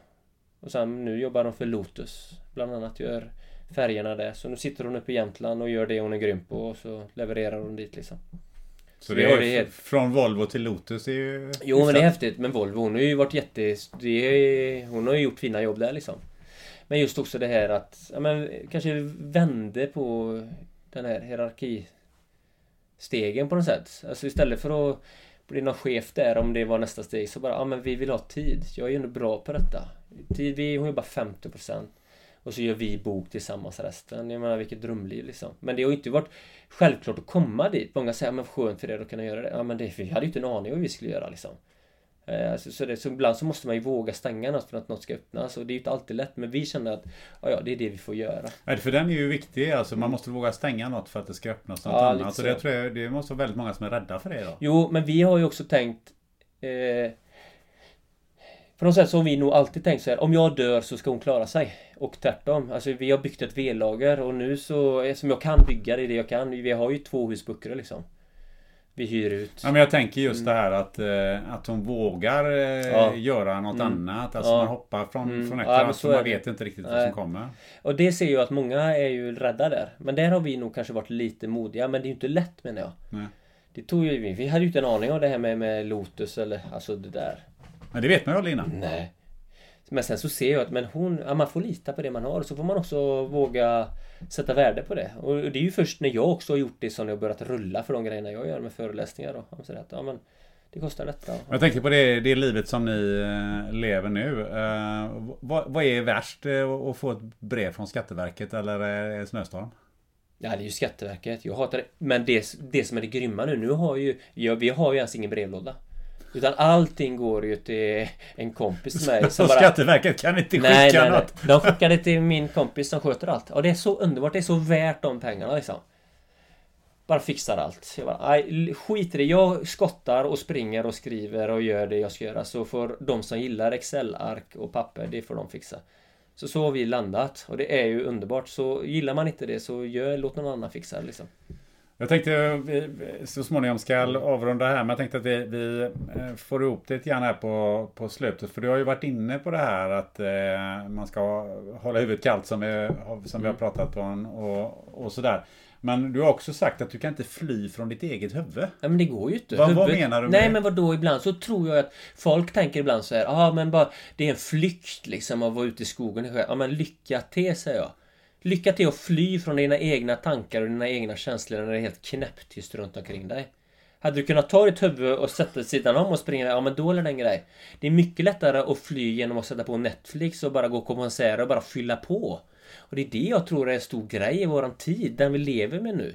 Och sen nu jobbar de för Lotus. Bland annat gör färgerna där. Så nu sitter hon uppe i Jämtland och gör det hon är grym på och så levererar hon dit liksom. Så vi det är det helt- från Volvo till Lotus är ju... Jo men det är häftigt. Men Volvo hon har ju varit jätte... Är, hon har ju gjort fina jobb där liksom. Men just också det här att... Ja, men, kanske vände på den här hierarkistegen på något sätt. Alltså istället för att bli någon chef där om det var nästa steg så bara, ja men vi vill ha tid. Jag är ju ändå bra på detta. Tid, vi, hon jobbar 50% och så gör vi bok tillsammans resten. Jag menar vilket drömliv liksom. Men det har ju inte varit självklart att komma dit. Många säger, ja, men skönt för er att kunna göra det. Ja men det, vi hade ju inte en aning om vad vi skulle göra liksom. Eh, Så, så, det, så ibland så måste man ju våga stänga något för att något ska öppnas och det är ju inte alltid lätt men vi känner att ja, ja det är det vi får göra. Nej, för den är ju viktig. Alltså, man måste våga stänga något för att det ska öppnas något Mm. Ja, annat. Så det, tror jag, det måste vara väldigt många som är rädda för det då. Jo, men vi har ju också tänkt eh, På något sätt så har vi nog alltid tänkt så här Om jag dör så ska hon klara sig Och tvärtom Alltså vi har byggt ett V-lager och nu så Eftersom jag kan bygga det är det jag kan Vi har ju två hus på Öckerö liksom Vi hyr ut Ja, men jag tänker just det här att, eh, att hon vågar eh, Mm. Ja. göra något Mm. annat. Alltså Ja. man hoppar från, Mm. från ett Ja, så man vet inte riktigt vad Nej. som kommer. Och det ser ju att många är ju rädda där Men där har vi nog kanske varit lite modiga Men det är ju inte lätt menar jag Nej. Det tog ju vi Vi hade ju inte en aning om det här med, med Lotus eller Alltså det där Men det vet man ju aldrig innan. Nej. Men sen så ser jag att men hon, ja, man får lita på det man har. Så får man också våga sätta värde på det. Och det är ju först när jag också har gjort det som jag börjat rulla för de grejerna jag gör med föreläsningar. Då. Säger att, ja, men det kostar detta. Jag tänker på det, det livet som ni eh, lever nu. Eh, vad, vad är värst? eh, Att få ett brev från Skatteverket eller eh, snöstorm? Ja, det är ju Skatteverket. Jag hatar det. Men det, det som är det grymma nu, nu har ju... Ja, vi har ju ens ingen brevlåda. Utan allting går ju till en kompis till mig som bara... Skatteverket kan inte skicka nej, nej, något? Nej. De skickar det till min kompis som sköter allt. Och det är så underbart, det är så värt de pengarna liksom. Bara fixar allt. Jag bara, nej, skit i det. Jag skottar och springer och skriver och gör det jag ska göra. Så får de som gillar Excel-ark och papper, det får de fixa. Så så har vi landat och det är ju underbart. Så gillar man inte det så gör, låt någon annan fixa det liksom. Jag tänkte vi så småningom ska avrunda här men jag tänkte att vi, vi eh, får ihop det lite grann här på, på slutet. För du har ju varit inne på det här att eh, man ska hålla huvudet kallt som vi, som vi har mm. pratat om och, och sådär. Men du har också sagt att du kan inte fly från ditt eget huvud. Ja men det går ju inte. Va, vad menar du med Nej det? men vad då ibland så tror jag att folk tänker ibland så här, ja ah, men bara det är en flykt liksom att vara ute i skogen. Ja men lycka till säger jag. Lycka till att fly från dina egna tankar och dina egna känslor när det är helt knäpptyst runt omkring dig. Hade du kunnat ta ditt huvud och sätta dig sidan om och springa, ja men då är det en grej. Det är mycket lättare att fly genom att sätta på Netflix och bara gå på konserter och bara fylla på. Och det är det jag tror är en stor grej i våran tid, den vi lever med nu.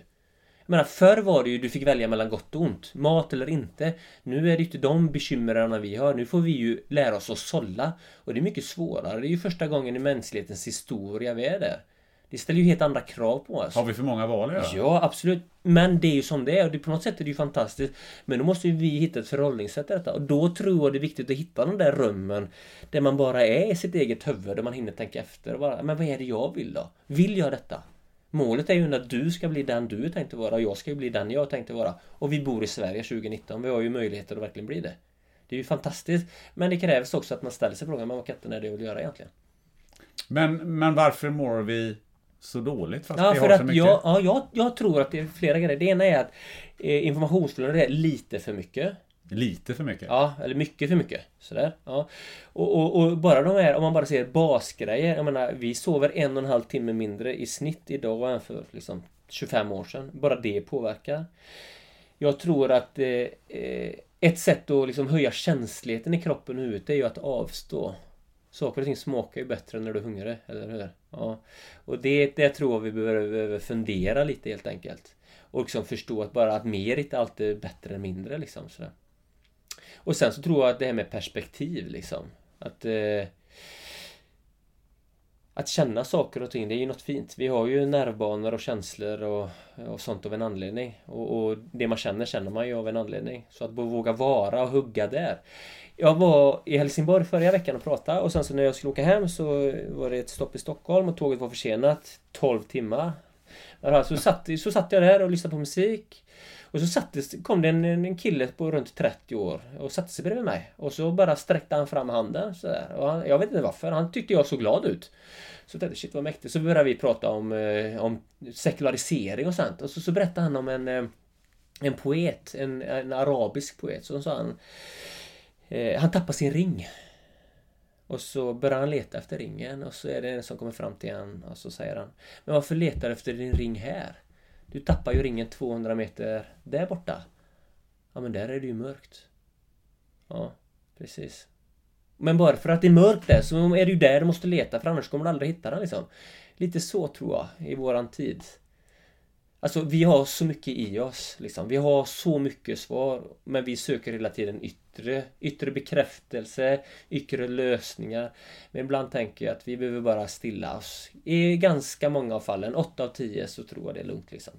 Jag menar, förr var det ju du fick välja mellan gott och ont. Mat eller inte. Nu är det inte de bekymren vi har. Nu får vi ju lära oss att sålla. Och det är mycket svårare. Det är ju första gången i mänsklighetens historia vi är där. Det ställer ju helt andra krav på oss. Har vi för många val att göra? Ja, absolut. Men det är ju som det är och det, på något sätt är det ju fantastiskt. Men då måste ju vi hitta ett förhållningssätt till detta. Och då tror jag det är viktigt att hitta den där rummen där man bara är i sitt eget huvud, där man hinner tänka efter. Och bara, men vad är det jag vill då? Vill jag detta? Målet är ju att du ska bli den du är tänkt att vara och jag ska ju bli den jag är tänkt att vara. Och vi bor i Sverige 2019. Vi har ju möjligheter att verkligen bli det. Det är ju fantastiskt. Men det krävs också att man ställer sig frågan, men vad katten är det jag vill göra egentligen? Men, men varför mår vi så dåligt fast ja, vi för har att så mycket? Jag, ja, jag, jag tror att det är flera grejer. Det ena är att eh, informationsflödet är lite för mycket. Lite för mycket? Ja, eller mycket för mycket. Sådär. Ja. Och, och, och, bara de här, om man bara ser basgrejer. Jag menar, vi sover en och en halv timme mindre i snitt idag än för liksom, 25 år sedan. Bara det påverkar. Jag tror att eh, eh, ett sätt att liksom höja känsligheten i kroppen och huvudet är ju att avstå. Saker och ting smakar ju bättre när du är hungrig, eller hur? Ja. Och det, det tror jag vi behöver, fundera lite helt enkelt. Och liksom förstå att bara att mer inte alltid är bättre än mindre liksom. Sådär. Och sen så tror jag att det här med perspektiv liksom. Att... Eh, att känna saker och ting, det är ju något fint. Vi har ju nervbanor och känslor och, och sånt av en anledning. Och, och, det man känner, känner man ju av en anledning. Så att våga vara och hugga där. Jag var i Helsingborg förra veckan och pratade och sen så när jag skulle åka hem så var det ett stopp i Stockholm och tåget var försenat 12 timmar. Alltså, så satt, så satt jag där och lyssnade på musik. Och så sattes, kom det en, en kille på runt 30 år och satte sig bredvid mig. Och så bara sträckte han fram handen sådär. Och han, jag vet inte varför, han tyckte jag såg glad ut. Så jag tänkte shit vad mäktigt. Så började vi prata om, eh, om sekularisering och sånt. Och så, så berättade han om en, eh, en poet, en, en arabisk poet. Så sa han Eh, han tappar sin ring. Och så börjar han leta efter ringen och så är det en som kommer fram till honom och så säger han Men varför letar du efter din ring här? Du tappar ju ringen 200 meter där borta. Ja men där är det ju mörkt. Ja, precis. Men bara för att det är mörkt där så är det ju där du måste leta för annars kommer du aldrig hitta den liksom. Lite så tror jag i våran tid. Alltså vi har så mycket i oss liksom. Vi har så mycket svar men vi söker hela tiden yttre, yttre bekräftelse, yttre lösningar. Men ibland tänker jag att vi behöver bara stilla oss. I ganska många av fallen, 8 av 10, så tror jag det är lugnt liksom.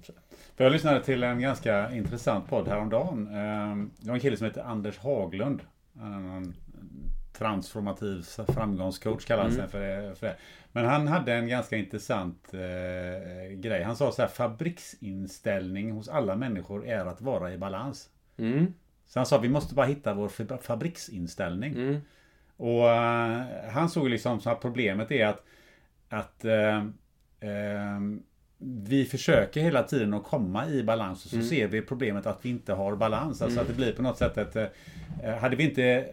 För jag lyssnade till en ganska intressant podd häromdagen. Ehm, det var en kille som heter Anders Haglund. En transformativ framgångscoach kallar han sig mm. för det. Men han hade en ganska intressant eh, grej. Han sa så här, fabriksinställning hos alla människor är att vara i balans. Mm. Så han sa, vi måste bara hitta vår fabriksinställning. Mm. Och eh, han såg liksom så att problemet är att, att eh, eh, vi försöker hela tiden att komma i balans och så mm. ser vi problemet att vi inte har balans. Alltså att det blir på något sätt ett... Hade vi inte...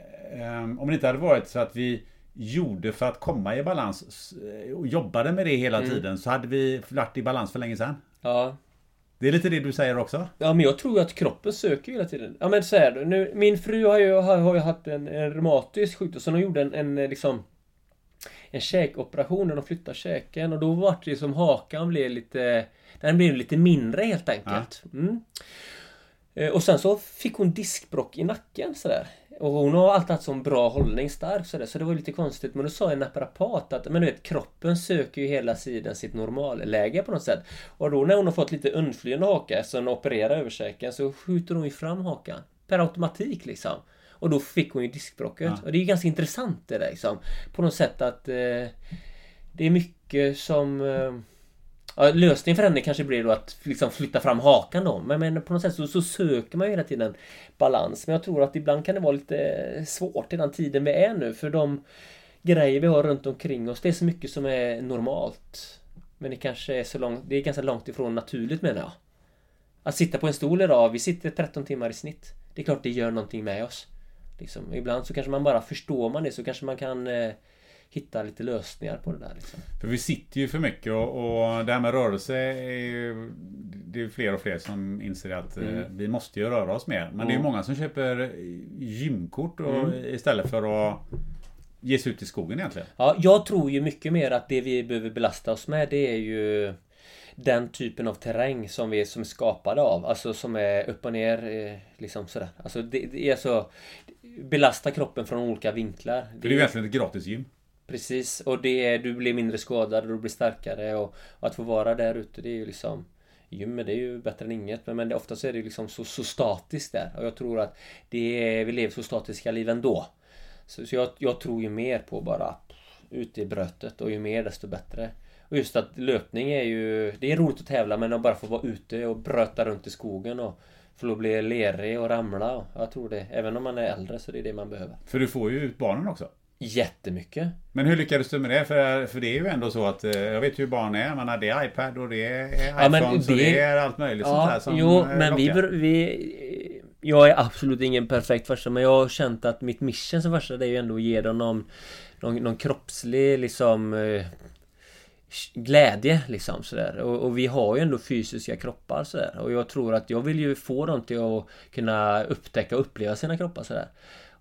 Om det inte hade varit så att vi gjorde för att komma i balans och jobbade med det hela mm. tiden så hade vi varit i balans för länge sedan. Ja. Det är lite det du säger också? Ja men jag tror att kroppen söker hela tiden. Ja men så här, nu, min fru har ju, har, har ju haft en, en reumatisk sjukdom så hon gjorde en, en liksom en käkoperation där de flyttar käken och då var det som hakan blev lite... Den blev lite mindre helt enkelt. Mm. Eh, och sen så fick hon diskbrock i nacken sådär. Och hon har alltid haft sån bra hållning, stark sådär. Så det var lite konstigt. Men då sa en naprapat att men du vet, kroppen söker ju hela tiden sitt normalläge på något sätt. Och då när hon har fått lite undflyende haka, så hon opererar översäken, så skjuter hon ju fram hakan. Per automatik liksom. Och då fick hon ju diskbrocket. Ja. Och det är ju ganska intressant det där liksom. På något sätt att eh, det är mycket som eh, Ja, lösningen för henne kanske blir då att liksom flytta fram hakan då. Men, men på något sätt så, så, söker man ju hela tiden balans. Men jag tror att ibland kan det vara lite eh, svårt i den tiden vi är nu. För de grejer vi har runt omkring oss, det är så mycket som är normalt. Men det kanske är så långt, det är ganska långt ifrån naturligt menar jag. Att sitta på en stol idag, vi sitter 13 timmar i snitt. Det är klart det gör någonting med oss. Liksom, ibland så kanske man bara förstår man det så kanske man kan eh, hitta lite lösningar på det där. Liksom. För vi sitter ju för mycket och, och det här med rörelse är ju Det är fler och fler som inser att eh, mm. vi måste ju röra oss mer. Men mm. det är ju många som köper gymkort och, mm. istället för att ge sig ut i skogen egentligen. Ja, jag tror ju mycket mer att det vi behöver belasta oss med det är ju den typen av terräng som vi som är skapade av. Alltså som är upp och ner eh, liksom sådär. Alltså det, det är så Belasta kroppen från olika vinklar. Det, det är ju egentligen ett gratis gym. Precis, och det är, du blir mindre skadad och du blir starkare och, och att få vara där ute det är ju liksom Gymmet det är ju bättre än inget men, men det, ofta så är det liksom så, så statiskt där och jag tror att det är, vi lever så statiska liv ändå. Så, så jag, jag tror ju mer på bara ute i brötet och ju mer desto bättre. Och just att löpning är ju... Det är roligt att tävla men att bara få vara ute och bröta runt i skogen och få bli lerig och ramla. Jag tror det. Även om man är äldre så det är det man behöver. För du får ju ut barnen också. Jättemycket. Men hur lyckades du med det? För, för det är ju ändå så att eh, jag vet hur barn är. Man det är iPad och det är iPhone. Ja, det, så det är allt möjligt ja, sånt där som Jo, eh, men vi, vi... Jag är absolut ingen perfekt farsa men jag har känt att mitt mission som farsa det är ju ändå att ge dem någon, någon, någon kroppslig liksom eh, glädje liksom sådär. Och, och, vi har ju ändå fysiska kroppar sådär. Och jag tror att jag vill ju få dem till att kunna upptäcka och uppleva sina kroppar sådär.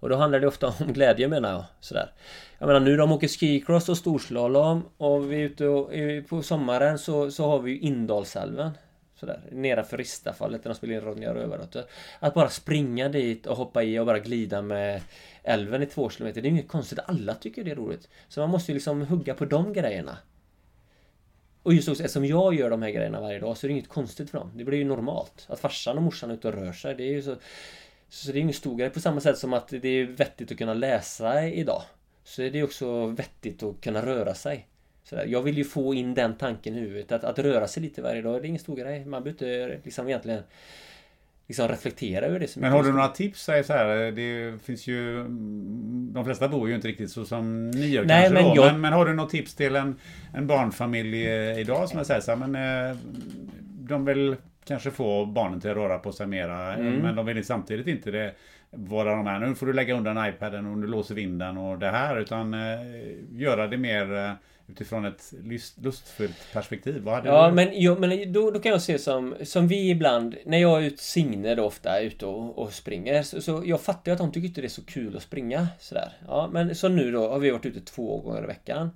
Och då handlar det ofta om glädje menar jag. Sådär. Jag menar nu de åker skicross och storslalom och vi är ute och, på sommaren så, så har vi ju Indalsälven. Sådär, nedanför Ristafallet där de spelar in Ronja Rövardotter. Att bara springa dit och hoppa i och bara glida med älven i två kilometer. Det är ju inget konstigt. Alla tycker det är roligt. Så man måste ju liksom hugga på de grejerna. Och just också eftersom jag gör de här grejerna varje dag så är det inget konstigt för dem. Det blir ju normalt. Att farsan och morsan är ute och rör sig. Det är ju så... Så det är ingen stor grej. På samma sätt som att det är vettigt att kunna läsa idag. Så är det också vettigt att kunna röra sig. Så jag vill ju få in den tanken i huvudet. Att, att röra sig lite varje dag, det är ingen stor grej. Man behöver inte liksom egentligen liksom reflektera över det. Så Men har du några tips? Så här, det finns ju... De flesta bor ju inte riktigt så som ni gör Nej, kanske men, då. Jag... Men, men, har du något tips till en, en barnfamilj eh, idag som jag säger så här, men eh, de vill kanske få barnen till att röra på sig mera. Mm. Men de vill samtidigt inte det vara de här, nu får du lägga undan iPaden och du låser vinden och det här. Utan eh, göra det mer eh, utifrån ett lust, lustfullt perspektiv. Vad hade ja, du? men, jo, men då, då kan jag se som, som vi ibland, när jag är ute, Signe då ofta, ute och, och springer. Så, så, jag fattar att de tycker inte det är så kul att springa. Sådär. Ja, men så nu då har vi varit ute två gånger i veckan.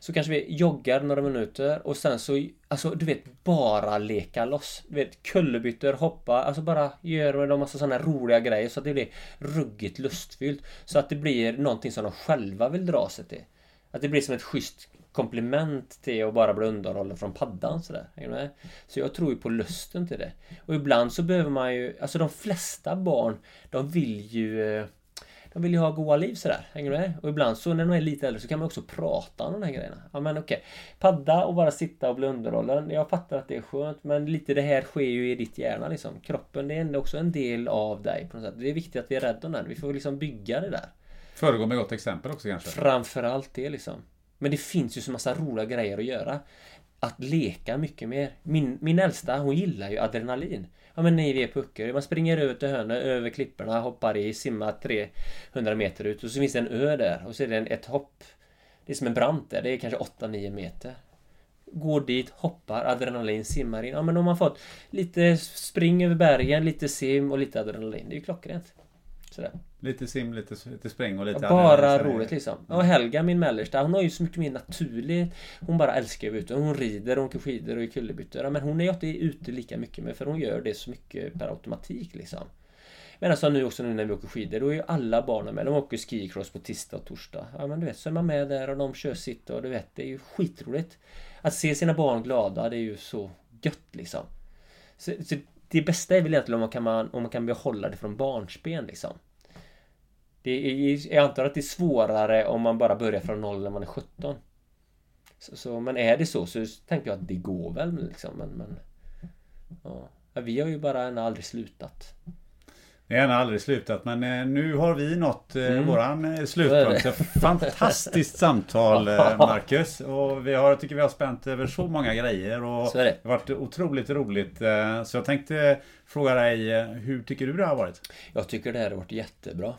Så kanske vi joggar några minuter och sen så, alltså du vet, bara leka loss. Du vet, kullerbyttor, hoppa, alltså bara gör en massa sådana roliga grejer så att det blir ruggigt lustfyllt. Så att det blir någonting som de själva vill dra sig till. Att det blir som ett schysst komplement till att bara bli underhållen från paddan sådär. Så jag tror ju på lusten till det. Och ibland så behöver man ju, alltså de flesta barn, de vill ju eh, de vill ju ha goa liv sådär. Hänger du med? Och ibland så när de är lite äldre så kan man också prata om de här grejerna. Ja men okej. Okay. Padda och bara sitta och bli underhållen. Jag fattar att det är skönt men lite det här sker ju i ditt hjärna liksom. Kroppen det är också en del av dig på något sätt. Det är viktigt att vi är rädda om den. Vi får liksom bygga det där. Föregå med gott exempel också kanske? Framförallt det liksom. Men det finns ju så massa roliga grejer att göra. Att leka mycket mer. Min, min äldsta, hon gillar ju adrenalin. Ja men ni är på Öckerö, man springer över till hörnet, över klipporna, hoppar i, simmar 300 meter ut och så finns det en ö där och så är det en, ett hopp. Det är som en brant där, det är kanske 8-9 meter. Går dit, hoppar, adrenalin, simmar in. Ja men om man fått lite spring över bergen, lite sim och lite adrenalin. Det är ju klockrent. Sådär. Lite sim, lite, lite spring och lite... Ja, bara roligt liksom. Och Helga, min mellersta, hon har ju så mycket mer naturligt. Hon bara älskar att vara ute. Hon rider, hon åker skidor och är kullerbyttor. Men hon är ju inte ute lika mycket med för hon gör det så mycket per automatik liksom. Men alltså nu också nu när vi åker skidor, då är ju alla barnen med. De åker skicross på tisdag och torsdag. Ja men du vet, så är man med där och de kör sitt och du vet, det är ju skitroligt. Att se sina barn glada, det är ju så gött liksom. Så, så det bästa är väl egentligen om man kan, om man kan behålla det från barnsben liksom. Det är, jag antar att det är svårare om man bara börjar från noll när man är 17. Så, så, men är det så så tänker jag att det går väl liksom. Men, men ja. Vi har ju bara än aldrig slutat. Det har aldrig slutat men eh, nu har vi nått eh, Mm. våran eh, slutpunkt. Fantastiskt samtal Marcus. Och vi har, jag tycker vi har spänt över så många grejer och Så det. har varit otroligt roligt. Så jag tänkte fråga dig, hur tycker du det har varit? Jag tycker det här har varit jättebra.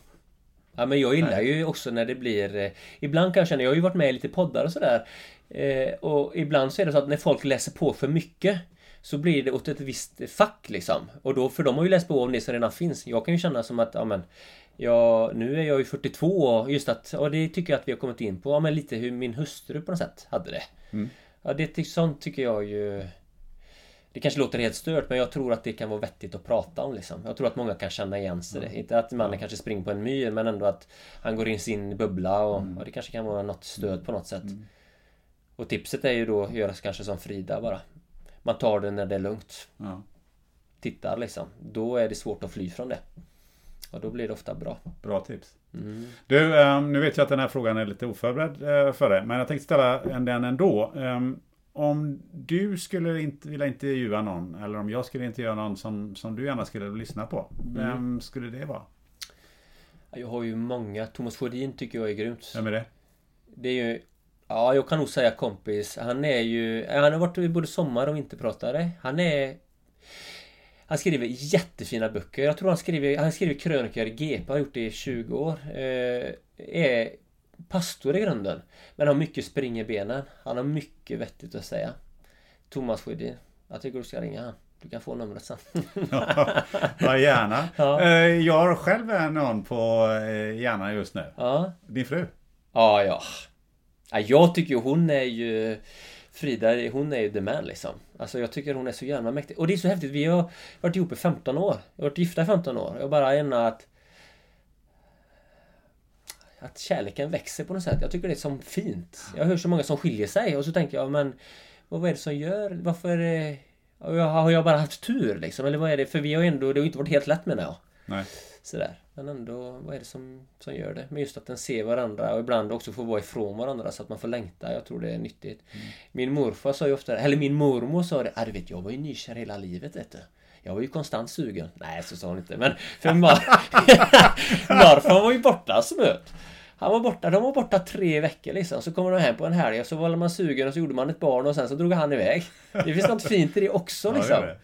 Ja men jag gillar ju också när det blir eh, Ibland kan jag känna, jag har ju varit med i lite poddar och sådär eh, Och ibland så är det så att när folk läser på för mycket Så blir det åt ett visst fack liksom. Och då, för de har ju läst på om det som redan finns. Jag kan ju känna som att, ja men Ja, nu är jag ju 42 och just att, och det tycker jag att vi har kommit in på, ja men lite hur min hustru på något sätt hade det. Ja, det sånt tycker jag ju det kanske låter helt stört men jag tror att det kan vara vettigt att prata om liksom. Jag tror att många kan känna igen sig det. Inte att mannen kanske springer på en myr men ändå att han går in i sin bubbla och, och det kanske kan vara något stöd på något sätt. Och tipset är ju då att göra kanske som Frida bara. Man tar det när det är lugnt. Ja. Tittar liksom. Då är det svårt att fly från det. Och då blir det ofta bra. Bra tips. Du, eh, nu vet jag att den här frågan är lite oförberedd eh, för dig, men jag tänkte ställa en- den ändå. Eh, Om du skulle inte vilja intervjua någon, eller om jag skulle intervjua någon som, som du gärna skulle lyssna på, vem skulle det vara? Jag har ju många. Thomas Sjödin tycker jag är grymt. Vem är det? Det är ju... Ja, jag kan nog säga kompis. Han är ju... Han har varit både sommar och vinterpratare. Han är... Han skriver jättefina böcker. Jag tror han skriver, han skriver krönikor i GP, har gjort det i 20 år. Eh, är pastor i grunden. Men har mycket spring i benen. Han har mycket vettigt att säga. Thomas Sjödin. Jag tycker du ska ringa han. Du kan få numret sen. Ja, gärna. Ja. Eh, Jag har själv någon på eh, hjärnan just nu. ja. Din fru. Ja, ja. ja jag tycker hon är ju... Frida, hon är ju the man liksom. Alltså jag tycker hon är så jävla mäktig. Och det är så häftigt, vi har varit ihop i 15 år. Jag har varit gifta i 15 år. Jag bara ämnar att... Att kärleken växer på något sätt. Jag tycker det är så fint. Jag hör så många som skiljer sig och så tänker jag, men... Vad är det som gör... Varför det... Har jag bara haft tur liksom? Eller vad är det? För vi har ändå... Det har ju inte varit helt lätt menar jag. Nej. Sådär. Men ändå, vad är det som, som gör det? Men just att den ser varandra och ibland också får vara ifrån varandra så att man får längta. Jag tror det är nyttigt. Min morfar sa ju ofta, eller min mormor sa det, ah, du vet jag var ju nykär hela livet vet du. Jag var ju konstant sugen. Nej, så sa hon inte. Men för mar morfar var ju borta som möt. Han var borta, de var borta tre veckor liksom. Så kommer de hem på en helg och så var man sugen och så gjorde man ett barn och sen så drog han iväg. Det finns något fint i det också Ja, liksom. är det.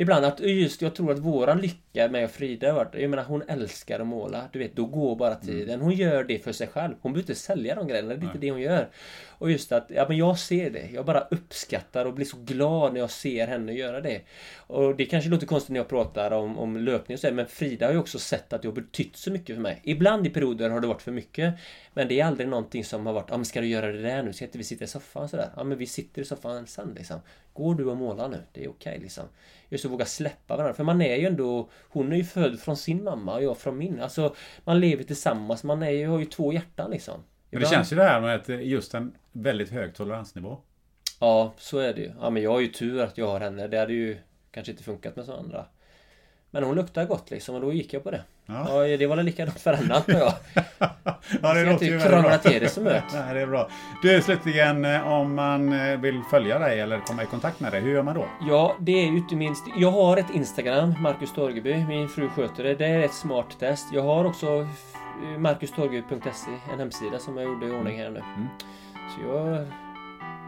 Ibland att just jag tror att våran lycka med Frida har varit, jag menar hon älskar att måla. Du vet, då går bara tiden. Hon gör det för sig själv. Hon behöver inte sälja de grejerna, det är inte det hon gör. Och just att, ja men jag ser det. Jag bara uppskattar och blir så glad när jag ser henne göra det. Och det kanske låter konstigt när jag pratar om, om löpning och så, men Frida har ju också sett att det har betytt så mycket för mig. Ibland i perioder har det varit för mycket. Men det är aldrig någonting som har varit, ja men ska du göra det där nu? Ska inte vi sitta i soffan sådär? Ja men vi sitter i soffan sen liksom. Går du och målar nu? Det är okej liksom. Just att våga släppa varandra. För man är ju ändå... Hon är ju född från sin mamma och jag från min. Alltså man lever tillsammans. Man är ju, har ju två hjärtan liksom. Men det känns ju det här med att eh, just en väldigt hög toleransnivå. Ja, så är det ju. Ja men jag har ju tur att jag har henne. Det hade ju kanske inte funkat med så andra. Men hon luktar gott liksom och då gick jag på det. Ja. Ja, det var väl likadant för antar jag. Ja, det låter ju väldigt krångla bra. till det så mycket. Nej, det är bra. Du, slutligen, eh, om man eh, vill följa dig eller komma i kontakt med dig, hur gör man då? Ja, det är ju inte minst... Jag har ett Instagram, Marcus Torgeby. Min fru sköter det. Det är ett smart test. Jag har också eh, marcustorgeby.se, en hemsida som jag gjorde i ordning här nu. Så jag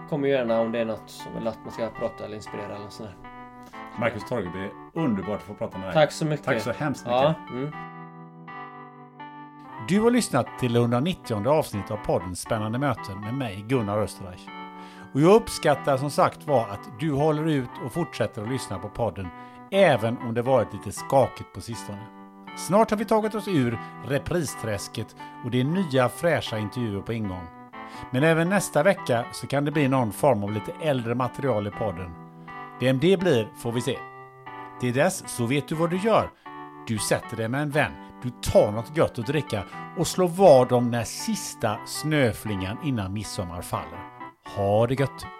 kommer gärna om det är något som vill att man ska prata eller inspirera eller sådär. Marcus Torgeby, underbart att få prata med dig. Tack så mycket. Tack så hemskt mycket. Ja, mm. Du har lyssnat till det 190 avsnitt av podden Spännande möten med mig, Gunnar Österreich. Och jag uppskattar som sagt var att du håller ut och fortsätter att lyssna på podden även om det varit lite skakigt på sistone. Snart har vi tagit oss ur repristräsket och det är nya fräscha intervjuer på ingång. Men även nästa vecka så kan det bli någon form av lite äldre material i podden. Vem det blir får vi se. Till dess så vet du vad du gör. Du sätter dig med en vän, du tar något gött att dricka och slår vad om när sista snöflingan innan midsommar faller. Ha det gött!